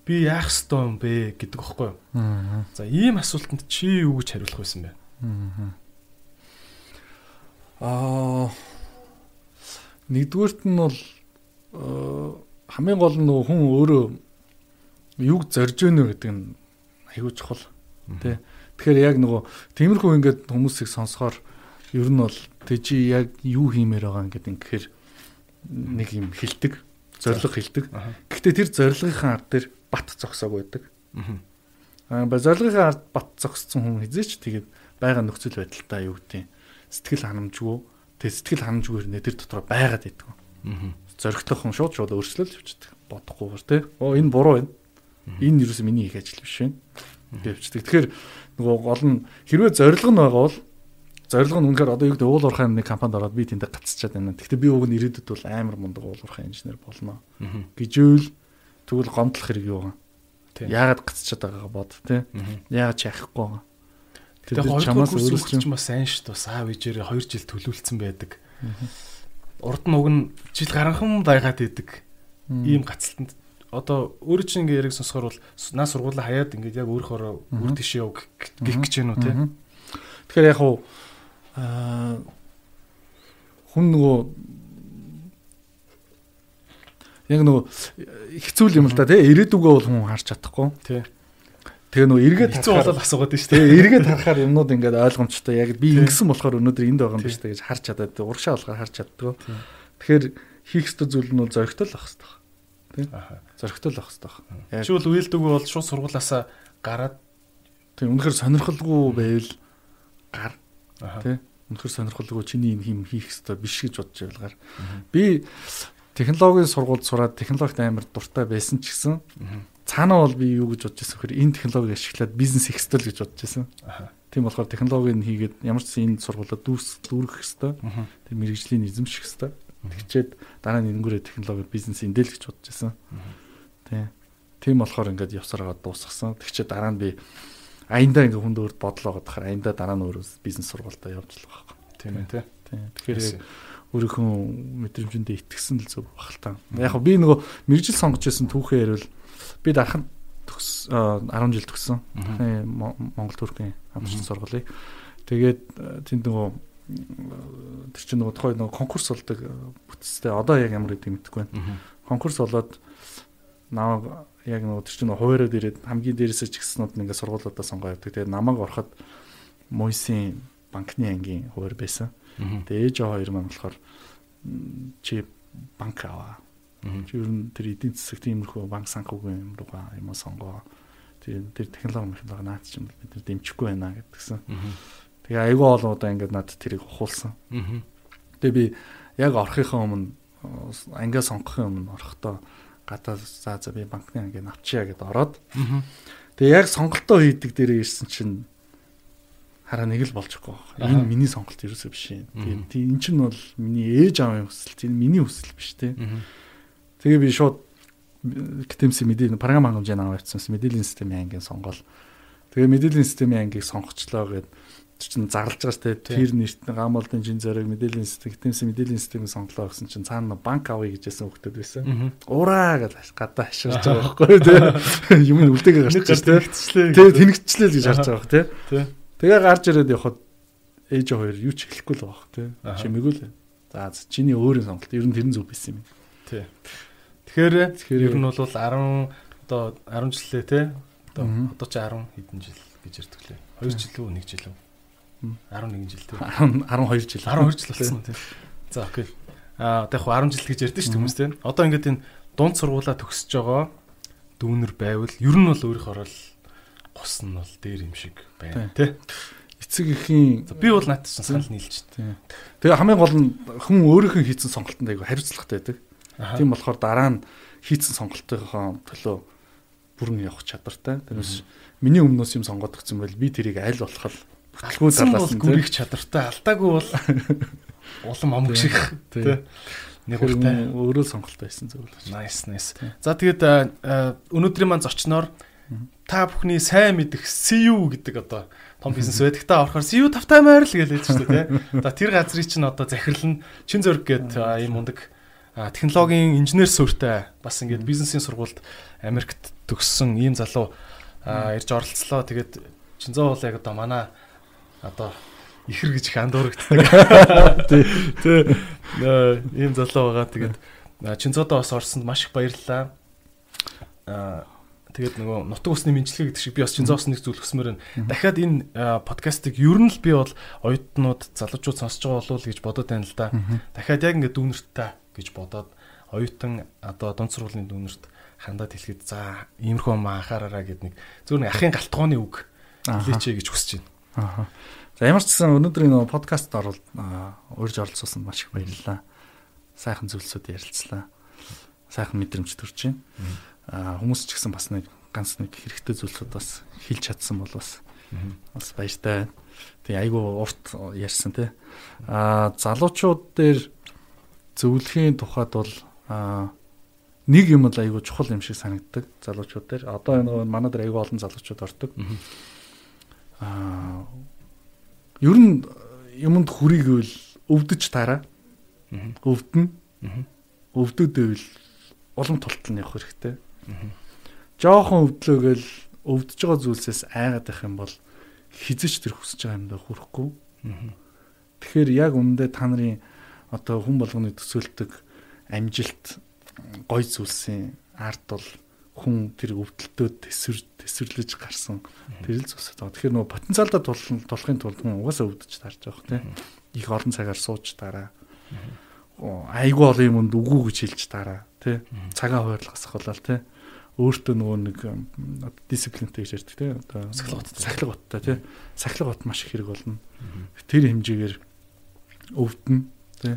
Би яах ёстой юм бэ гэдэг багхгүй юу? За ийм асуултанд чи юу гэж хариулах байсан бэ? Аа Аа нэгдүгürt нь бол хамгийн гол нь нөгөө хүн өөрөө юг зорж өгнө гэдэг нь аюул чухал тий. Тэгэхээр яг нөгөө тиймэрхүү ингээд хүмүүсийг сонсохоор ер нь бол тэ чи яг юу хиймээр байгаа ингээд ингээд нэг юм хилдэг, зориг хилдэг. Гэхдээ тэр зоригынхаа ард дээр бат зогсоог байдаг. Аа ба зоригынхаа ард бат зогссон хүн хизээч тэгээд байгаа нөхцөл байдалтай юу гэдэг сэтгэл ханамжгүй тэг сэтгэл ханамжгүй нэ тэр дотор байгаад байдаг. Зоригтойхон шууд шууд өөрчлөл явчихдаг. Бодохгүйгээр тий. Оо энэ буруу байна. Энэ юу ч миний их ажил биш байна. Гэвчдэг. Тэгэхээр нөгөө гол нь хэрвээ зориг нь байгаа бол зориг нь үнэхээр одоо юу гэдэг уул уурхай нэг компанид ороод би тэндээ гацчихад байна. Гэхдээ би уг нь ирээдүйд бол амар мундаг уул уурхай инженер болно. Гэжүүл тэгвэл гомдлох хэрэг юу вэ? Яагаад гацчихад байгаагаа бод тий. Яагаад чахахгүй байгаа. Тэгэхээр чамаас өөрсдөж бас сайн шүү дээ. Аав ээжээрээ 2 жил төлөвлөсөн байдаг. Урд нь уг нь жил гаранхан байгаад идэг. Ийм гацалтанд. Одоо өөрөө чинь ингээ яриг сонсохоор бол наа сургуулаа хаяад ингээд яг өөрөөр үр тийш яв гэх гэж байна уу тий. Тэгэхээр яг хуу аа хүн нөгөө яг нөгөө хэцүү юм л да тий ирээдүгөө бол хүн харж чадахгүй. Тий Тэгээ нөгөө эргээд хэцүү болол асуугаад шүү дээ. Эргээд харахаар юмнууд ингээд ойлгомжтой. Яг би ингэсэн болохоор өнөөдөр энд байгаа юм биш үү гэж харж чадаад урагшаа болохоор харж чаддаг. Тэгэхээр хийх ёстой зүйл нь бол зоригтой л байх хэрэгтэй. Тий? Зоригтой л байх хэрэгтэй. Чи бол үйлдэггүй бол шууд сургуулаасаа гараад тий үнэхээр сонирхолгүй байвал гар. Тий? Үнэхээр сонирхолгүй чиний энэ хийм хийх ёстой биш гэж бодож байвал гар. Би технологийн сургуульд сураад технологид амар дуртай байсан ч гэсэн цаанаа бол би юу гэж бодож байсан вэхээр энэ технологиг ашиглаад бизнес хийх ёстой л гэж бодож байсан. Тийм болохоор технологиг нь хийгээд ямар ч энэ сургуулаад дүүс дүүрэх ёстой. Тэр мэрэгжлийн эзэмших ёстой. Тэгчээд дараа нь энэнгүүрээ технологи бизнес эндэл гэж бодож байсан. Тийм. Тийм болохоор ингээд явсараа дуусгасан. Тэгчээд дараа нь би аяндаа ингээд хүнд өөрт бодлоо гадахаар аяндаа дараа нь өөрөө бизнес сургуультаа явж л байгаа. Тийм ээ тийм. Тэгэхээр өөрийнхөө мэдрэмжэндээ итгэсэн л зөв та. Яг би нөгөө мэрэгжил сонгож байсан түүхээ ярил Би дархан төгс 10 жил төгссөн. Монгол төрхийн хамтчин сургуулийг. Тэгээд тэнд нөгөө тэр чинь нөгөө тухай нөгөө конкурс болдог бүтцтэй одоо яг ямар гэдэг мэдэхгүй байна. Конкурс болоод намайг яг нөгөө тэр чинь хуваараад ирээд хамгийн дээрээсээ ч гиснүүд нь ингээ сургуулиудаа сонгоо явдаг. Тэгээд намайг ороход Мойсын банкны ангийн хуваар байсан. Тэгээд ээж хоёр маань болохоор чи банк аваа Ер нь тэр эдийн засаг тиймэрхүү банк санхүүгийн юм руугаа юм сонгоо. Тэр тэр технологи технологи наад чинь бид нар дэмжихгүй байна гэдгсэн. Тэгээ айгүй олон удаа ингээд надад тэрийг ухуулсан. Тэгээ би яг орохынхаа өмнө ангиа сонгохын өмнө орохдоо гадаа за за би банкны ангийг авчия гэдээ ороод. Тэгээ яг сонголтоо хийдэг дээрээ ирсэн чинь хараа нэг л болж байгаа. Энэ миний сонголт ерөөсөө биш юм. Тэгээ эн чинь бол миний ээж аавын хүсэл, энэ миний хүсэл биш те. Тэгээ би шууд КТМС мэдээ програм хангамжийн аваа явуулсан мэдээллийн системийн ангийн сонгоол. Тэгээ мэдээллийн системийн ангийг сонгочлоо гэд чинь зарлж байгаа сте тэр нэрт гамолдын жин зориг мэдээллийн систем КТМС мэдээллийн системийг сонглоо гэсэн чинь цаана банк авъя гэжсэн хөлтөд байсан. Ураа гэж гадаа хашгирч (laughs) байгаа байхгүй тий. Юм нь үлдээгээ гарч тий. Тий тэнэгчлээ л гэж харж байгаа тий. Тэгээ гарч ирээд явхад ээж хоёр юу ч хэлэхгүй л байгаа тий. Чимээгүй л. За чиний өөрийн сонголт ер нь тэрэн зүг байсан юм. Тий. Тэгэхээр ер нь бол 10 одоо 10 жилээ те одоо одоо ч 10 хэдэн жил гэж ярьдаг лээ. 2 жил үү 1 жил үү? 11 жил те. 12 жил. 12 жил болсон те. За окей. Аа одоо яг 10 жил гэж ярьдэн шүү хүмүүс те. Одоо ингээд энэ дунд сургуулаа төгсөж байгаа дүүнер байвал ер нь бол өөрийнхөө л гус нь бол дээр юм шиг байна те. Эцэг ихийн би бол наадч санал нийлж байна. Тэгээ хамгийн гол нь хүн өөрийнхөө хийсэн сонголтонд айгүй хариуцлагатай байдаг. Тийм болохоор дараа нь хийцэн сонголтынхоо төлөө бүрэн явах чадвартай. Тэрнээс миний өмнөөс юм сонгоод өгсөн байл би тэрийг аль болох бүтлгүй талаас нь гүрих чадвартай алдаагүй бол (laughs) улам амг шиг тий нэг уртай өөрөө сонголт байсан зөв л. Nice nice. За тэгээд өнөөдрийн маань зочноор та бүхний сайн мэдих CU гэдэг одоо том бизнес (laughs) байдаг та орохоор CU тавтай маяр л гэлээд шүү дээ тий. За тэр газрыг чинь одоо захирлан чин зөрг гэдэг ийм мундаг технологийн инженер суурьтай бас ингээд бизнесийн сургуульд Америкт төгссөн ийм залуу ирж оролцлоо. Тэгээд Чинзоо бол яг одоо манай одоо ихэр гэж их андуурагддаг. (laughs) Тий. Ийм залуу байгаа. Тэгээд Чинзоодоо бас орсонд маш их баярлалаа. Аа тэгээд нөгөө нутаг усны мэдлэгээ гэдэг шиг би бас Чинзоос нэг зүйл өсмөр байна. Дахиад энэ подкастыг ер нь л би бол оюутнууд залуучууд сонсож байгаа болов уу гэж бодод байна л да. Дахиад яг ингээд дүүнэртээ гэж бодоод оюутан одоо дунд сургуулийн дүүнерт хандаад хэлэхэд за иймэрхүү маа анхаараараа гэд нэг зөвхөн ахын галтгооны үг хэлээч гэж хүсэж байна. Аа. За ямар ч гэсэн өнөөдрийн нөгөө подкаст оролт урьж оролцуулсан маш их баярлалаа. сайхан зүйлсүүд ярилцлаа. Сайхан мэдрэмж төрж байна. Аа хүмүүс ч гэсэн бас нэг ганц нэг хэрэгтэй зүйлсүүд бас хэлж чадсан бол бас бас баяртай байна. Тэг айгу урт ярьсан те. Аа залуучууд дээр зөвлөхийн тухайд бол нэг юм л айгу чухал юм шиг санагддаг залуучууд дээр. Одоо энэ манай дээр айгу олон залуучууд ордог. Аа ер нь юмд хүрийгвэл өвдөж тараа. Өвдөн. Өвдөдөөл улам тултал нь явах хэрэгтэй. Жохон өвдлөөгөл өвдөж байгаа зүйлсээс айгаад байх юм бол хизэж тэр хүсэж байгаа юмдаа хүрэхгүй. Тэгэхээр яг үндэ та нарын одоо хүн болгоны төсөөлтөг амжилт гой зүйлсийн ард бол хүн тэр өвдөлтөд төсвөр төсвөрлөж гарсан тэр л зүйлсээ таа. Тэгэхээр нөгөө потенциалдаа тулахын тулд хүн угаасаа өвдөж тарж байгаа тийм. Их олон цагаар сууж дараа. Айгуу олон юмд үгүй гэж хэлж дараа тий. Цагаа хуваарлахсах болол тий. Өөртөө нөгөө нэг дисциплинтэй гэж ярьдаг тий. Одоо сахилга бот сахилга боттой тий. Сахилга бот маш их хэрэг болно. Тэр хэмжээгээр өвдөн тий.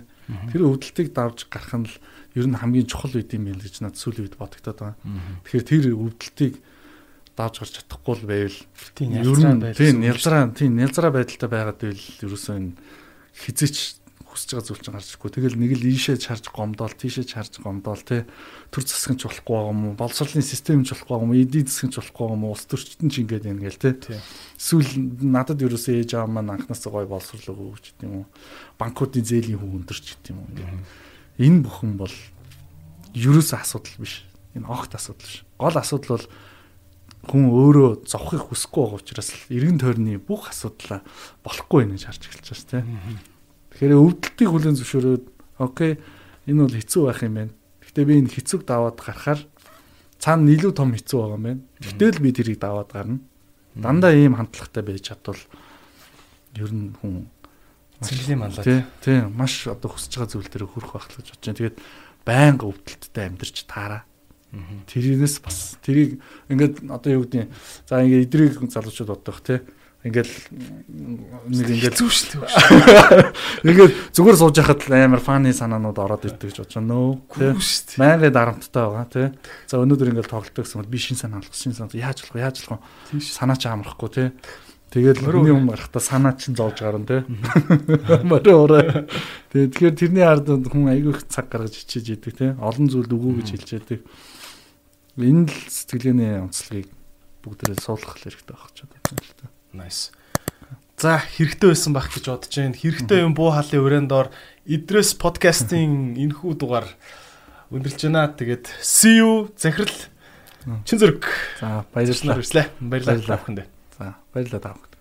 Тэр өвдөлтийг давж гарах нь л ер нь хамгийн чухал үед юм байл гэж надад сүүлийн үед бодогдоод байгаа. Тэгэхээр тэр өвдөлтийг давж гарч чадахгүй л байвал тийм ялзраа. Тийм ялзраа тийм ялзраа байдалтай байгаад байвал ерөөсөө энэ хизээч хүсэж байгаа зүйл чинь гарч ирэхгүй. Тэгэл нэг л ийшээ чарж гомдоол, тийшээ чарж гомдоол тий төр засгийн ч болохгүй байгаа юм уу? Боловсролын систем ч болохгүй байгаа юм уу? Эдийн засгийн ч болохгүй байгаа юм уу? Улс төрчтөн ч ингээд юм гээл тий. Эсвэл надад ерөөсөө ээж аав маань анхнаасаа гой боловсрол өгөөч гэдэг юм уу? Банкуудын зээлийн хөв өндөрч гэдэг юм уу? Энэ бүхэн бол ерөөсөө асуудал биш. Энэ огт асуудал биш. Гол асуудал бол хүн өөрөө зовхыг хүсэхгүй байгаа учраас эргэн тойрны бүх асуудлаа болохгүй гэж харж эхэлж байгаа тийм. Тэгэхээр өвдөлтийг хүлэн зөвшөөрөөд окей энэ бол хэцүү байх юм байна. Гэхдээ би энэ хэцүүг даваад гарахаар цаана илүү том хэцүү байгаа юм байна. Гэтэл би тэрийг даваад гарна. Дандаа ийм хандлагатай байж чадвал ер нь хүн цэглэлийн малаа тий маш одоо хүсэж байгаа зүйл дээр хүрэх байх л гэж бодож байна. Тэгээд байнга өвдөлттэй амьдарч таараа. Тэрнээс бас тэрийг ингээд одоо юу гэдэг за ингээд идрийг залуучууд бодох тий Ингээл нэг шүү дээ. (laughs) Ингээд зүгээр сууж яхад амар фаны санаанууд ороод ирдэг гэж бодож байна нөө. Майнга дарамттай байгаа тий. За өнөөдөр ингээд тоглолтог гэсэн би шин санаа алах шин санаа яаж болох яаж болох санаа ч амрахгүй тий. Тэгэл хүний юм гарахта санаа чинь зовж гарна тий. Мөрөө орой. Тэгээ тэгэхээр тэрний ард хүн айгүй их цаг гаргаж хичээж идэг тий. Олон зүйл үгүй гэж хэлж яадаг. Энэ л сэтгэлгээний онцлогийг бүгдээрээ суулгах хэрэгтэй байх ч бодож байна л та. Nice. За хэрэгтэй байсан байх гэж бодож байна. Хэрэгтэй юм буу халын өрөөндор идрээс подкастын энэхүү дугаар өндөрлж байна. Тэгээд see you захирал чин зэрэг. За баярлалаа. Баярлалаа. Баярлалаа. За баярлалаа.